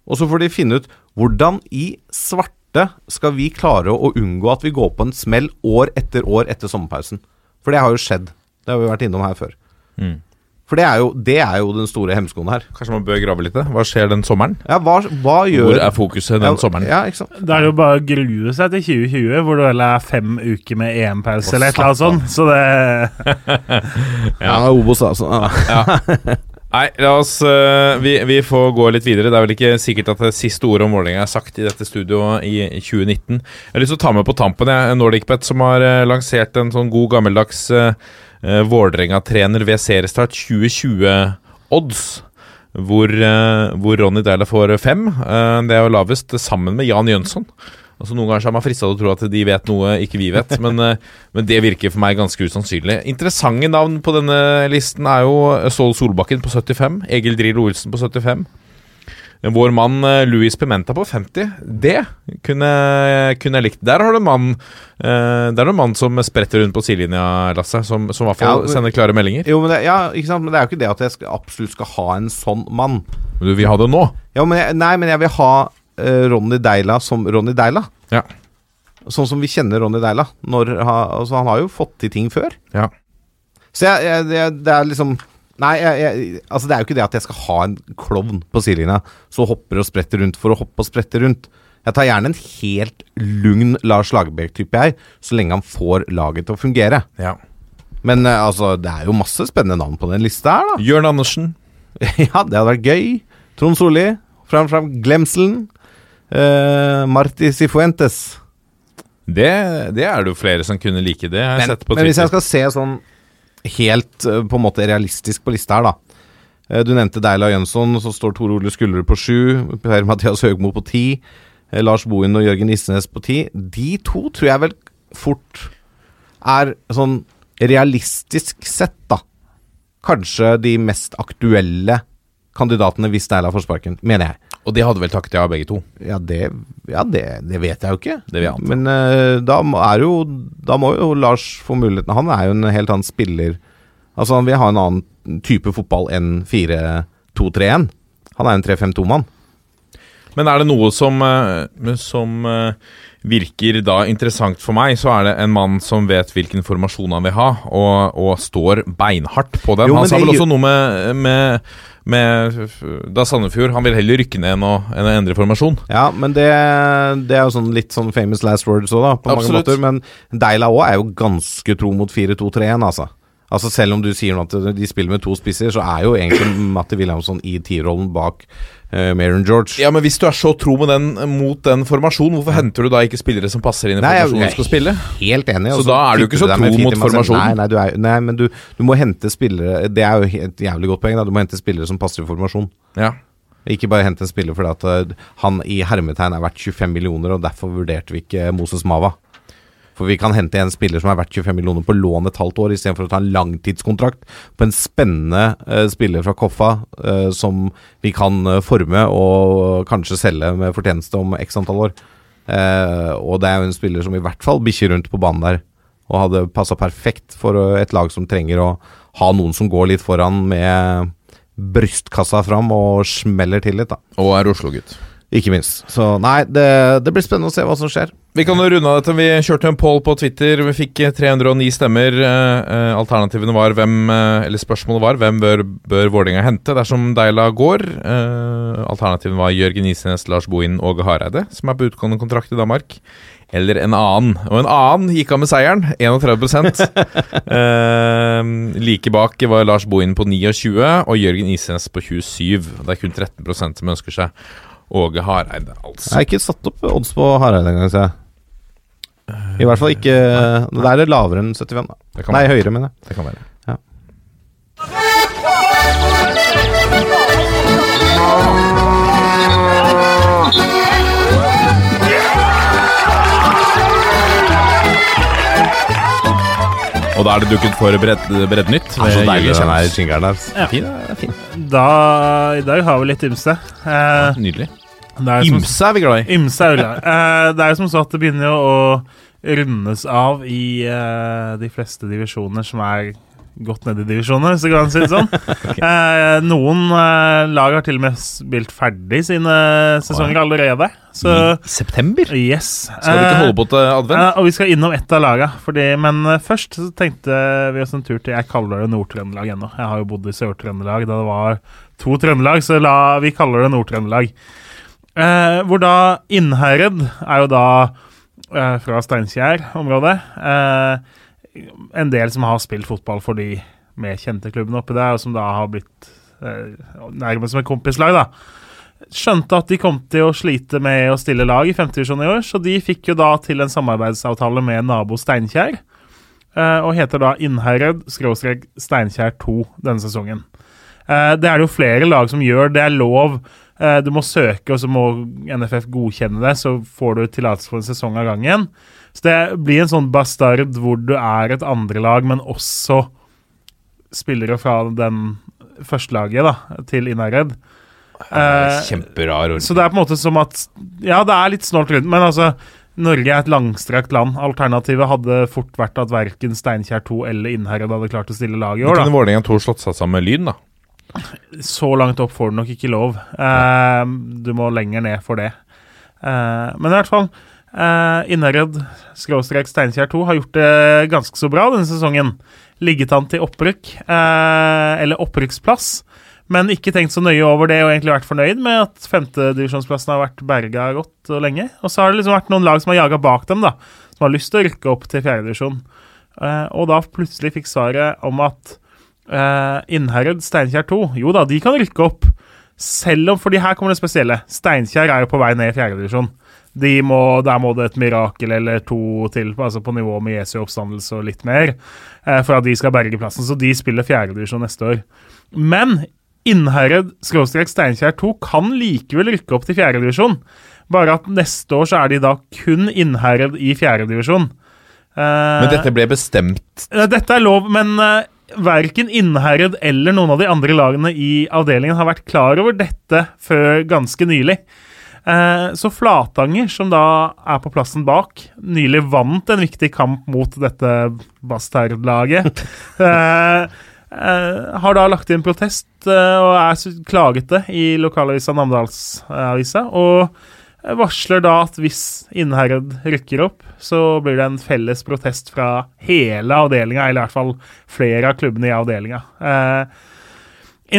[SPEAKER 3] Og så får de finne ut hvordan i svarte skal vi klare å unngå at vi går på en smell år etter år etter sommerpausen. For det har jo skjedd. Det har vi vært innom her før.
[SPEAKER 2] Mm.
[SPEAKER 3] For det er, jo, det er jo den store hemskoen her.
[SPEAKER 2] Kanskje man bør grave litt? Hva skjer den sommeren?
[SPEAKER 3] Ja, hva, hva gjør
[SPEAKER 2] Hvor er fokuset den
[SPEAKER 3] ja,
[SPEAKER 2] sommeren?
[SPEAKER 3] Ja, ikke sant?
[SPEAKER 4] Det er jo bare å grue seg til 2020, hvor det vel er fem uker med EM-pause eller et eller annet sånt. Så det
[SPEAKER 3] Ja, Obos, altså. Ja.
[SPEAKER 2] Nei, la oss uh, vi, vi får gå litt videre. Det er vel ikke sikkert at det siste ordet om Vålerenga er sagt i dette studioet i, i 2019. Jeg har lyst til å ta med på tampen jeg, NordicBet, som har uh, lansert en sånn god gammeldags uh, Vålerenga-trener ved seriestart 2020-odds. Hvor, øh, hvor Ronny Deila får fem. Øh, det er jo lavest, sammen med Jan Jønsson. Altså Noen ganger er man frista til å tro at de vet noe ikke vi vet, men, eh, men det virker for meg ganske usannsynlig. Interessante navn på denne listen er jo Ståle Solbakken på 75, Egil Drillo Olsen på 75. Vår mann eh, Luis Pimenta på 50. Det kunne, kunne jeg likt. Der har du en mann eh, Der er det en mann som spretter rundt på sidelinja, Lasse. Som, som i hvert fall
[SPEAKER 3] Ja,
[SPEAKER 2] sender klare meldinger.
[SPEAKER 3] Jo, men det, ja, ikke sant? men det er jo ikke det at jeg skal, absolutt skal ha en sånn mann.
[SPEAKER 2] Men du vil ha det nå?
[SPEAKER 3] Ja, men jeg, nei, men jeg vil ha uh, Ronny Deila som Ronny Deila.
[SPEAKER 2] Ja.
[SPEAKER 3] Sånn som vi kjenner Ronny Deila. Når, altså, han har jo fått til ting før.
[SPEAKER 2] Ja.
[SPEAKER 3] Så jeg, jeg, det, det er liksom Nei, jeg, jeg, altså det er jo ikke det at jeg skal ha en klovn på sidelinja som hopper og spretter rundt for å hoppe og sprette rundt. Jeg tar gjerne en helt lugn Lars Lagerbäck-type, jeg, så lenge han får laget til å fungere.
[SPEAKER 2] ja.
[SPEAKER 3] Men eh, altså, det er jo masse spennende navn på den lista her, da.
[SPEAKER 2] Jørn Andersen.
[SPEAKER 3] Ja, det hadde vært gøy. Trond Solli. Fram, fram. Glemselen. Uh, Marti Sifuentes.
[SPEAKER 2] Det, det er det jo flere som kunne like. Det har jeg
[SPEAKER 3] Men,
[SPEAKER 2] sett på
[SPEAKER 3] men hvis jeg skal se sånn helt eh, på en måte realistisk på lista her, da. Eh, Du nevnte Deila Jønsson, så står Tor Ole Skullerud på sju. Per-Mathias Høgmo på ti. eh, Lars Bohin og Jørgen Isnes på ti. De to tror jeg vel fort er sånn realistisk sett, da. Kanskje de mest aktuelle kandidatene hvis Deila får sparken, mener jeg.
[SPEAKER 2] Og de hadde vel takket ja, begge to.
[SPEAKER 3] Ja, det, ja, det, det vet jeg jo ikke.
[SPEAKER 2] Det vil jeg anta.
[SPEAKER 3] Men uh, da er jo Da må jo Lars få muligheten. Han er jo en helt annen spiller. Altså Han vil ha en annen type fotball enn 4-2-3-1. Han er en 3-5-2-mann.
[SPEAKER 2] Men er det noe som, eh, som eh, virker da interessant for meg, så er det en mann som vet hvilken formasjon han vil ha, og, og står beinhardt på den.
[SPEAKER 3] Jo,
[SPEAKER 2] han sa vel også noe med, med, med Da Sandefjord Han vil heller rykke ned enn å, enn å endre formasjon.
[SPEAKER 3] Ja, men det, det er jo sånn litt sånn famous last words òg, da, på
[SPEAKER 2] Absolutt.
[SPEAKER 3] mange måter. Men Deila òg er jo ganske tro mot 4-2-3-1, altså. Altså Selv om du sier at de spiller med to spisser, så er jo egentlig Matti Williamson i tierrollen bak uh, Maron George.
[SPEAKER 2] Ja, Men hvis du er så tro med den, mot den formasjonen, hvorfor henter du da ikke spillere som passer inn i
[SPEAKER 3] Nei,
[SPEAKER 2] formasjonen du skal spille?
[SPEAKER 3] Helt enig.
[SPEAKER 2] Så da er du ikke så tro mot formasjonen?
[SPEAKER 3] Nei, nei, du er, nei men du, du må hente spillere Det er jo et jævlig godt poeng. Da. Du må hente spillere som passer i formasjon.
[SPEAKER 2] Ja.
[SPEAKER 3] Ikke bare hente en spiller fordi at eh, han i hermetegn er verdt 25 millioner, og derfor vurderte vi ikke Moses Mava. For vi kan hente en spiller som er verdt 25 millioner på lån et halvt år, istedenfor å ta en langtidskontrakt på en spennende uh, spiller fra Koffa uh, som vi kan uh, forme og kanskje selge med fortjeneste om x antall år. Og det er jo en spiller som i hvert fall bikkjer rundt på banen der, og hadde passa perfekt for et lag som trenger å ha noen som går litt foran med brystkassa fram og smeller til litt, da.
[SPEAKER 2] Og er Oslo-gutt.
[SPEAKER 3] Ikke minst. Så nei, det, det blir spennende å se hva som skjer.
[SPEAKER 2] Vi kan jo runde av dette. Vi kjørte en poll på Twitter. Vi fikk eh, 309 stemmer. Eh, eh, Alternativene var hvem eh, Eller spørsmålet var hvem bør, bør Vålerenga hente dersom Deila går. Alternativene var Jørgen Isnes, Lars Bohin, Åge Hareide, som er på utgående kontrakt i Danmark. Eller en annen. Og en annen gikk av med seieren. 31 eh, Like bak var Lars Bohin på 29 og Jørgen Isnes på 27. Det er kun 13 som ønsker seg Åge Hareide, altså.
[SPEAKER 3] Jeg har ikke satt opp odds på Hareide engang, ser jeg. I hvert fall ikke Det er lavere enn 75, da.
[SPEAKER 2] Det kan
[SPEAKER 3] Nei,
[SPEAKER 2] være.
[SPEAKER 3] høyere, mener jeg.
[SPEAKER 2] Det kan være.
[SPEAKER 3] Ja.
[SPEAKER 2] Og da er det dukket for bredd, Breddnytt.
[SPEAKER 3] Det er så deilig den her jingeren der.
[SPEAKER 4] Ja.
[SPEAKER 2] Fin, er fin.
[SPEAKER 4] Da, I dag har vi litt ymse. Eh,
[SPEAKER 2] Nydelig.
[SPEAKER 4] Det
[SPEAKER 2] Ymse er vi glad i.
[SPEAKER 4] Ymse er ulla. Eh, det er jo som så at det begynner jo å rundes av i uh, de fleste divisjoner som er godt nede i divisjoner, så kan man si det sånn. eh, noen eh, lag har til og med spilt ferdig sine sesonger allerede. Så
[SPEAKER 2] I september?
[SPEAKER 4] yes.
[SPEAKER 2] Skal vi ikke holde på til advent?
[SPEAKER 4] Eh, og vi skal innom ett av laga. Fordi, men eh, først så tenkte vi oss en tur til Jeg kaller det Nord-Trøndelag ennå. Jeg har jo bodd i Sør-Trøndelag da det var to Trøndelag, så la, vi kaller det Nord-Trøndelag. Eh, hvor da Innherred er jo da eh, fra Steinkjer-området. Eh, en del som har spilt fotball for de mer kjente klubbene oppi der, og som da har blitt eh, nærmest som et kompislag, da. Skjønte at de kom til å slite med å stille lag i femtedivisjon i år, så de fikk jo da til en samarbeidsavtale med nabo Steinkjer. eh, og heter da Innherred skråstrek Steinkjer 2 denne sesongen. Eh, det er det jo flere lag som gjør. Det er lov. Eh, du må søke, og så må NFF godkjenne det. Så får du tillatelse for en sesong av gangen. Så det blir en sånn bastard hvor du er et andrelag, men også spillere fra den førstelaget da, til Innherred. Eh,
[SPEAKER 2] Kjemperar
[SPEAKER 4] så det er på en måte som at Ja, det er litt snålt rundt, men altså Norge er et langstrakt land. Alternativet hadde fort vært at verken Steinkjer 2 eller Innherred hadde klart å stille lag i år. Da kunne
[SPEAKER 2] Vålerenga 2 slått seg sammen med Lyn, da.
[SPEAKER 4] Så langt opp får du nok ikke lov. Eh, du må lenger ned for det. Eh, men i hvert fall eh, Innherred skråstrek Steinkjer 2 har gjort det ganske så bra denne sesongen. Ligget an til opprykk, eh, eller opprykksplass. Men ikke tenkt så nøye over det og egentlig vært fornøyd med at femtedivisjonsplassen har vært berga godt og lenge. Og så har det liksom vært noen lag som har jaga bak dem, da. Som har lyst til å rykke opp til fjerdedivisjon. Uh, og da plutselig fikk svaret om at uh, Innherred Steinkjer 2 Jo da, de kan rykke opp. Selv om fordi her kommer det spesielle. Steinkjer er jo på vei ned i fjerdedivisjon. De må, der må det et mirakel eller to til, altså på nivå med Jesu oppstandelse og litt mer, uh, for at de skal berge plassen. Så de spiller fjerdedivisjon neste år. Men Innherred Steinkjer 2 kan likevel rykke opp til fjerdedivisjon. Bare at neste år så er de da kun Innherred i fjerdedivisjon.
[SPEAKER 2] Men dette ble bestemt
[SPEAKER 4] Eh, Dette er lov, men uh, verken Innherred eller noen av de andre lagene i avdelingen har vært klar over dette før ganske nylig. Eh, så Flatanger, som da er på plassen bak, nylig vant en viktig kamp mot dette Bastard-laget. eh, eh, har da lagt inn protest og er klaget det i lokalavisa Namdalsavisa. Og varsler da at hvis Innherred rykker opp, så blir det en felles protest fra hele avdelinga, eller i hvert fall flere av klubbene i avdelinga. Eh,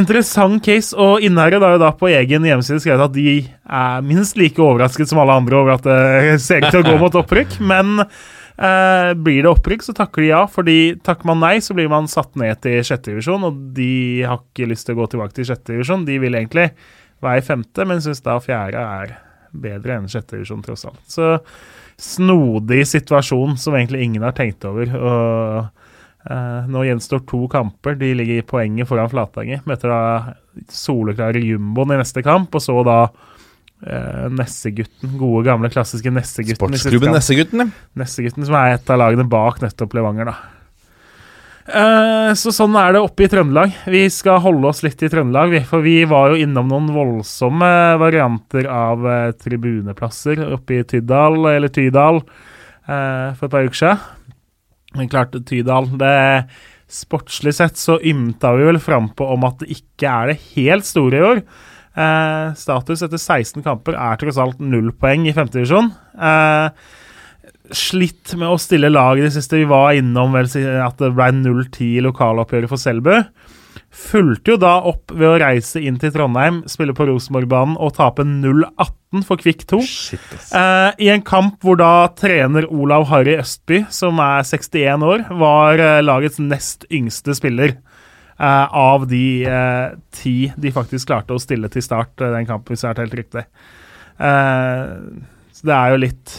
[SPEAKER 4] interessant case, og Innherred har jo da på egen hjemmeside skrevet at de er minst like overrasket som alle andre over at det ser ut til å gå mot opprykk, men eh, blir det opprykk, så takker de ja. fordi takker man nei, så blir man satt ned til sjette divisjon, og de har ikke lyst til å gå tilbake til sjette divisjon. De vil egentlig være i femte, men syns da fjerde er bedre enn sjette divisjon, tross alt. Så snodig situasjon som egentlig ingen har tenkt over. og uh, Nå gjenstår to kamper. De ligger i poenget foran Flatanger. Møter da soleklare jumboen i neste kamp, og så da uh, Nessegutten. Gode, gamle, klassiske Nessegutten.
[SPEAKER 2] Sportsklubben. Nessegutten, ja.
[SPEAKER 4] Nessegutten, som er et av lagene bak nettopp Levanger, da. Eh, så sånn er det oppe i Trøndelag. Vi skal holde oss litt i Trøndelag, for vi var jo innom noen voldsomme varianter av eh, tribuneplasser oppe i Tydal, eller Tydal, eh, for et par uker siden. Men klart, Tydal det Sportslig sett så ymta vi vel frampå om at det ikke er det helt store i år. Status etter 16 kamper er tross alt null poeng i femtedivisjon. Eh, slitt med å stille lag i det siste. Vi var innom vel at det ble 0-10 i lokaloppgjøret for Selbu. Fulgte jo da opp ved å reise inn til Trondheim, spille på Rosenborgbanen og tape 0-18 for Kvikk 2. Shit, Eh, I en kamp hvor da trener Olav Harry Østby, som er 61 år, var eh, lagets nest yngste spiller. eh, av de eh, ti de faktisk klarte å stille til start eh, den kampen, hvis det er helt riktig. Eh, så det er jo litt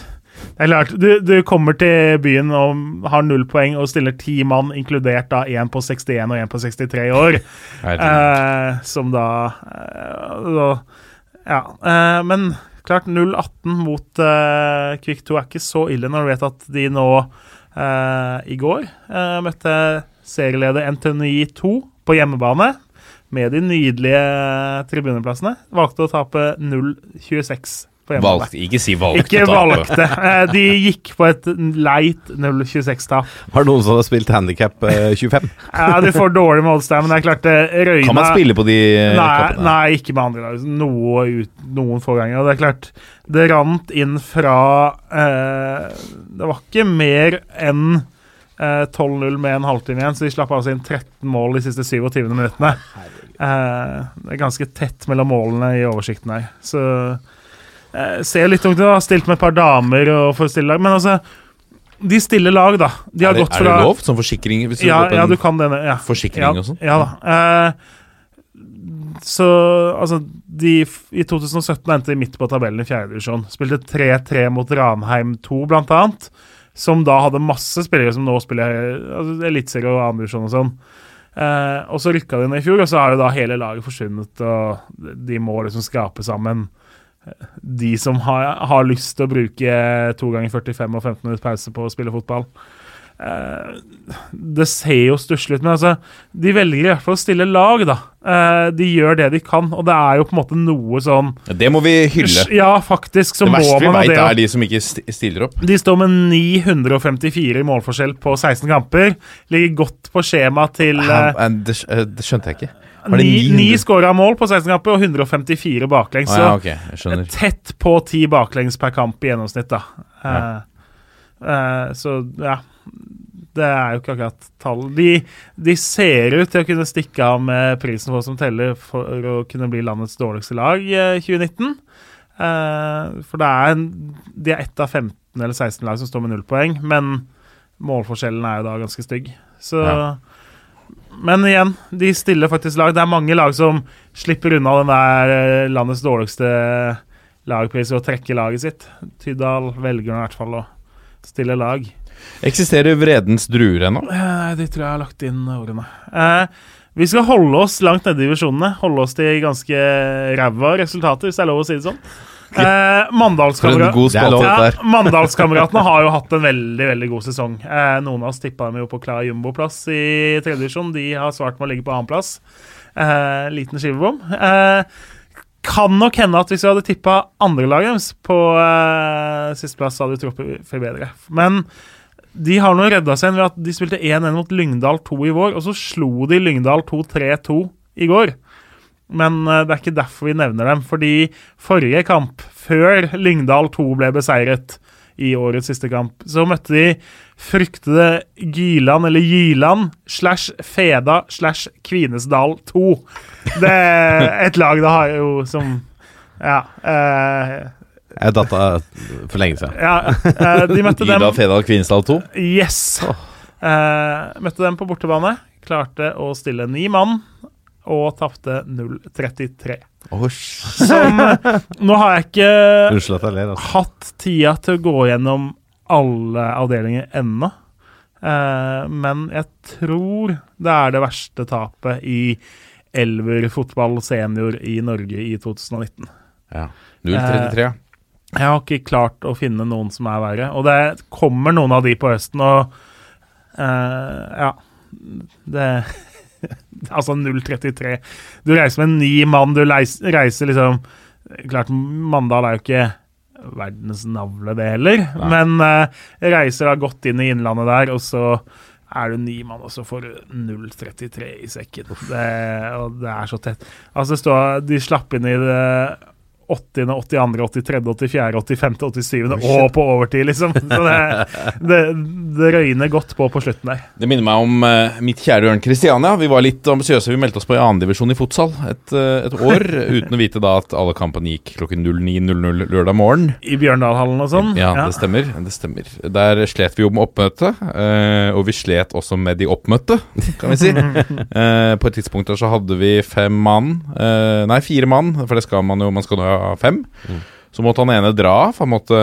[SPEAKER 4] det er klart, du, du kommer til byen og har null poeng og stiller ti mann, inkludert da én på 61 og én på 63 år, eh, som da, eh, da Ja. Eh, men klart, 0-18 mot eh, Kvikk 2 er ikke så ille når du vet at de nå eh, i går eh, møtte serieleder NTNI 2 på hjemmebane. Med de nydelige tribuneplassene. Valgte å tape 0-26 på hjemmebane.
[SPEAKER 2] Valgte, ikke si valgte.
[SPEAKER 4] Ikke valgte. Eh, De gikk på et leit 0-26-tap.
[SPEAKER 3] Har noen som har spilt handikap 25?
[SPEAKER 4] Ja, du får dårlig med odds der, men det er klart det røyna
[SPEAKER 2] Kan man spille på de
[SPEAKER 4] Nei,
[SPEAKER 2] kappene?
[SPEAKER 4] nei, ikke med andre lag. Noe noen få ganger. Og det er klart, det rant inn fra eh, Det var ikke mer enn eh, 12-0 med en halvtime igjen, så de slapp altså inn 13 mål de siste 27 minuttene. Eh, det er ganske tett mellom målene i oversikten her. Så eh, ser litt tungt ut. Har stilt med et par damer og for stille lag, men altså De stiller lag, da. De har
[SPEAKER 2] er, det, er det lov? Som forsikring? Hvis du
[SPEAKER 4] ja, ja, du kan denne. Ja.
[SPEAKER 2] forsikring
[SPEAKER 4] ja,
[SPEAKER 2] og sånn?
[SPEAKER 4] Ja da. Eh, så altså de, I 2017 endte de midt på tabellen i fjerdedivisjon. Spilte 3-3 mot Ranheim 2, blant annet. Som da hadde masse spillere som nå spiller altså, eliteserie og andredivisjon og sånn. Eh, og så rykka de ned i fjor, og så har jo da hele laget forsvunnet, og de må liksom skrape sammen eh, de som har, har lyst til å bruke to ganger 45 og 15 minutter pause på å spille fotball. Eh, det ser jo stusslig ut, men altså De velger i hvert fall å stille lag, da. Eh, de gjør det de kan, og det er jo på en måte noe sånn
[SPEAKER 2] Ja, Det må vi hylle.
[SPEAKER 4] Ja, faktisk,
[SPEAKER 2] Det verste vi veit, er de som ikke stiller opp.
[SPEAKER 4] De står med 954 i målforskjell på 16 kamper. Ligger godt på skjema til eh,
[SPEAKER 2] eh, det skjønte jeg ikke.
[SPEAKER 4] Ni,
[SPEAKER 2] 900?
[SPEAKER 4] ni skåra mål på 16 kamper og 154 baklengs.
[SPEAKER 2] Å, ja,
[SPEAKER 4] så
[SPEAKER 2] ok, jeg skjønner.
[SPEAKER 4] tett på ti baklengs per kamp i gjennomsnitt, da. Ja. Uh, uh, så ja. Det er jo ikke akkurat tall. De, de ser ut til å kunne stikke av med prisen for som teller for å kunne bli landets dårligste lag i eh, 2019. Uh, for det er en, de er ett av 15 eller 16 lag som står med null poeng, men målforskjellen er jo da ganske stygg. Så
[SPEAKER 2] Ja.
[SPEAKER 4] Men igjen, de stiller faktisk lag. Det er mange lag som slipper unna den der eh, landets dårligste lagpris ved å trekke laget sitt. Tydal velger i hvert fall å stille lag.
[SPEAKER 2] Eksisterer vredens druer ennå?
[SPEAKER 4] Eh, Nei, de tror jeg har lagt inn ordene. Eh, vi skal holde oss langt nede i divisjonene. Holde oss til ganske ræva resultater, hvis det er lov å si det sånn. Eh,
[SPEAKER 3] er
[SPEAKER 2] er.
[SPEAKER 4] Mandalskameratene har jo hatt en veldig veldig god sesong. Eh, noen av oss tippa dem jo på klar jumboplass i tredje divisjon. De har svart med å ligge på annenplass. Eh, liten skivebom. Eh, kan nok hende at hvis vi hadde tippa andrelaget deres på eh, sisteplass, hadde vi truffet bedre. Men de har nå redda seg inn ved at de spilte 1-1 mot Lyngdal 2 i vår, og så slo de Lyngdal 2-3-2 i går. Men eh, det er ikke derfor vi nevner dem, fordi forrige kamp, før Lyngdal 2 ble beseiret i årets siste kamp, så møtte de fryktede Gyland, eller Gyland, slash Feda, slash Kvinesdal 2. Det er et lag det har jo som Ja. Eh,
[SPEAKER 3] Jeg datt av for lenge siden.
[SPEAKER 4] ja eh, de møtte dem
[SPEAKER 2] Ida Fedal Kvinesdal 2.
[SPEAKER 4] Yes! Eh, møtte dem på bortebane. Klarte å stille ni mann og tapte 0-33. Som Nå har jeg ikke
[SPEAKER 3] ler. Altså.
[SPEAKER 4] hatt tida til å gå gjennom alle avdelinger ennå. Eh, men jeg tror det er det verste tapet i elver fotball senior i Norge i 2019.
[SPEAKER 2] Ja. 033.
[SPEAKER 4] Jeg har ikke klart å finne noen som er verre. Og det kommer noen av de på høsten, og eh, Ja. Det Altså 033. Du reiser med ni mann, du leis, reiser liksom Klart, Mandal er jo ikke verdens navle, det heller, men uh, reiser da godt inn i innlandet der, og så er du ni mann, og så får du 0,33 i sekken. Det, og det er så tett. Altså, stå, de slapp inn i det 80., 82., 83., 84., 85., 87. og på overtid, liksom. Så det, det, det røyner godt på på slutten der.
[SPEAKER 2] Det minner meg om uh, mitt kjære Ørn Kristiania. Vi var litt ambisiøse. Vi meldte oss på i andredivisjon i fotsal et, uh, et år, uten å vite da at alle kampene gikk klokken 09.00 lørdag morgen.
[SPEAKER 4] I Bjørndalhallen og sånn.
[SPEAKER 2] Ja, det stemmer. det stemmer Der slet vi jo med oppmøte, uh, og vi slet også med de oppmøtte, kan vi si. Eh, på et tidspunkt der så hadde vi fem mann, eh, nei fire mann, for det skal man jo, man skal jo ha fem. Så måtte han ene dra, for han måtte,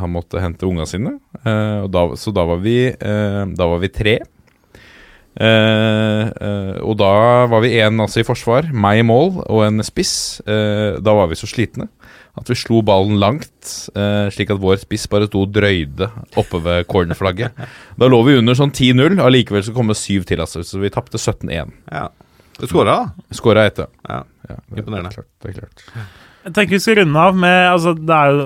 [SPEAKER 2] han måtte hente unga sine. Eh, og da, så da var vi, eh, da var vi tre. Eh, eh, og da var vi én altså i forsvar, meg i mål og en spiss. Eh, da var vi så slitne at vi slo ballen langt, eh, slik at vår spiss bare sto og drøyde oppe ved cornerflagget. Da lå vi under sånn 10-0, allikevel så kom det syv til, altså, så vi tapte 17-1.
[SPEAKER 3] Ja. Du skåra, da.
[SPEAKER 2] Skåra etter.
[SPEAKER 3] Ja.
[SPEAKER 2] Ja, det,
[SPEAKER 3] Imponerende.
[SPEAKER 2] Det er klart, det er klart.
[SPEAKER 4] Jeg tenker vi skal runde av med Altså, det er jo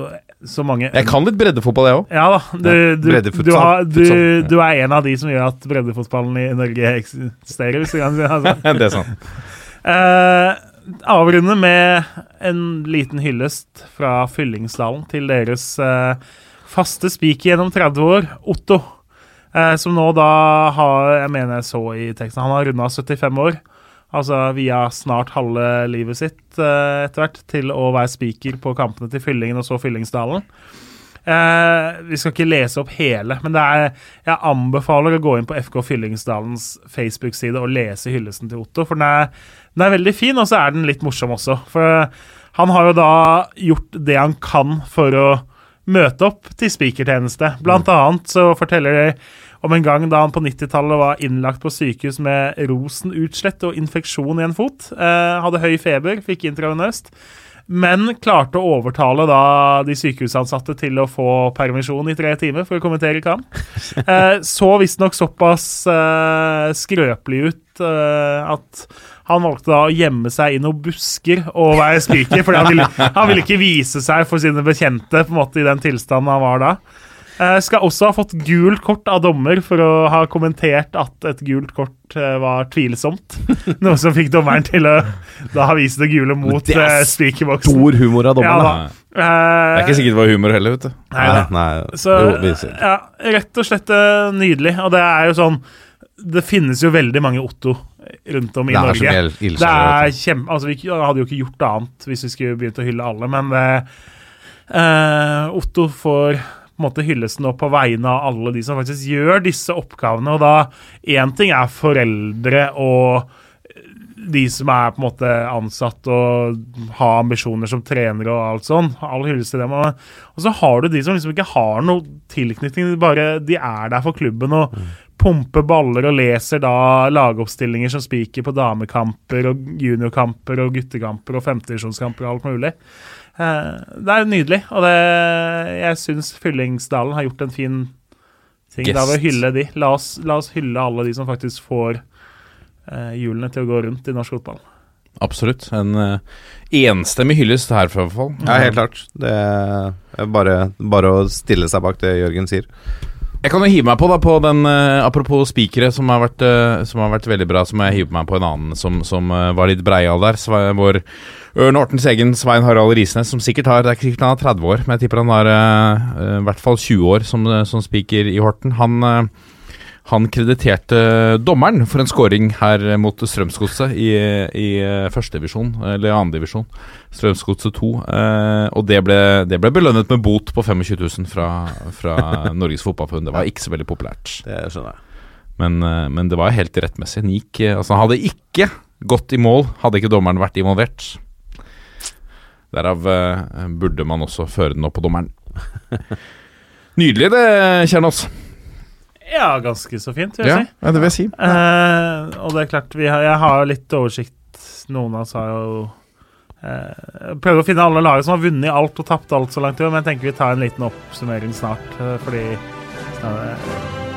[SPEAKER 4] så mange
[SPEAKER 2] Jeg kan litt breddefotball, jeg òg.
[SPEAKER 4] Ja da. Du, du, du, har, du, er en av de som gjør at breddefotballen i Norge eksisterer, hvis du kan si. Altså.
[SPEAKER 2] det er sant.
[SPEAKER 4] Uh, avrunde med en liten hyllest fra Fyllingsdalen til deres uh, faste spiker gjennom 30 år, Otto. Uh, som nå da har Jeg mener jeg så i teksten Han har runda 75 år. Altså via snart halve livet sitt eh, etter hvert til å være speaker på kampene til Fyllingen og så Fyllingsdalen. Eh, vi skal ikke lese opp hele, men det er, jeg anbefaler å gå inn på FK Fyllingsdalens Facebook-side og lese hyllesten til Otto. For den er, den er veldig fin, og så er den litt morsom også. For han har jo da gjort det han kan for å møte opp til spikertjeneste. Blant annet så forteller de om en gang da han på 90-tallet var innlagt på sykehus med rosenutslett og infeksjon i en fot. Eh, hadde høy feber, fikk intravenøst. Men klarte å overtale da de sykehusansatte til å få permisjon i tre timer for å kommentere kamp. Eh, så visstnok såpass eh, skrøpelig ut eh, at han valgte da å gjemme seg i noen busker og være spiker, For han ville, han ville ikke vise seg for sine bekjente på en måte i den tilstanden han var da. Eh, skal også ha fått gult kort av dommer for å ha kommentert at et gult kort eh, var tvilsomt. Noe som fikk dommeren til å da ha vist det gule mot
[SPEAKER 3] er
[SPEAKER 4] uh.
[SPEAKER 3] Stor humor av
[SPEAKER 4] Ja, da.
[SPEAKER 2] Det er ikke sikkert det var humor heller, vet du.
[SPEAKER 4] Nei, nei,
[SPEAKER 3] nei.
[SPEAKER 4] Så ja, rett og slett eh, nydelig. Og det er jo sånn Det finnes jo veldig mange Otto rundt om i
[SPEAKER 3] Det
[SPEAKER 4] Norge.
[SPEAKER 3] mye
[SPEAKER 4] Det er kjempe... Altså, vi hadde jo ikke gjort annet hvis vi skulle begynt å hylle alle, men det, eh, Otto får på en måte hylles nå på vegne av alle de som faktisk gjør disse oppgavene. Og da Én ting er foreldre og de som er på en måte ansatt og har ambisjoner som trenere og alt sånn. All hyllest til dem. Og så har du de som liksom ikke har noe tilknytning. De, bare, de er der for klubben og pumper baller og leser da lagoppstillinger som spiker på damekamper og juniorkamper og guttekamper og femtedivisjonskamper og alt mulig. Eh, det er nydelig, og det, jeg syns Fyllingsdalen har gjort en fin ting da ved å hylle de. La oss, la oss hylle alle de som faktisk får eh, hjulene til å gå rundt i norsk fotball.
[SPEAKER 2] Absolutt. En uh, enstemmig hyllest herfra, i hvert fall.
[SPEAKER 3] Ja, helt klart. Det er bare, bare å stille seg bak det Jørgen sier.
[SPEAKER 2] Jeg kan jo hive meg på da på den uh, Apropos spikere, som, har vært, eh, som har vært veldig bra, så må jeg hive meg på en annen som, som uh, var litt breial der. Vår Ørn Hortens egen Svein Harald Risnes, som sikkert har Det er ikke sikkert han har 30 år, men jeg tipper han har i hvert fall 20 år som, som spiker i Horten. Han han krediterte dommeren for en scoring her mot Strømsgodset i, i eh, førstedivisjon, eller annendivisjon. Strømsgodset 2. Eh, og det ble, det ble belønnet med bot på 25 000 fra, fra Norges Fotballforbund. Det var ikke så veldig populært.
[SPEAKER 3] Det skjønner jeg.
[SPEAKER 2] Men, eh, men det var helt rettmessig. Han gikk eh, Altså, han hadde ikke gått i mål hadde ikke dommeren vært involvert. Derav eh, burde man også føre den opp på dommeren. Nydelig det, Kjernås.
[SPEAKER 4] Ja, ganske så fint, vil jeg
[SPEAKER 2] Ja,
[SPEAKER 4] si.
[SPEAKER 2] ja, det vil jeg si.
[SPEAKER 4] Eh, og det er klart, vi har, jeg har litt oversikt. Noen av oss har jo eh, Prøver å finne alle lagene som har vunnet alt og tapt alt så langt i år, men jeg tenker vi tar en liten oppsummering snart. eh, fordi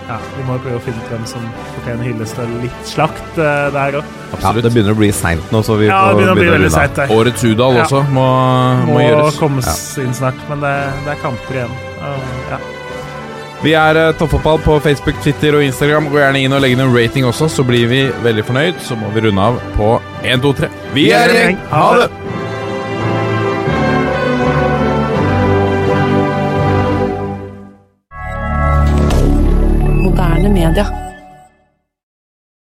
[SPEAKER 4] ja, vi må jo prøve å finne ut hvem som fortjener hyllest og litt slakt eh, der òg.
[SPEAKER 3] Ja, det begynner å bli seint nå, så vi
[SPEAKER 4] Ja, det begynner å bli
[SPEAKER 3] begynne
[SPEAKER 4] veldig seint.
[SPEAKER 2] Årets Udal
[SPEAKER 4] Ja.
[SPEAKER 2] også må, må,
[SPEAKER 4] Må
[SPEAKER 2] gjøres.
[SPEAKER 4] kommes inn snart, men det, det er kamper igjen. Uh, ja.
[SPEAKER 2] Vi er uh, Toppfotball på Facebook, Twitter og Instagram. Gå gjerne inn og legg inn en rating også, så blir vi veldig fornøyd. Så må vi runde av på 1, 2, 3. Vi er i gjeng! Ha det!
[SPEAKER 6] Moderne media.